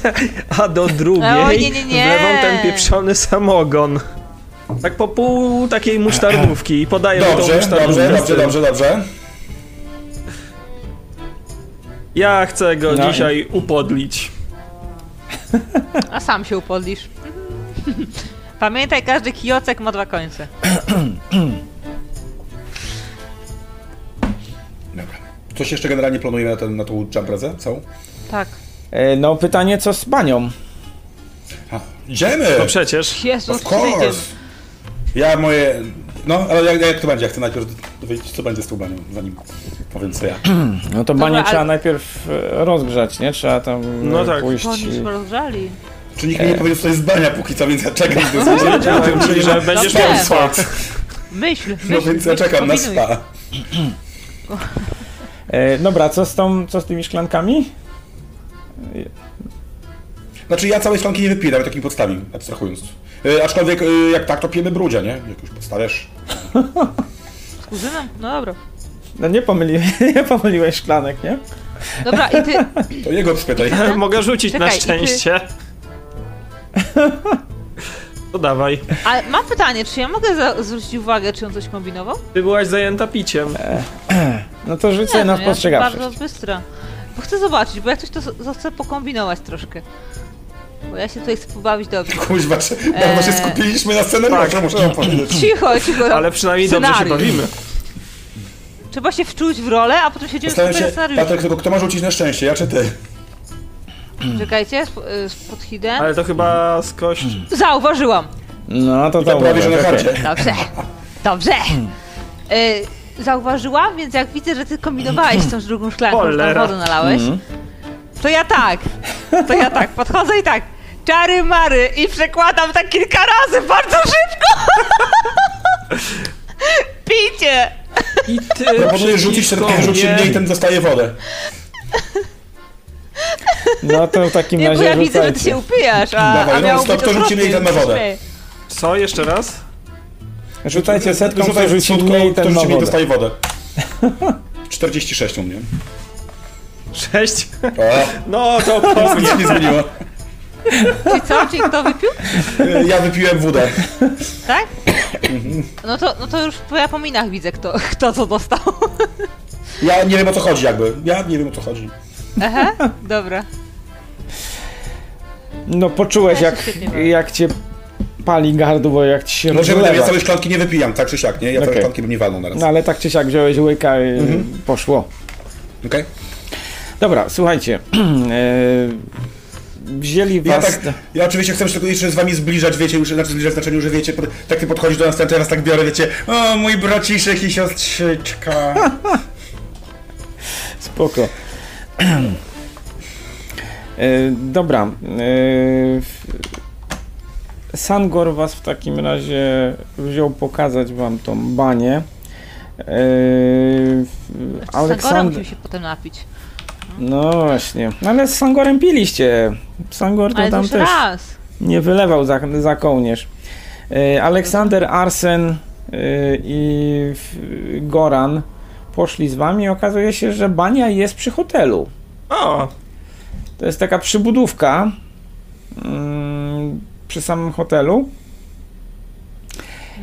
a do drugiej
O, nie, nie, nie.
wlewam ten pieprzony samogon. Tak po pół takiej musztardówki i podaję tą
Dobrze,
musztardówkę.
dobrze, dobrze, dobrze, dobrze.
Ja chcę go
No
dzisiaj upodlić.
a sam się upodlisz. [laughs] Pamiętaj, każdy kijocek ma dwa końce. [clears throat]
Coś jeszcze generalnie planujemy na, ten, na tą jumprezę? Całą?
Tak.
E, no pytanie, co z banią?
A, idziemy!
No przecież.
Jezus,
Of course! Ja moje... No, ale jak, jak to będzie? Ja chcę najpierw dowiedzieć, co będzie z tą banią, zanim powiem co ja. [clears throat]
No to banię
ale-
trzeba najpierw e, rozgrzać, nie? Trzeba tam
No
e,
tak.
pójść...
Oni już rozgrzali.
Czy nikt mi nie powiedział, co to jest bania póki co, więc ja czekam z tym,
Wiedziałem ci, że będziesz
Dobrze.
miał spa.
Myśl, myśl,
No więc ja czekam na spa. [clears throat] [clears throat]
E, dobra, co z, tą, co z tymi szklankami?
Znaczy ja całej szklanki nie wypiję, nawet takiej podstawi, abstrahując. Y, aczkolwiek y, jak tak, to pijemy brudzia, nie? Jak już podstawiasz.
Z kuzynem? No dobra.
No nie, pomyli, [laughs] nie pomyliłeś szklanek, nie?
Dobra, i ty... [laughs]
To jego spytaj. [laughs]
Mogę rzucić
Czekaj,
na szczęście. To dawaj.
Ale mam pytanie, czy ja mogę za- zwrócić uwagę, czy on coś kombinował?
Ty byłaś zajęta piciem. [clears throat]
No to sobie na
no, ja
spostrzegawczość.
bardzo bystra. Bo chcę zobaczyć, bo jak coś to, chcę pokombinować troszkę. Bo ja się tutaj chcę pobawić dobrze.
Kuźwa, czy- dawno się skupiliśmy na scenariuszu,
Tak.
muszę wam powiedzieć.
Cicho, cicho.
Ale przynajmniej dobrze się bawimy.
Trzeba się wczuć w rolę, a potem się dzieje
Zastanawiam
super
się,
scenariusz.
Patryk, tylko kto ma rzucić na szczęście, ja czy ty?
Czekajcie, y, pod hidden.
Ale to chyba z kości.
Zauważyłam.
No to
To
to
prawie, że na
okej.
karcie.
Dobrze. Dobrze. Y, zauważyłam, więc jak widzę, że ty kombinowałeś z tą drugą szklanką, że tam
Cholera.
wodę nalałeś,
Mhm.
to ja tak. To ja tak, podchodzę i tak. Czary mary i przekładam tak kilka razy bardzo szybko. [laughs] Picie!
I ty
Proponuję rzucić, ten rzuci
mnie.
mniej, ten dostaje wodę.
No to w takim
Nie, bo
razie
ja widzę, że ty się upijasz, a,
Dawaj,
a
no,
miało
stop, to rzucimy
odwrotnie,
i ten na wodę.
Co, jeszcze raz?
Rzucajcie setką,
Rzucaj
rzuci mniej, ten ma wodę.
dostaje wodę. [laughs] 46 u mnie.
Sześć?
O, [laughs]
No to [laughs]
nic nie zmieniło.
Czyli co? Czyli kto wypił?
Ja wypiłem wódę.
Tak? No to, no to już po japominach widzę, kto, kto co dostał.
Ja nie wiem o co chodzi jakby. Ja nie wiem o co chodzi.
Aha, dobra.
No poczułeś
Ja się
jak, jak cię pali gardło, jak ci się
No żeby ja
rozlewa.
całej szklanki nie wypijam, tak czy siak, nie? Ja całej
Okej.
szklanki bym nie walnął naraz.
No ale tak czy siak wziąłeś łyka i poszło.
Okej?
Dobra, słuchajcie. [clears throat] e, wzięli
Ja
was...
tak, ja oczywiście chcę się tylko jeszcze z wami zbliżać, wiecie, już, znaczy zbliżać w znaczeniu, że wiecie, pod, tak ty podchodzisz do nas, ten teraz tak biorę, wiecie, o mój braciszek i siostrzyczka. [laughs]
Spoko. [clears throat] E, dobra. Sangor was w takim razie wziął pokazać wam tą banię.
Aleksander... musimy się potem napić.
No właśnie. No Ale z Sangorem piliście. Sangor to
Ale
tam też
raz.
nie wylewał za, za kołnierz. E, Aleksander, Arsen e, i Goran poszli z wami. Okazuje się, że bania jest przy hotelu.
O,
To jest taka przybudówka mm, przy samym hotelu.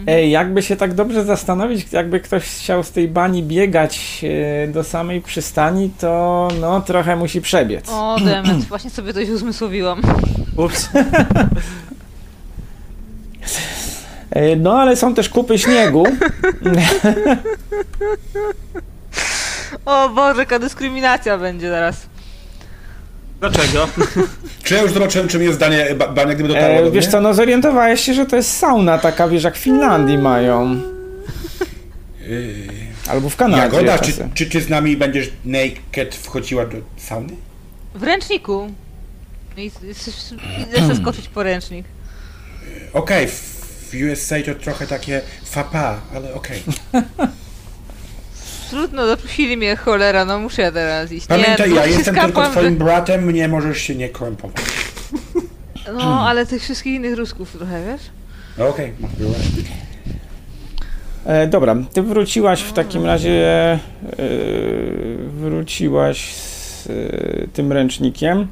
E, jakby się tak dobrze zastanowić, jakby ktoś chciał z tej bani biegać e, do samej przystani, to no trochę musi przebiec.
O, demet, właśnie sobie coś uzmysłowiłam.
ups.
E, no ale są też kupy śniegu.
O Boże, jaka dyskryminacja będzie zaraz.
Dlaczego? [laughs]
Czy ja już zobaczyłem, czym jest danie, ba, bania, gdyby dotarło do
E, wiesz
mnie?
co, no zorientowałeś się, że to jest sauna taka, wiesz, jak w Finlandii mają.
Yy,
Albo w Kanadzie.
Jagoda, czy, czy ty z nami będziesz naked wchodziła do sauny?
W ręczniku. I, idę zaskoczyć po ręcznik.
Okej, w USA to trochę takie fapa, ale okej. [laughs]
Trudno, zaprosili mnie cholera, no muszę ja teraz iść.
Pamiętaj,
no,
ja jestem tylko
skapłam,
twoim
że-
bratem, mnie możesz się nie krępować.
No, ale tych wszystkich innych rusków trochę, wiesz?
No Okej, okay,
E, dobra, ty wróciłaś w takim razie, e, wróciłaś z e, tym ręcznikiem,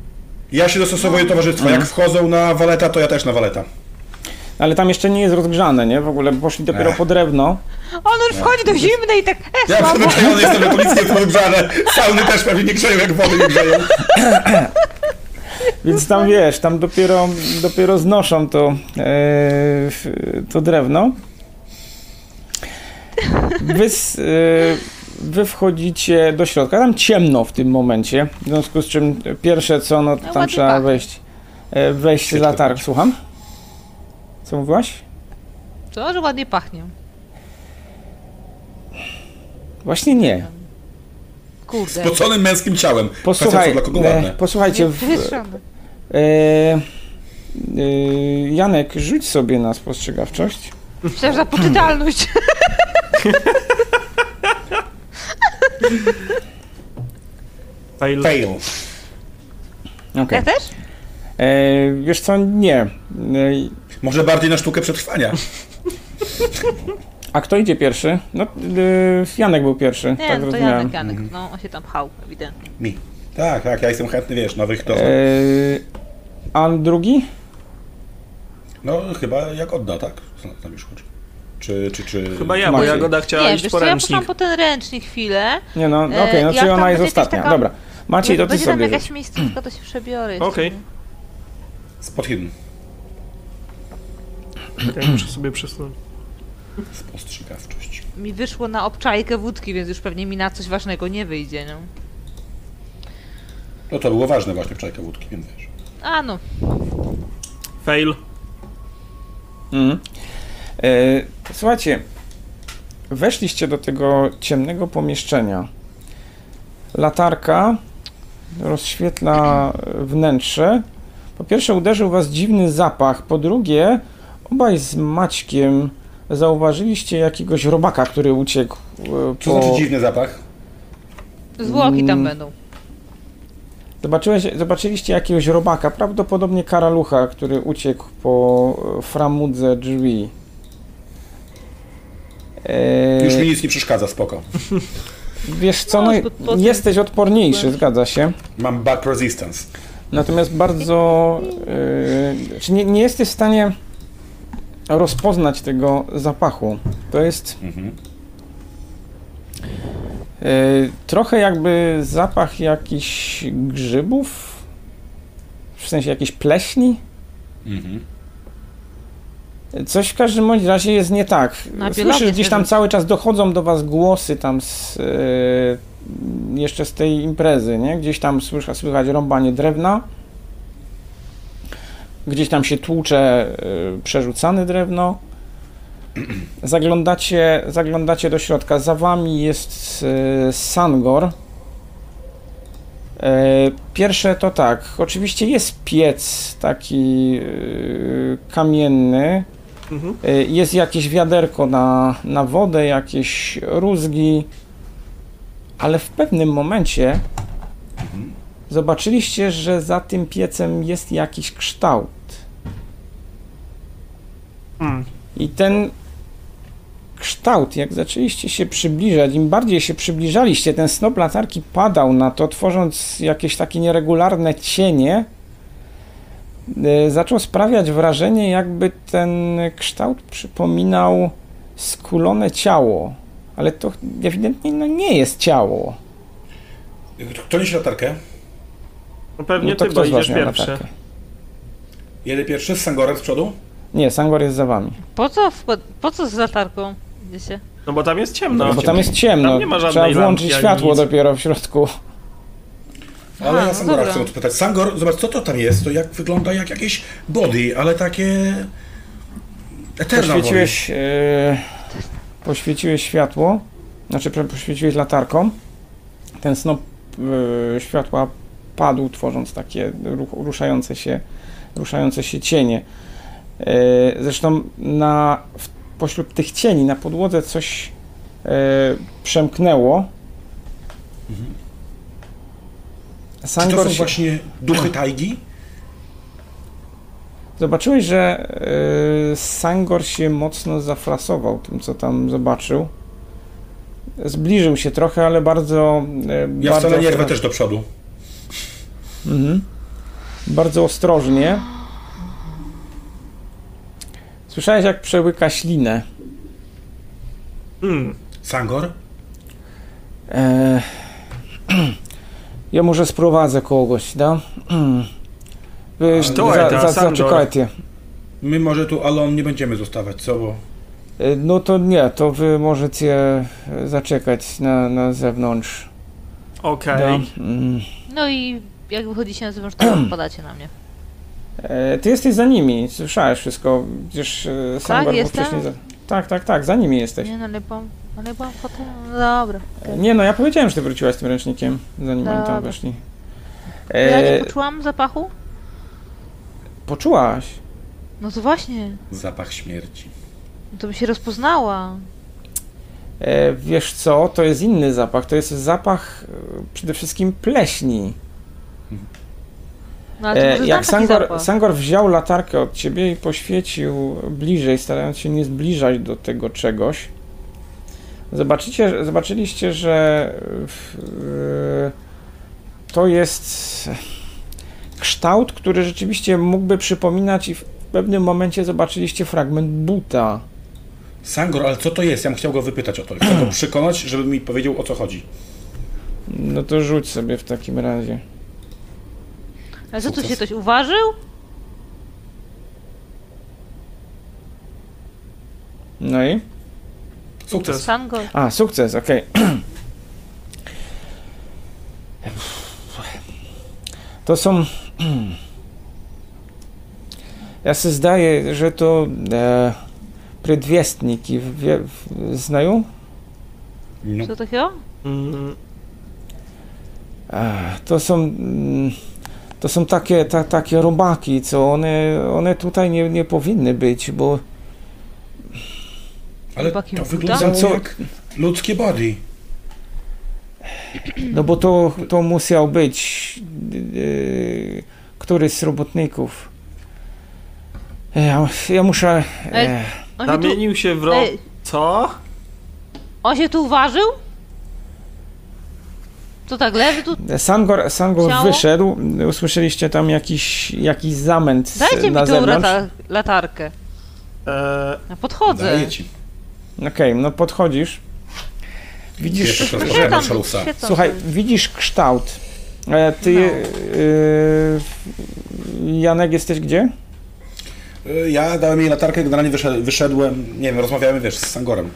Ja się dostosowuję towarzystwa.
Mhm.
Jak wchodzą na waleta, to ja też na waleta.
Ale tam jeszcze nie jest rozgrzane, nie? W ogóle poszli dopiero
Ech.
po drewno.
On już wchodzi do zimnej i tak, e,
Ja przyzwyczajony jestem, że to nic nie podgrzane. Sauny też pewnie nie grzeją, jak wody nie grzeją.
Więc tam wiesz, tam dopiero, dopiero znoszą to, e, to drewno. Wy, s- e, wy wchodzicie do środka, tam ciemno w tym momencie, w związku z czym pierwsze co, no to
No,
tam trzeba
pachnie.
wejść, wejść latarką. Słucham? Co mówiłaś?
Co, że ładnie pachnie.
Właśnie nie.
Kurde.
Spoconym męskim ciałem.
Posłuchaj,
Kwestia, co
e,
ładne.
posłuchajcie, w, e, e, Janek, rzuć sobie na spostrzegawczość.
Myślałem, za poczytalność.
Fail.
Fail.
Okej.
Ja też?
E, Wiesz co, nie. E,
Może bardziej na sztukę przetrwania.
A kto idzie pierwszy? No, e, Janek był pierwszy,
Nie,
tak
no to. Janek, Janek. No, on się tam pchał, ewidentnie.
Mi. Tak, tak, ja jestem chętny, wiesz, nowych to.
E, a drugi?
No chyba jak odda, tak? Co tam już chodzi? Czy, czy, czy...
Chyba ja, bo. Jagoda chciała
Nie,
iść
wiesz
po
ja
ręcznik.
poszłam po ten ręcznik chwilę.
Nie no,
E,
okej, no
jak
czyli ona jest ostatnia.
taka-
Dobra. Maciej, to ty
Będzie tam
sobie
jakaś miejscówka, to się przebiorę.
Okej.
Spot hidden.
Ja muszę sobie przesunąć.
Spostrzegawczość.
Mi wyszło na obczajkę wódki, więc już pewnie mi na coś ważnego nie wyjdzie, no.
No to było ważne właśnie w czajka wódki, więc wiesz.
A no,
Fail.
Mhm. E, słuchajcie, weszliście do tego ciemnego pomieszczenia. Latarka rozświetla wnętrze. Po pierwsze uderzył was dziwny zapach, po drugie obaj z Maćkiem zauważyliście jakiegoś robaka, który uciekł e,
Co
po...
znaczy dziwny zapach?
zwłoki tam
Mm.
będą.
Zobaczyłeś, zobaczyliście jakiegoś robaka, prawdopodobnie karalucha, który uciekł po e, framudze drzwi. E,
Już mi nic nie przeszkadza, spoko.
Wiesz co,
No,
no, jesteś odporniejszy, zgadza się.
Mam back resistance.
Natomiast bardzo. Yy, czy nie, nie jesteś w stanie rozpoznać tego zapachu. To jest
Mhm.
yy, trochę jakby zapach jakichś grzybów, w sensie jakiejś pleśni.
Mhm.
Coś w każdym bądź razie jest nie tak. Słyszysz, gdzieś tam cały czas dochodzą do was głosy tam z, yy, jeszcze z tej imprezy, nie? Gdzieś tam słychać, słychać rąbanie drewna. Gdzieś tam się tłucze yy, przerzucane drewno. [clears throat] Zaglądacie, zaglądacie do środka. Za wami jest yy, Sangor. Yy, Pierwsze to tak, oczywiście jest piec taki kamienny,
Mhm.
Jest jakieś wiaderko na, na wodę, jakieś rózgi, ale w pewnym momencie zobaczyliście, że za tym piecem jest jakiś kształt.
Mm.
I ten kształt, jak zaczęliście się przybliżać, im bardziej się przybliżaliście, ten snop latarki padał na to, tworząc jakieś takie nieregularne cienie, y, zaczął sprawiać wrażenie, jakby ten kształt przypominał skulone ciało. Ale to ewidentnie no, nie jest ciało.
Kto niesie latarkę?
No pewnie
No to
ty,
kto
bo idziesz pierwszy.
latarkę?
Jedę pierwszy z Sangorem z przodu?
Nie, Sangor jest za wami.
Po co, po co z latarką idziecie?
No bo tam jest ciemno.
No, bo tam jest ciemno.
Tam nie ma żadnej
Trzeba włączyć światło
nic.
dopiero w środku.
Ale
A,
ja
no
Sangora
dobra.
chcę odpytać. Sangor, zobacz, co to tam jest? To jak wygląda jak jakieś body, ale takie... Eternal.
Poświeciłeś, e, poświeciłeś światło, znaczy poświeciłeś latarką. Ten snop e, światła padł, tworząc takie ruszające, się, ruszające się cienie. E, zresztą na, w, pośród tych cieni na podłodze coś e, przemknęło.
Czy to są
się,
właśnie duchy tajgi?
Zobaczyłeś, że y, Sangor się mocno zafrasował tym, co tam zobaczył. Zbliżył się trochę, ale bardzo. y,
Ja
bardzo
wcale nie rwę też do przodu.
Mhm. Bardzo ostrożnie. Słyszałeś, jak przełyka ślinę.
Mm.
Sangor?
E, [clears throat] ja może sprowadzę kogoś, da? [clears throat] Za,
to,
za,
Sandor?
zaczekajcie.
My może tu Alon nie będziemy zostawać, co? Bo
E, No to nie, to wy możecie e, zaczekać na, na zewnątrz.
Okej.
Da. Mm.
No i jak wychodzicie na zewnątrz, to [clears throat] wpadacie na mnie.
E, Ty jesteś za nimi, słyszałeś wszystko. E, Sangor był
jestem?
wcześniej za... Tak, tak, tak, za nimi jesteś.
Nie, no ale byłam, ale byłam potem... No dobra.
E, Nie no, ja powiedziałem, że ty wróciłaś z tym ręcznikiem, zanim oni tam
Dobra.
weszli.
Ja nie
E,
poczułam zapachu?
Poczułaś.
No to właśnie.
zapach śmierci.
No to by się rozpoznała.
E, wiesz co, to jest inny zapach. To jest zapach e, przede wszystkim pleśni.
No ale to
E, jak Sangor. Sangor wziął latarkę od ciebie i poświecił bliżej, starając się nie zbliżać do tego czegoś, zobaczycie, zobaczyliście, że w, to jest kształt, który rzeczywiście mógłby przypominać i w pewnym momencie zobaczyliście fragment buta.
Sangor, ale co to jest? Ja bym chciał go wypytać o to. Chcę go [clears throat] przekonać, żeby mi powiedział o co chodzi.
No to rzuć sobie w takim razie.
Ale co tu
sukces.
się ktoś uważył?
No i?
Sukces.
Sango.
A, sukces, okej. [clears throat] To są. Ja sobie zdaję, że to e, predwiestniki. Wie, w- znają?
No.
Co takiego?
Mm.
To są. mm, To są takie, ta, takie robaki, co one, one tutaj nie, nie powinny być, bo
Ale to wyglądało
Co-
jak ludzkie body.
No bo to, to musiał być yy, któryś z robotników. Ja, ja muszę... E,
tu,
Zamienił się w ro...
Ej.
Co?
on się tu uważył? To tak leży tu?
Sangor, Sangor
Ciało?
wyszedł, usłyszeliście tam jakiś, jakiś zamęt
Dajcie
na
mi tą latarkę.
E,
Ja podchodzę.
Daję ci.
Okej, no podchodzisz. Widzisz,
świecam
słuchaj, widzisz kształt. E, ty,
No.
yy, Janek, jesteś gdzie?
Y, Ja dałem jej latarkę, generalnie wyszedłem, nie wiem, rozmawiamy, wiesz, z Sangorem.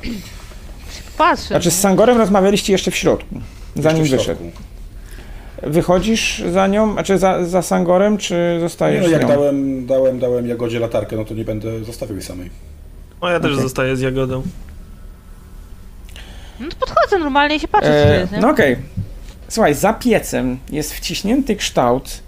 Patrzę.
Znaczy z Sangorem rozmawialiście jeszcze w środku, zanim
Jeszcze w
wyszedł.
środku.
Wychodzisz za nią, znaczy za, za Sangorem, czy
Nie
zostajesz
no,
z
jak
nią?
dałem, dałem, dałem Jagodzie latarkę, no to nie będę zostawił jej samej.
no ja też
Okej.
zostaję z Jagodą.
No to podchodzę normalnie i się patrzę, co
E,
jest, nie?
no okej. Słuchaj, za piecem jest wciśnięty kształt,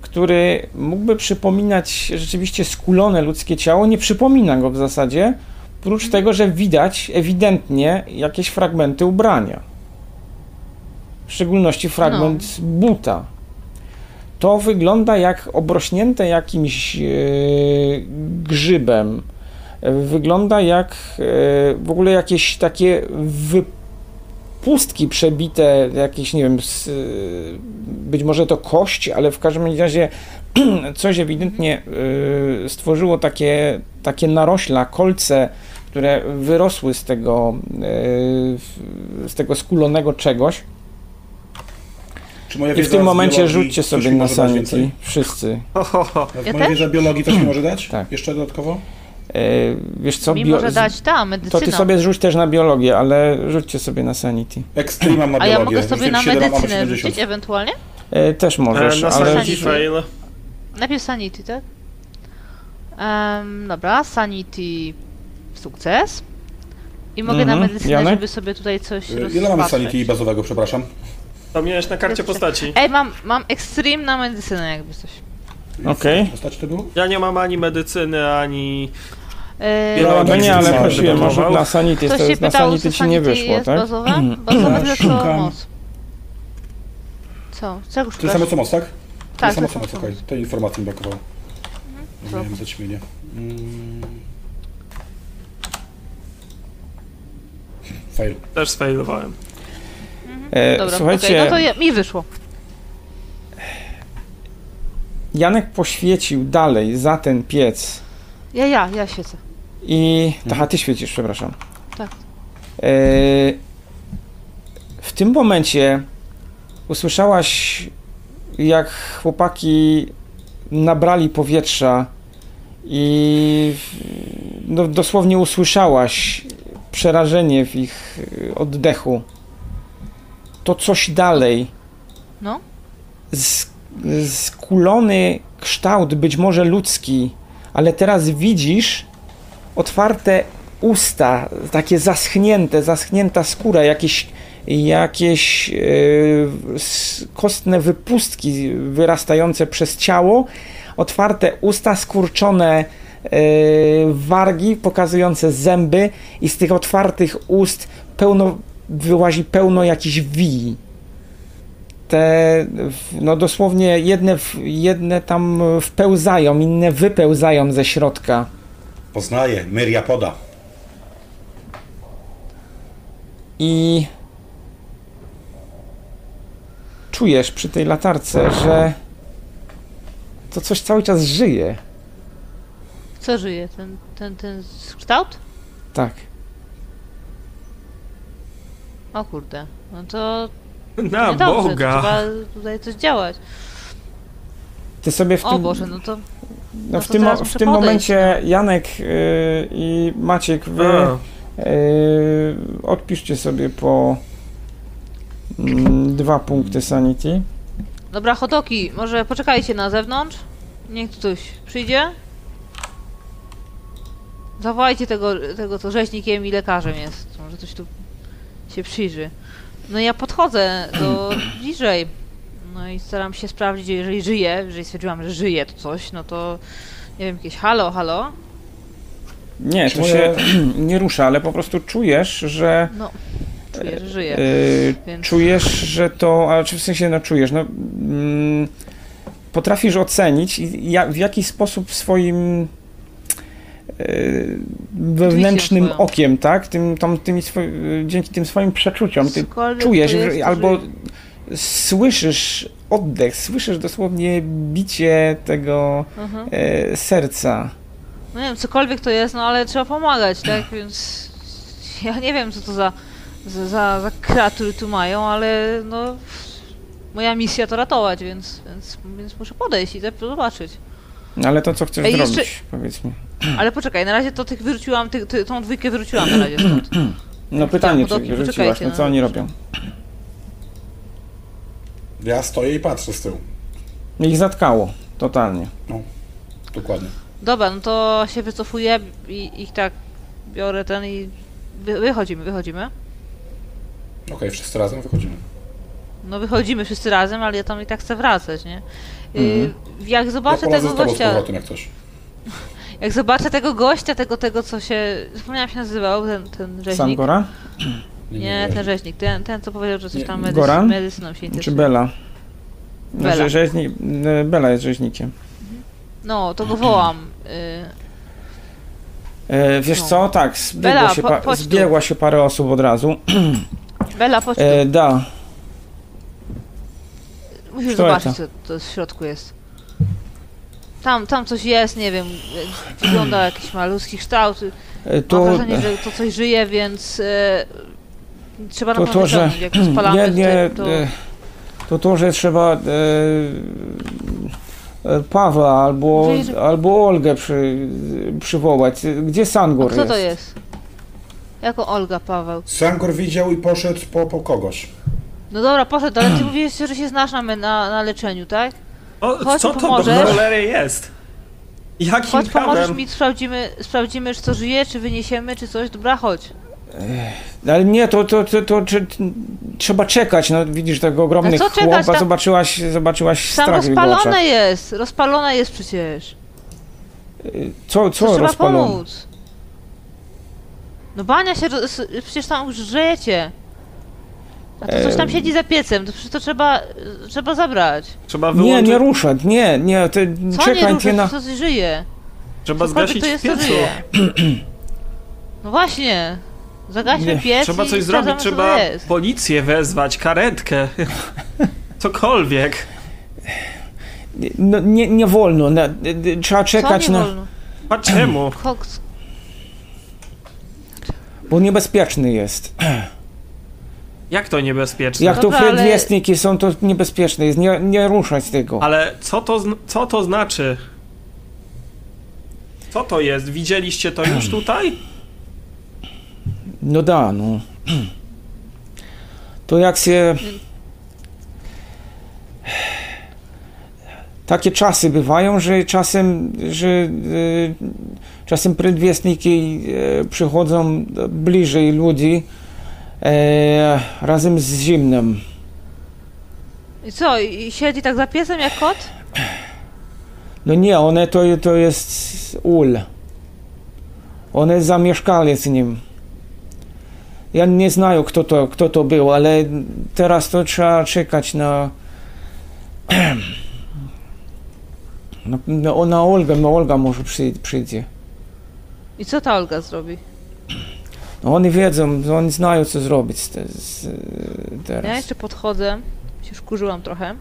który mógłby przypominać rzeczywiście skulone ludzkie ciało. Nie przypomina go w zasadzie, prócz tego, że widać ewidentnie jakieś fragmenty ubrania. W szczególności fragment buta. To wygląda jak obrośnięte jakimś e, grzybem. E, Wygląda jak e, w ogóle jakieś takie wypustki przebite, jakieś, nie wiem, y, być może to kość, ale w każdym razie [clears throat] coś ewidentnie y, stworzyło takie, takie narośla, kolce, które wyrosły z tego, z tego skulonego czegoś.
Czy moja
I w tym momencie rzućcie sobie na sanity. Wszyscy. [laughs]
Ja
moja
też?
wiedza biologii mi może dać?
Tak.
Jeszcze dodatkowo?
Y, wiesz co?
Mi
bio-
może dać medycyna.
To ty sobie zrzuć też na biologię, ale rzućcie sobie na sanity.
Extreme mam na
A ja
biologię.
mogę sobie na
7, a mam
medycynę
70.
rzucić ewentualnie?
Y, też
E,
możesz,
na
ale...
sanity fail.
Najpierw sanity, tak? Em, dobra, sanity sukces. I mogę
Mhm.
na medycynę,
Janek?
żeby sobie tutaj coś
Y, Ile mamy sanity bazowego, przepraszam?
To miałeś na karcie postaci.
Ej, mam, mam extreme na medycynę, jakby coś.
Okej.
Postać to było?
Ja nie mam ani medycyny, ani...
Eee,
Biologii.
No nie, ale prosiłem, może na sanity, to
się
jest, na sanity ci nie wyszło,
jest
tak?
Bazowe tyle co
Szukam.
moc. Co? Czego szukasz?
samo co moc, tak?
Tak,
Tyle samo co moc, okej.
co
Tej informacji mi brakowało.
Co?
Miałem zaćmienie. Mm. Fail.
Też sfailowałem.
E,
Dobra,
słuchajcie,
okej, no to je, mi wyszło.
Janek poświecił dalej za ten piec
Ja, ja, ja świecę.
I... Aha, ty świecisz, przepraszam.
Tak.
E, w tym momencie usłyszałaś, jak chłopaki nabrali powietrza i no, dosłownie usłyszałaś przerażenie w ich y, oddechu. To coś dalej.
No.
Z, skulony kształt, być może ludzki, ale teraz widzisz otwarte usta, takie zaschnięte, zaschnięta skóra, jakieś, jakieś s- kostne wypustki wyrastające przez ciało, otwarte usta, skurczone e, wargi pokazujące zęby i z tych otwartych ust pełno, wyłazi pełno jakichś wii te, no dosłownie jedne, jedne tam wpełzają, inne wypełzają ze środka.
Poznaję, Myriapoda.
I czujesz przy tej latarce, że to coś cały czas żyje.
Co żyje? Ten, ten, ten kształt?
Tak.
O kurde. No to
Na Boga!
to trzeba tutaj coś działać.
Ty sobie w
O
tym,
Boże, no to...
no
no
w tym, w tym momencie Janek yy, i Maciek, wy yy, odpiszcie sobie po mm, dwa punkty sanity.
Dobra, hotoki, może poczekajcie na zewnątrz? Niech ktoś przyjdzie. Zawołajcie tego, tego co rzeźnikiem i lekarzem jest. Może ktoś tu się przyjrzy. No ja podchodzę do [clears throat] bliżej. No i staram się sprawdzić, jeżeli żyje, jeżeli stwierdziłam, że żyje to coś, no to nie wiem, jakieś halo, halo.
Nie, to
moje-
się [clears throat] nie rusza, ale po prostu czujesz, że
No, czuję, że żyje.
Yy,
Więc-
Czujesz, że to, a czy w sensie no czujesz, no mm, potrafisz ocenić i ja, w jaki sposób swoim yy, wewnętrznym okiem, tak, tym, tam, tymi swo, dzięki tym swoim przeczuciom, ty czujesz, że, albo
żyje.
Słyszysz oddech, słyszysz dosłownie bicie tego
Mhm.
e, serca.
No nie wiem, cokolwiek to jest, no ale trzeba pomagać, tak? [clears throat] Więc ja nie wiem, co to za, za, za, za kreatury tu mają, ale no moja misja to ratować, więc, więc, więc muszę podejść i zobaczyć.
Ale to co chcesz
Ej, jeszcze-
zrobić, powiedz mi. [clears throat]
Ale poczekaj, na razie to tych wyrzuciłam, ty, ty, tą dwójkę wyrzuciłam na razie stąd. [clears throat]
No pytanie, czy
podobnie,
rzuciłaś,
poczekajcie,
no
no
co oni robią?
Ja stoję i patrzę z tyłu.
Ich zatkało, totalnie.
Dokładnie.
Dobra, no to się wycofuję i ich tak biorę ten i wy, wychodzimy, wychodzimy.
Okej, wszyscy razem wychodzimy.
No wychodzimy wszyscy razem, ale ja tam i tak chcę wracać, nie?
Mhm.
Jak
Ja
zobaczę
polazę
tego gościa,
powrotem jak coś. [laughs]
jak zobaczę tego gościa, tego, tego co się, zapomniałam jak się nazywał, ten, ten rzeźnik.
Sangora
Nie, ten rzeźnik, ten, ten co powiedział, że coś
Nie,
tam medys-
Goran?
medycyną się
czy
interesuje.
Bela?
Bela.
Znaczy, rzeźni, e, Bela jest rzeźnikiem.
No, to go wołam. Y,
E, wiesz
No.
co, tak, zbiegło
Bela,
się,
po- tu.
zbiegła się parę osób od razu. [clears throat]
Bela, chodź tu.
E, da,
Musisz
kto
zobaczyć, co to w środku jest. Tam, tam coś jest, nie wiem, wygląda jakiś ma ludzki kształt.
e,
Mam
to,
wrażenie, że to coś żyje, więc e, trzeba na
to, to, że.
Jak to spalamy,
nie, nie,
to, to...
e, to to, że trzeba e, e, Pawła albo, albo Olgę przy, przywołać. Gdzie
A
Sangor
kto
jest?
to jest? Jako Olga, Paweł.
Sangor widział i poszedł po, po kogoś.
No dobra, poszedł, ale ty mówiłeś, że się znasz na, na, na leczeniu, tak?
O,
Chodź,
co to do
pomożesz?
cholery jest? Jakim
Chodź, pomożesz mi, sprawdzimy, sprawdzimy, czy to żyje, czy wyniesiemy, czy coś. Dobra, chodź.
Ale nie, to, to, to, to, trzeba czekać. No, widzisz tego ogromnych
co czekać?
chłopa,
Tam-
zobaczyłaś, zobaczyłaś
Tam
strach w
rozpalone jest, rozpalone jest przecież.
Co,
To
co
trzeba
rozpalone?
pomóc. No bania się, przecież tam już żyjecie. A to coś tam siedzi za piecem, to przecież to trzeba, trzeba zabrać.
Trzeba
Nie,
wyłączyć,
nie ruszać, nie, nie, ty,
Co
czekaj,
nie
na...
to coś żyje.
trzeba
Cokolwiek
zgasić
to
w
jest,
piecu.
żyje. [clears throat] No właśnie. Zagaśmy
Nie,
piec
Trzeba coś zrobić, trzeba policję wezwać, karetkę. [laughs] Cokolwiek.
No, nie, nie wolno, na, trzeba czekać
Co nie
na...
wolno?
A czemu? [clears throat]
Koks.
Bo niebezpieczny jest. [clears throat]
Jak to niebezpieczne?
Jak to
ale-
przedwiestniki są, to niebezpieczne jest, nie, nie ruszać tego.
Ale co to, co to znaczy? Co to jest? Widzieliście to już [clears throat] tutaj?
No da, no. To jak się... Takie czasy bywają, że czasem, że e, czasem przedwiestniki e, przychodzą bliżej ludzi e, razem z zimnem.
I co, i siedzi tak za piecem jak kot?
No nie, one to, to jest ul. One zamieszkali z nim. Ja nie znaję, kto to, kto to był, ale teraz to trzeba czekać na. [clears throat] Na, na, na Olgę, Olga może przy, przyjdzie.
I co ta Olga zrobi?
No oni wiedzą, oni znają, co zrobić z, z,
Ja
teraz.
jeszcze podchodzę, się wkurzyłam trochę,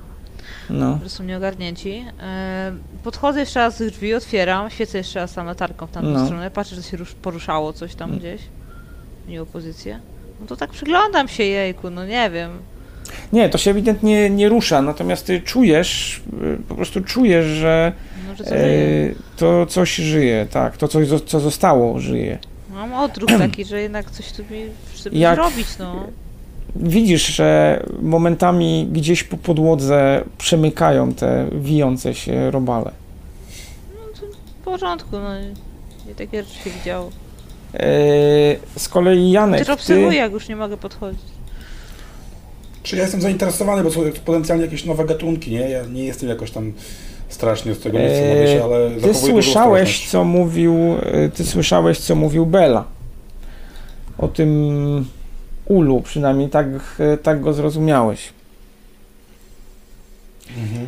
No.
że są nieogarnięci. E, podchodzę jeszcze raz do drzwi, otwieram, świecę jeszcze raz tam latarką w tamtą
No.
stronę, patrzę, że się rusz, poruszało coś tam gdzieś. Nie opozycję. No to tak przyglądam się jejku, no nie wiem.
Nie, to się ewidentnie nie rusza, natomiast ty czujesz, y, po prostu czujesz, że
No, że co żyje.
e, to coś żyje, tak, to coś, co zostało, żyje.
Mam odruch [clears throat] taki, że jednak coś tu mi chce zrobić, no.
Widzisz, że momentami gdzieś po podłodze przemykają te wijące się robale.
W porządku, no. Nie takie rzeczy się widziało.
E, z kolei Janek,
Też
ty,
obserwuję, jak już nie mogę podchodzić.
Czy ja jestem zainteresowany, bo są potencjalnie jakieś nowe gatunki, nie? Ja nie jestem jakoś tam strasznie z tego nie chcę
Eee,
mówić, ale
ty słyszałeś, co mówił, e, ty słyszałeś, co mówił Bela. O tym, ulu, przynajmniej tak, e, tak go zrozumiałeś.
Mhm.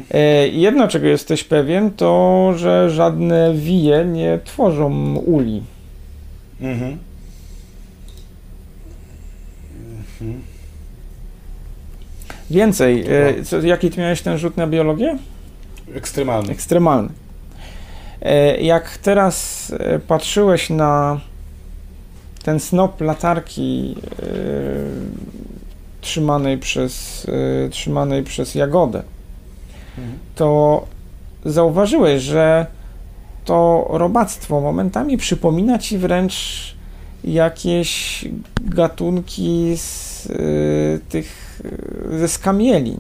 Jedno, czego jesteś pewien, to, że żadne wije nie tworzą uli.
Mhm. Mhm.
Więcej, e, co, jaki ty miałeś ten rzut na biologię?
Ekstremalny.
Ekstremalny. E, Jak teraz e, patrzyłeś na ten snop latarki e, trzymanej przez, e, trzymanej przez Jagodę,
Mhm.
to zauważyłeś, że to robactwo momentami przypomina ci wręcz jakieś gatunki z y, tych y, ze skamielin.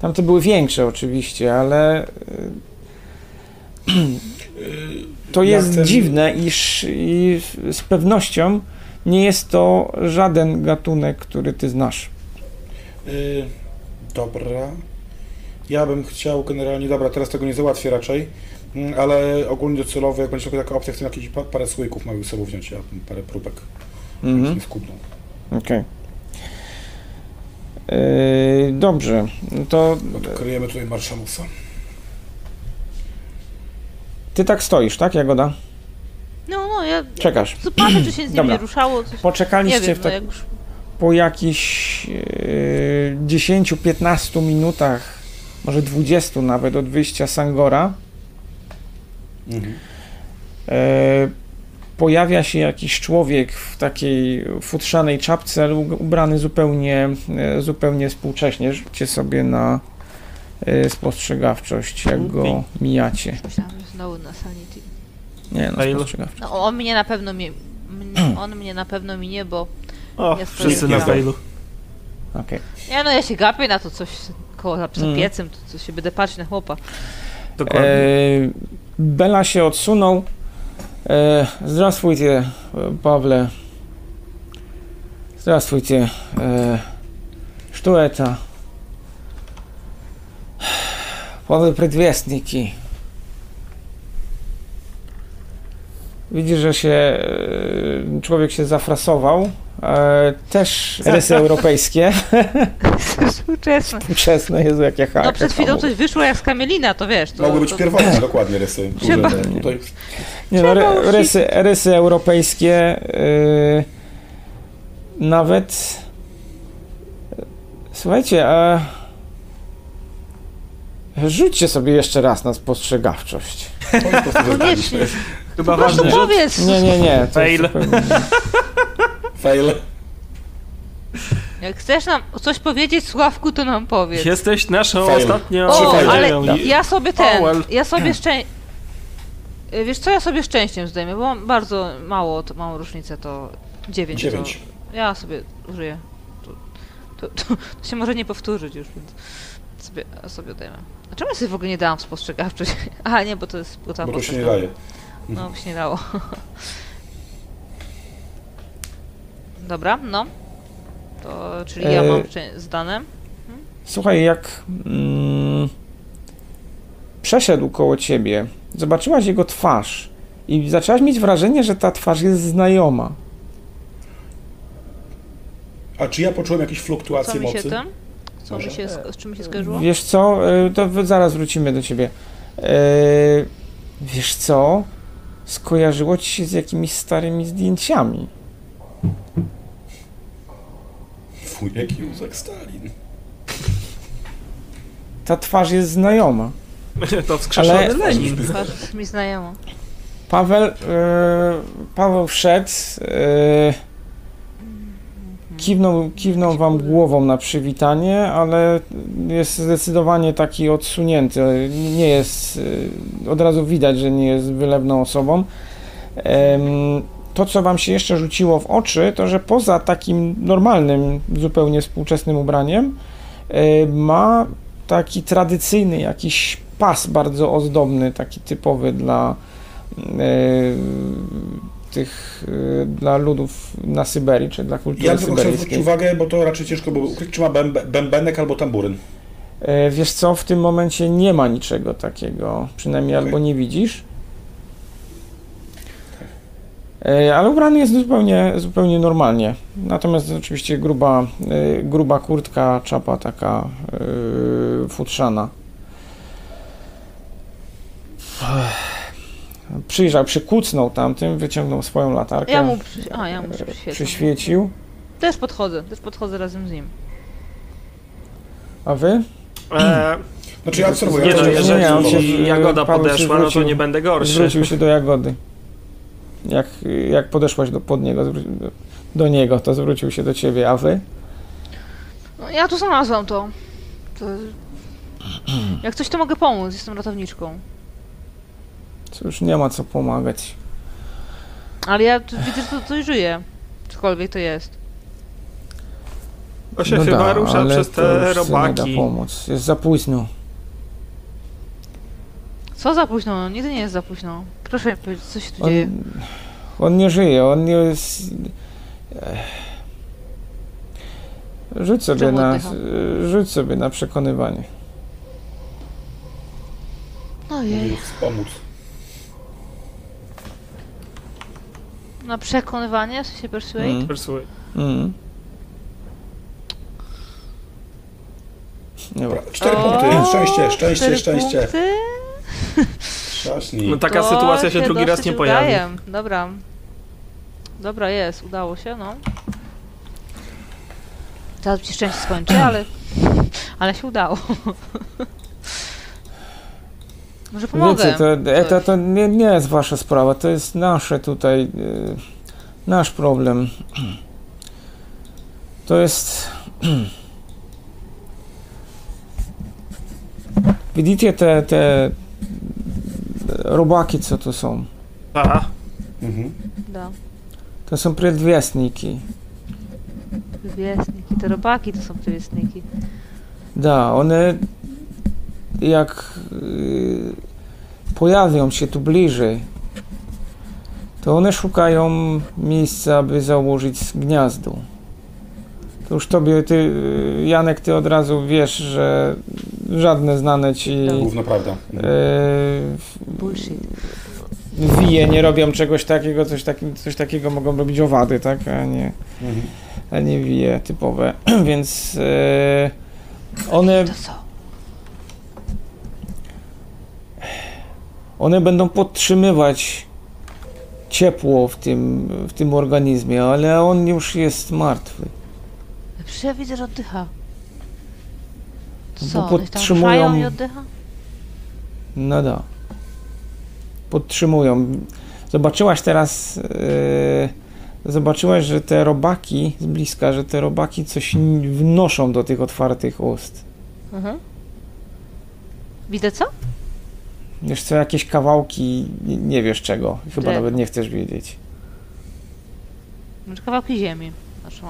Tam to były większe oczywiście, ale y, [clears throat] to jest
ten-
dziwne, iż i z pewnością nie jest to żaden gatunek, który ty znasz.
Y, dobra. Ja bym chciał generalnie, dobra, teraz tego nie załatwię raczej, mm, ale ogólnie docelowo, jak będzie taka opcja, chcę jakieś pa- parę słoików małych sobie wziąć, ja bym parę próbek,
Mhm.
skubną.
Okej. Yy, dobrze, to
No to kryjemy tutaj Marszamusa.
ty tak stoisz, tak, Jagoda?
No, no, ja
Czekasz.
zobaczę, czy się z [clears throat] nim nie ruszało. Coś... Nie
Poczekaliście
wiem,
w
no,
tak,
jak już...
po jakichś yy, 10-15 minutach, może 20 nawet od wyjścia Sangora,
Mhm.
e, pojawia się jakiś człowiek w takiej futrzanej czapce, ale ubrany zupełnie, e, zupełnie współcześnie. Rzućcie sobie na e, spostrzegawczość, jak go
Okej.
mijacie.
Myślałam, że znowu na Sanity.
Nie, no spostrzegawczość.
No, on mnie na pewno mi... [clears throat] On mnie na pewno minie, bo...
O,
Jest to
wszyscy
jest
na failu.
Okej.
Nie no, ja się gapię na to coś koło za
mm.
piecem, to, to się będę patrzeć na chłopa.
Dokładnie.
E, Bela się odsunął. E, Zdrastwujcie, e, Pawle. Zdrastwujcie, e, Sztueta. Paweł Predwiesniki. Widzisz, że się e, człowiek się zafrasował E, też rysy europejskie.
Współczesne.
Współczesne, Jezu, jak ja
No przed chwilą coś wyszło jak z kamielina, to wiesz. To,
Mogły być
to,
pierwotne dokładnie rysy.
Trzeba-
Duże, Tutaj
Nie no, ry, rysy, rysy europejskie yy, nawet słuchajcie, a rzućcie sobie jeszcze raz na spostrzegawczość.
Koniecznie.
Chyba
Po prostu
ważny rzecz.
powiedz!
Nie, nie, nie. to jest
Fail.
Fail.
Jak chcesz nam coś powiedzieć, Sławku, to nam powiedz.
Jesteś naszą
Fail.
ostatnią
O,
Fail.
ale
nadzieją.
ja sobie ten,
Powell.
ja sobie szczę... Wiesz co, ja sobie szczęściem zdejmę, bo mam bardzo mało, to, małą różnicę, to 9.
Dziewięć.
To ja sobie użyję. To, to, to, to się może nie powtórzyć już, więc sobie, sobie odejmę. A czemu ja sobie w ogóle nie dałam spostrzegawczość? [laughs] A nie, bo to jest gotowa
Bo to się nie
no.
daje.
No, by się nie dało. Dobra, no. To, czyli ja
E,
mam zdane.
Słuchaj, jak mm, przeszedł koło ciebie, zobaczyłaś jego twarz i zaczęłaś mieć wrażenie, że ta twarz jest znajoma.
A czy ja poczułem jakieś
Co
fluktuacje
mi się tym? Co mi się, z, czym mi się skojarzyło?
Wiesz co, e, to zaraz wrócimy do ciebie. E, Wiesz co, skojarzyło ci się z jakimiś starymi zdjęciami.
Wujek Józek Stalin.
Ta twarz jest znajoma. [laughs]
To wskrzeszony
Ale-
Lenin.
Twarz mi znajoma.
Paweł, e, Paweł wszedł, e, kiwnął, kiwnął wam głową na przywitanie, ale jest zdecydowanie taki odsunięty. Nie jest, e, od razu widać, że nie jest wylewną osobą. Em, To, co wam się jeszcze rzuciło w oczy, to że poza takim normalnym, zupełnie współczesnym ubraniem, e, ma taki tradycyjny jakiś pas bardzo ozdobny, taki typowy dla e, tych e, dla ludów na Syberii, czy dla kultury
Ja tylko chcę zwrócić
syberyjskiej.
uwagę, bo to raczej ciężko było ukryć, czy ma bęb- bębenek albo tamburyn.
Wiesz co, w tym momencie nie ma niczego takiego, przynajmniej
Okej.
albo nie widzisz. E, Ale ubrany jest zupełnie, zupełnie normalnie. Natomiast oczywiście gruba, e, gruba kurtka, czapa taka e, futrzana. Przyjrzał, przykucnął tamtym, wyciągnął swoją latarkę,
Ja mu przy... A, ja mu
przyświecił.
Też podchodzę, też podchodzę razem z nim.
A wy?
E,
Znaczy ja obserwuję.
nie no, jeżeli
nie, on się-
Jagoda
Paweł się
podeszła, no to nie będę gorszy.
Zwrócił się do Jagody. Jak, jak podeszłaś do, pod niego, do niego, to zwrócił się do ciebie, a wy?
No, ja tu znalazłam to. to. [clears throat] Jak coś, to mogę pomóc, jestem ratowniczką.
Cóż, nie ma co pomagać.
Ale ja tu widzę, że to coś żyje. Cokolwiek to jest.
To się
No
chyba
da,
rusza
ale
przez te
się Nie
robaki.
da pomóc. Jest za późno.
Co za późno? No, Nigdy nie jest za późno. Proszę mi powiedzieć, co się tu
On,
dzieje.
on nie żyje, on nie jest... Rzuć sobie,
Czemu
na,
oddycha?
rzuć sobie na przekonywanie.
Ojej.
Pomóc.
Na przekonywanie? W sensie persuade?
Mm.
Persuade.
Mm. Dobra.
Cztery
O,
punkty. Szczęście, szczęście,
cztery
szczęście.
punkty? [laughs]
Trzaśnij.
No taka
To
sytuacja się drugi raz nie pojawi.
udaje. Dobra. Dobra, jest, udało się, no. Teraz ci szczęście skończy, [clears throat] ale... Ale się udało. [laughs] Może pomogę.
Wiecie, to, e, to, to nie, nie jest wasza sprawa, to jest nasze tutaj, y, nasz problem. To jest... [clears throat] Widzicie te, te robaki, co tu są?
A,
Mhm.
Da.
To są predwiestniki.
Wywiesniki, te robaki to są wywiesniki.
Da, one jak y, pojawią się tu bliżej, to one szukają miejsca, aby założyć gniazdo. To już tobie, ty, y, Janek, ty od razu wiesz, że żadne znane ci
Tak.
Główna prawda.
Bullshit.
wije nie robią czegoś takiego, coś, taki, coś takiego mogą robić owady, tak, a nie,
Mhm.
a nie wije typowe, [clears throat] więc y, one
To co?
One będą podtrzymywać ciepło w tym, w tym organizmie, ale on już jest martwy.
Przecież ja widzę, że oddycha.
Bo
co, tam
podtrzymują-
ruszają i oddycha?
No da. Podtrzymują. Zobaczyłaś teraz, yy, zobaczyłaś, że te robaki z bliska, że te robaki coś wnoszą do tych otwartych ust.
Mhm. Widzę co?
Wiesz co, jakieś kawałki, nie, nie wiesz czego, chyba nawet nie chcesz wiedzieć.
Kawałki ziemi.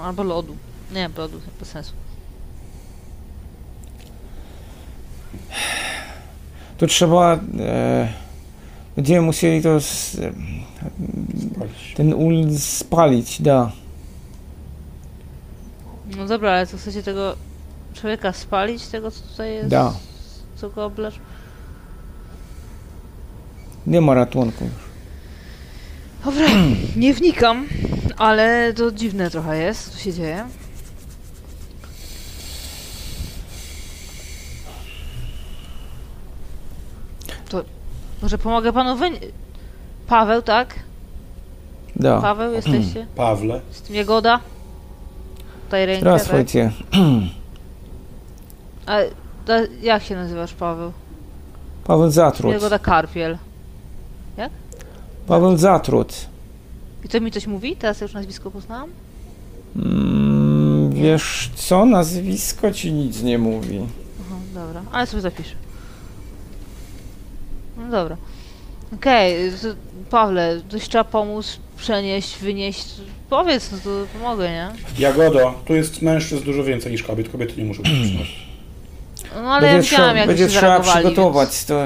Albo lodu. Nie, lodu, bez sensu.
Tu trzeba, e, będziemy musieli to, z,
Spalić.
ten ul spalić, da.
No dobra, ale co chcecie tego człowieka spalić, tego co tutaj jest?
Da.
Co go oblasz?
Nie ma ratunku.
Dobra, [clears throat] nie wnikam, ale to dziwne trochę jest, co się dzieje. To może pomogę panu wy... Paweł, tak?
Da.
Paweł, jesteście? [clears throat]
Pawle.
Z tym Jagoda? Tutaj rękę,
Raz,
tak? A, jak się nazywasz, Paweł?
Paweł Zatrut.
Jagoda Karpiel. Jak?
Paweł Zatrut.
I to mi coś mówi? Teraz już nazwisko poznałam?
Mm, wiesz co, nazwisko ci nic nie mówi.
Aha, dobra, ale sobie zapiszę. No dobra. Okej, to Pawle, coś trzeba pomóc, przenieść, wynieść. Powiedz, no to pomogę, nie?
Jagodo, tu jest mężczyzn dużo więcej niż kobiet. Kobiety nie muszą być. [clears throat]
No ale ja
będzie
widziałam,
trzeba,
jak
będzie
się
trzeba przygotować to.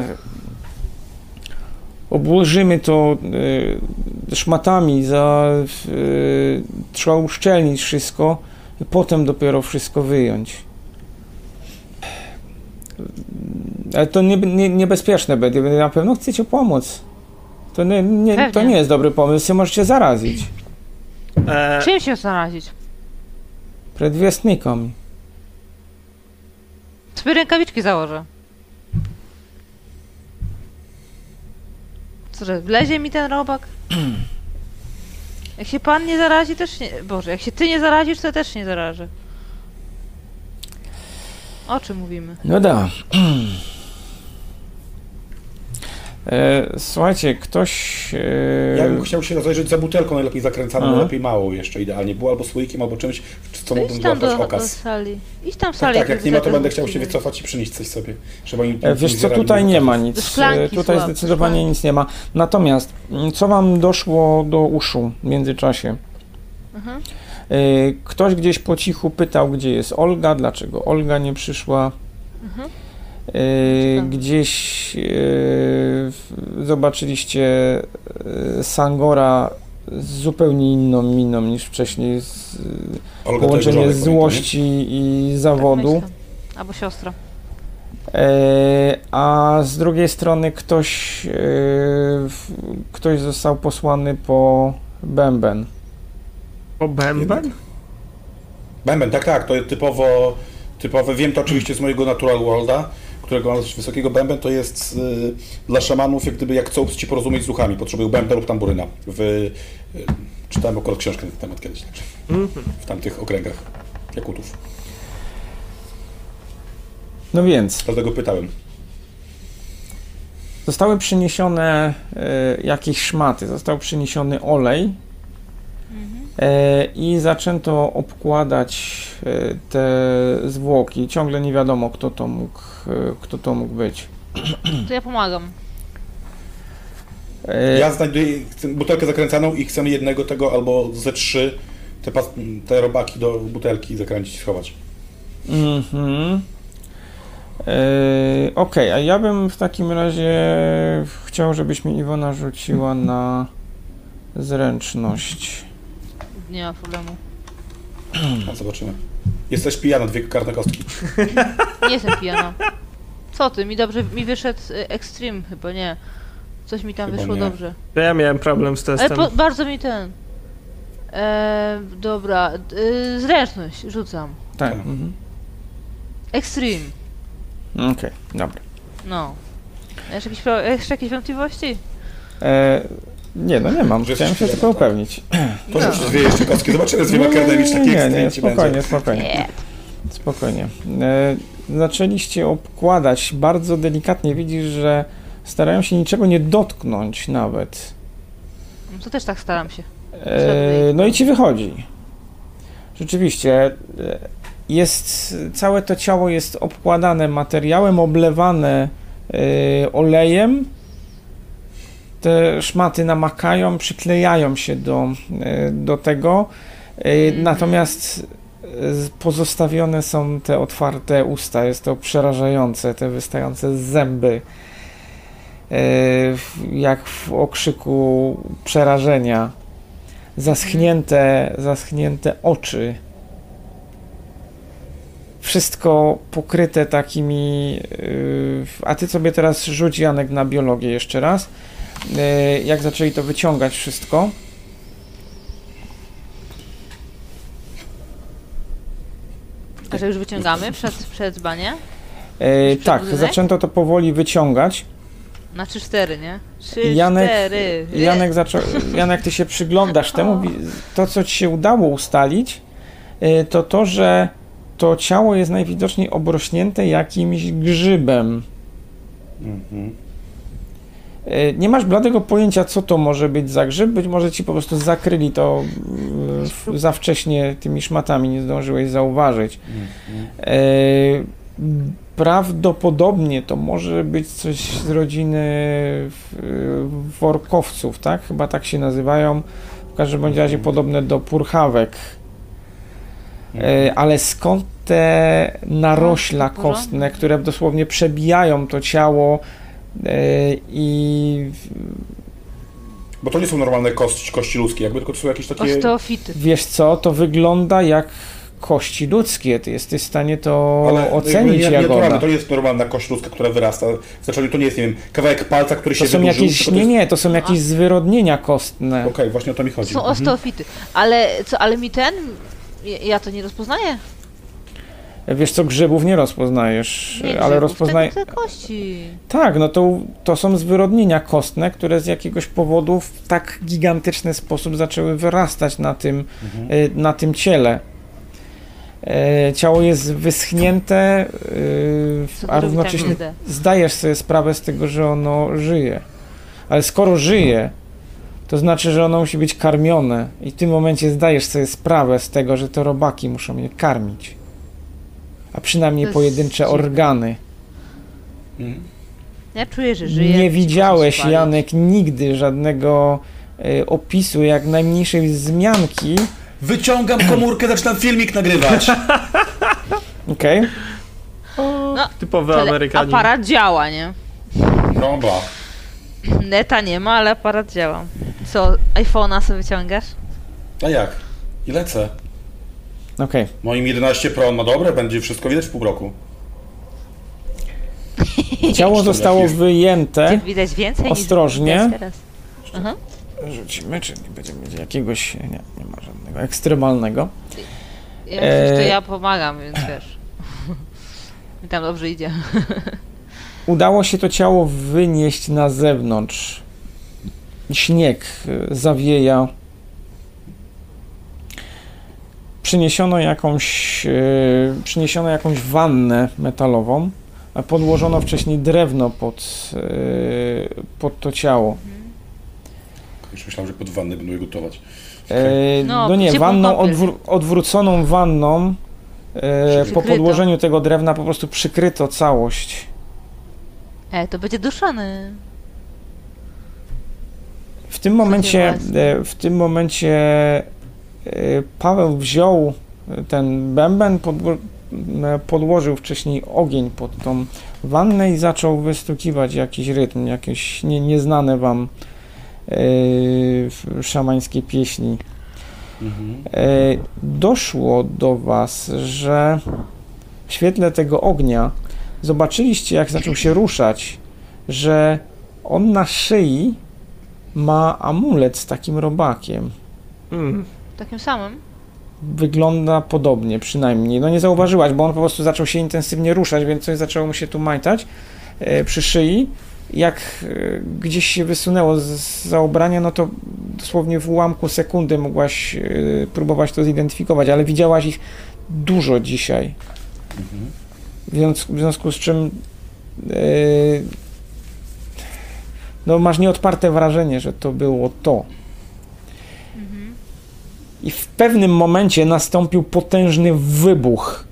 Obłożymy to y, szmatami, za, y, trzeba uszczelnić wszystko i potem dopiero wszystko wyjąć. Ale to nie, nie, niebezpieczne będzie, na pewno chcecie pomóc. To nie, nie, to nie jest dobry pomysł, się zarazić.
E,
Czym się zarazić?
Predwiestnikom.
Sobie rękawiczki założę. Co, że wlezie mi ten robak? [clears throat] Jak się pan nie zarazi, też nie... Boże, jak się ty nie zarazisz, to też nie zarażę. O czym mówimy?
No da. E, słuchajcie, ktoś. E,
Ja bym chciał się rozejrzeć za butelką, najlepiej zakręcaną,
Aha.
najlepiej małą jeszcze idealnie było, albo słoikiem, albo czymś, w co mógłbym złapać
do, do
okaz.
sali. Idź tam w
Tak,
sali.
tak, jak nie ma, to będę chciał się
wycofać.
i przynieść coś sobie, żeby oni
E, Wiesz co, tutaj nie ma nic.
Do
Tutaj
słab,
zdecydowanie
szklanki.
nic nie ma. Natomiast, mm, co wam doszło do uszu w międzyczasie?
Mhm.
E, Ktoś gdzieś po cichu pytał, gdzie jest Olga, dlaczego Olga nie przyszła.
Mhm.
E. Gdzieś e, zobaczyliście Sangora z zupełnie inną miną niż wcześniej. Z,
Olga
połączenie złości i zawodu.
Myślę. Albo siostra.
E, a z drugiej strony ktoś, ktoś został posłany po bęben.
Po bęben?
Bęben, tak, tak, to jest typowo, typowe, wiem to oczywiście z mojego Natural Worlda, którego mam z wysokiego bęben, to jest y, dla szamanów, jak gdyby jak chcą ci porozumieć z duchami, potrzebują bębna lub tamburyna. W, y, czytałem akurat książkę na ten temat kiedyś, także
Mhm.
w tamtych okręgach Jakutów.
No więc,
Dlatego pytałem.
zostały przyniesione e, jakieś szmaty, został przyniesiony olej i zaczęto obkładać e, te zwłoki. Ciągle nie wiadomo, kto to mógł, e, kto to mógł być. [clears throat]
To ja pomagam.
E,
Ja znajduję butelkę zakręcaną i chcę jednego tego albo ze trzy te, pas, te robaki do butelki zakręcić, schować.
Mhm. Yy, Okej, a ja bym w takim razie chciał, żebyś mi Iwona rzuciła na zręczność.
Nie ma problemu.
A zobaczymy. Jesteś pijana, dwie karne kostki. [laughs]
Nie jestem pijana. Co ty? Mi dobrze, mi wyszedł y, Extreme chyba, nie. Coś mi tam
Chyba
wyszło
nie.
dobrze.
To ja miałem problem z
Ale
testem.
po, bardzo mi ten... E, dobra, y, zręczność rzucam.
Tak.
Tak.
Mhm.
Extreme.
Okej, dobra.
No. Jeszcze jakieś, pro- jeszcze jakieś wątpliwości?
E, nie, no nie mam.
Że
Chciałem się tylko
pijana,
upewnić.
To rzuć dwie jeszcze kostki, zobaczymy z dwiema kartami, czy
nie, nie, spokojnie,
będzie.
spokojnie.
Nie.
Spokojnie. E, zaczęliście obkładać bardzo delikatnie. Widzisz, że starają się niczego nie dotknąć nawet.
No To też tak staram się.
E, no i ci wychodzi. Rzeczywiście, e, jest, całe to ciało jest obkładane materiałem, oblewane e, olejem. Te szmaty namakają, przyklejają się do, e, do tego. E, Natomiast e, pozostawione są te otwarte usta. Jest to przerażające, te wystające zęby. Jak w okrzyku przerażenia zaschnięte, zaschnięte oczy. Wszystko pokryte takimi. A ty sobie teraz rzuć Janek na biologię jeszcze raz. Yy, jak zaczęli to wyciągać wszystko.
A że już wyciągamy przed, przed dzbanie?
Yy,
Już
tak,
przebudynek?
zaczęto to powoli wyciągać.
Na 3-4, nie? 3,
Janek-
4.
Janek, zaczął, Janek, ty się przyglądasz temu. [laughs] To, co ci się udało ustalić, yy, to to, że to ciało jest najwidoczniej obrośnięte jakimś grzybem.
Mhm.
E, Nie masz bladego pojęcia, co to może być za grzyb. Być może ci po prostu zakryli to e, za wcześnie tymi szmatami, nie zdążyłeś zauważyć. E, Prawdopodobnie to może być coś z rodziny workowców, tak? Chyba tak się nazywają. W każdym razie podobne do purchawek. Ale skąd te narośla
porządku.
kostne, które dosłownie przebijają to ciało i
Bo to nie są normalne kości, kości ludzkie, jakby tylko to są jakieś takie...
Osteofity.
wiesz co, to wygląda jak kości ludzkie. Ty jesteś w stanie to
Ale
ocenić,
nie, nie,
Jagoda.
to nie jest normalna kość ludzka, która wyrasta. Znaczy to nie jest, nie wiem, kawałek palca, który
To
się
są
wydłużył,
jakieś,
to
nie,
jest...
nie, to są jakieś zwyrodnienia kostne.
Okej, właśnie o to mi chodzi.
Są
Mhm.
osteofity. Ale co, ale mi ten... Ja to nie rozpoznaję.
Wiesz co, grzybów nie rozpoznajesz,
Nie,
ale
grzybów,
rozpoznaj...
Te, te kości.
Tak, no to, to są zwyrodnienia kostne, które z jakiegoś powodu w tak gigantyczny sposób zaczęły wyrastać na tym,
Mhm.
e, na tym ciele. E, Ciało jest wyschnięte,
to
a równocześnie
tam
zdajesz sobie sprawę z tego, że ono żyje. Ale skoro żyje, to znaczy, że ono musi być karmione i w tym momencie zdajesz sobie sprawę z tego, że to robaki muszą je karmić. A przynajmniej
jest
pojedyncze organy.
Mhm.
Ja czuję, że żyje.
Nie widziałeś, Janek, nigdy żadnego e, opisu, jak najmniejszej wzmianki.
Wyciągam komórkę, zaczynam filmik nagrywać. [laughs]
Okej.
No,
Typowy Amerykanin.
Aparat działa, nie?
Trąba. [clears throat]
Neta nie ma, ale aparat działa. Co, iPhone'a sobie wyciągasz?
A jak? I lecę.
Okej.
Moim 11 Pro, no dobre, będzie wszystko widać w pół roku. [laughs]
Ciało zostało wyjęte.
Widać więcej
Ostrożnie.
niż. Aha.
Rzucimy, czy nie będziemy mieć jakiegoś. Nie, nie ma żadnego ekstremalnego.
Ja,
Eee.
to ja pomagam, więc wiesz. [laughs] Mi tam dobrze idzie. [laughs]
Udało się to ciało wynieść na zewnątrz. Śnieg e, zawieja. Przyniesiono jakąś, e, przyniesiono jakąś wannę metalową, a podłożono wcześniej drewno pod, e, pod to ciało.
Już myślałem, że pod wanny będą je gotować.
E,
No,
no nie, wanną, odwró- odwróconą wanną e, po podłożeniu tego drewna po prostu przykryto całość.
Ej, to będzie duszony.
W tym momencie, e, w tym momencie e, Paweł wziął ten bęben, m, podłożył wcześniej ogień pod tą wannę i zaczął wystukiwać jakiś rytm, jakieś nie, nieznane wam szamańskie pieśni.
Mhm.
Doszło do was, że w świetle tego ognia zobaczyliście, jak zaczął się ruszać, że on na szyi ma amulet z takim robakiem.
Mm.
Takim samym?
Wygląda podobnie przynajmniej. No nie zauważyłaś, bo on po prostu zaczął się intensywnie ruszać, więc coś zaczęło mu się tu majtać e, przy szyi. Jak e, gdzieś się wysunęło z, za ubrania, no to dosłownie w ułamku sekundy mogłaś e, próbować to zidentyfikować, ale widziałaś ich dużo dzisiaj. W związku, w związku z czym e, no masz nieodparte wrażenie, że to było to. I w pewnym momencie nastąpił potężny wybuch.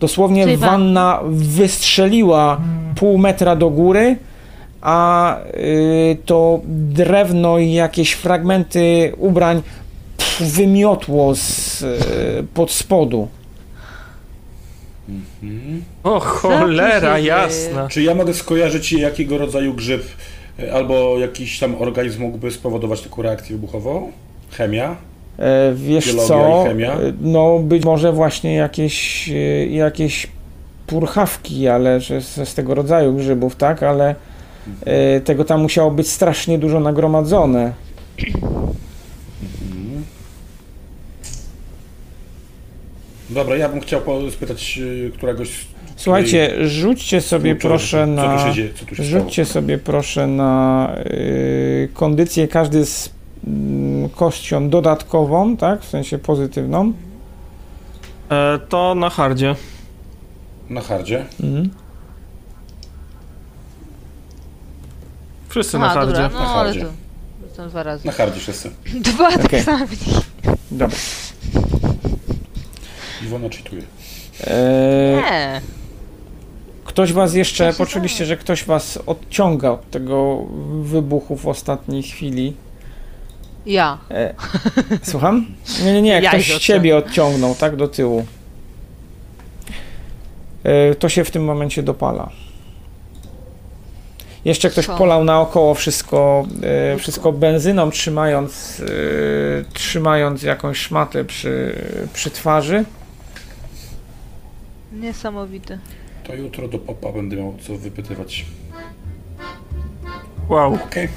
Dosłownie
Czyli wa-
wanna wystrzeliła pół metra do góry, a y, to drewno i jakieś fragmenty ubrań pff, wymiotło z, y, pod spodu.
Mhm.
O cholera jasna.
Czy ja mogę skojarzyć, jakiego rodzaju grzyb e, albo jakiś tam organizm mógłby spowodować taką reakcję wybuchową? Chemia?
E, wiesz
Biologia
co? E, No być może właśnie jakieś, e, jakieś purchawki, ale z, z tego rodzaju grzybów, tak? Ale e, tego tam musiało być strasznie dużo nagromadzone.
Mhm. Dobra, ja bym chciał spytać któregoś...
Słuchajcie, rzućcie sobie proszę na...
dzieje?
Rzućcie sobie proszę na y, kondycję każdy z kością dodatkową, tak? W sensie pozytywną.
E, to na hardzie.
Na hardzie.
Mhm.
Wszyscy na
Aha,
hardzie.
dobra, no
Na
ale
hardzie.
to... to są dwa razy.
Na hardzie wszyscy. [laughs]
Dwa tak
Okej.
same.
Dobra.
Iwona czytuje.
E,
Nie.
Ktoś was jeszcze, poczuliście,
zastanawiam.
że ktoś was odciąga od tego wybuchu w ostatniej chwili.
Ja.
E, słucham? Nie, nie, nie,
Ja
ktoś
ich
ciebie odciągnął, tak, do tyłu. E, to się w tym momencie dopala. Jeszcze ktoś
Co?
polał naokoło wszystko, e, wszystko benzyną, trzymając, e, trzymając jakąś szmatę przy, przy twarzy.
Niesamowity.
To jutro do popa będę miał co wypytywać.
Wow.
Okej.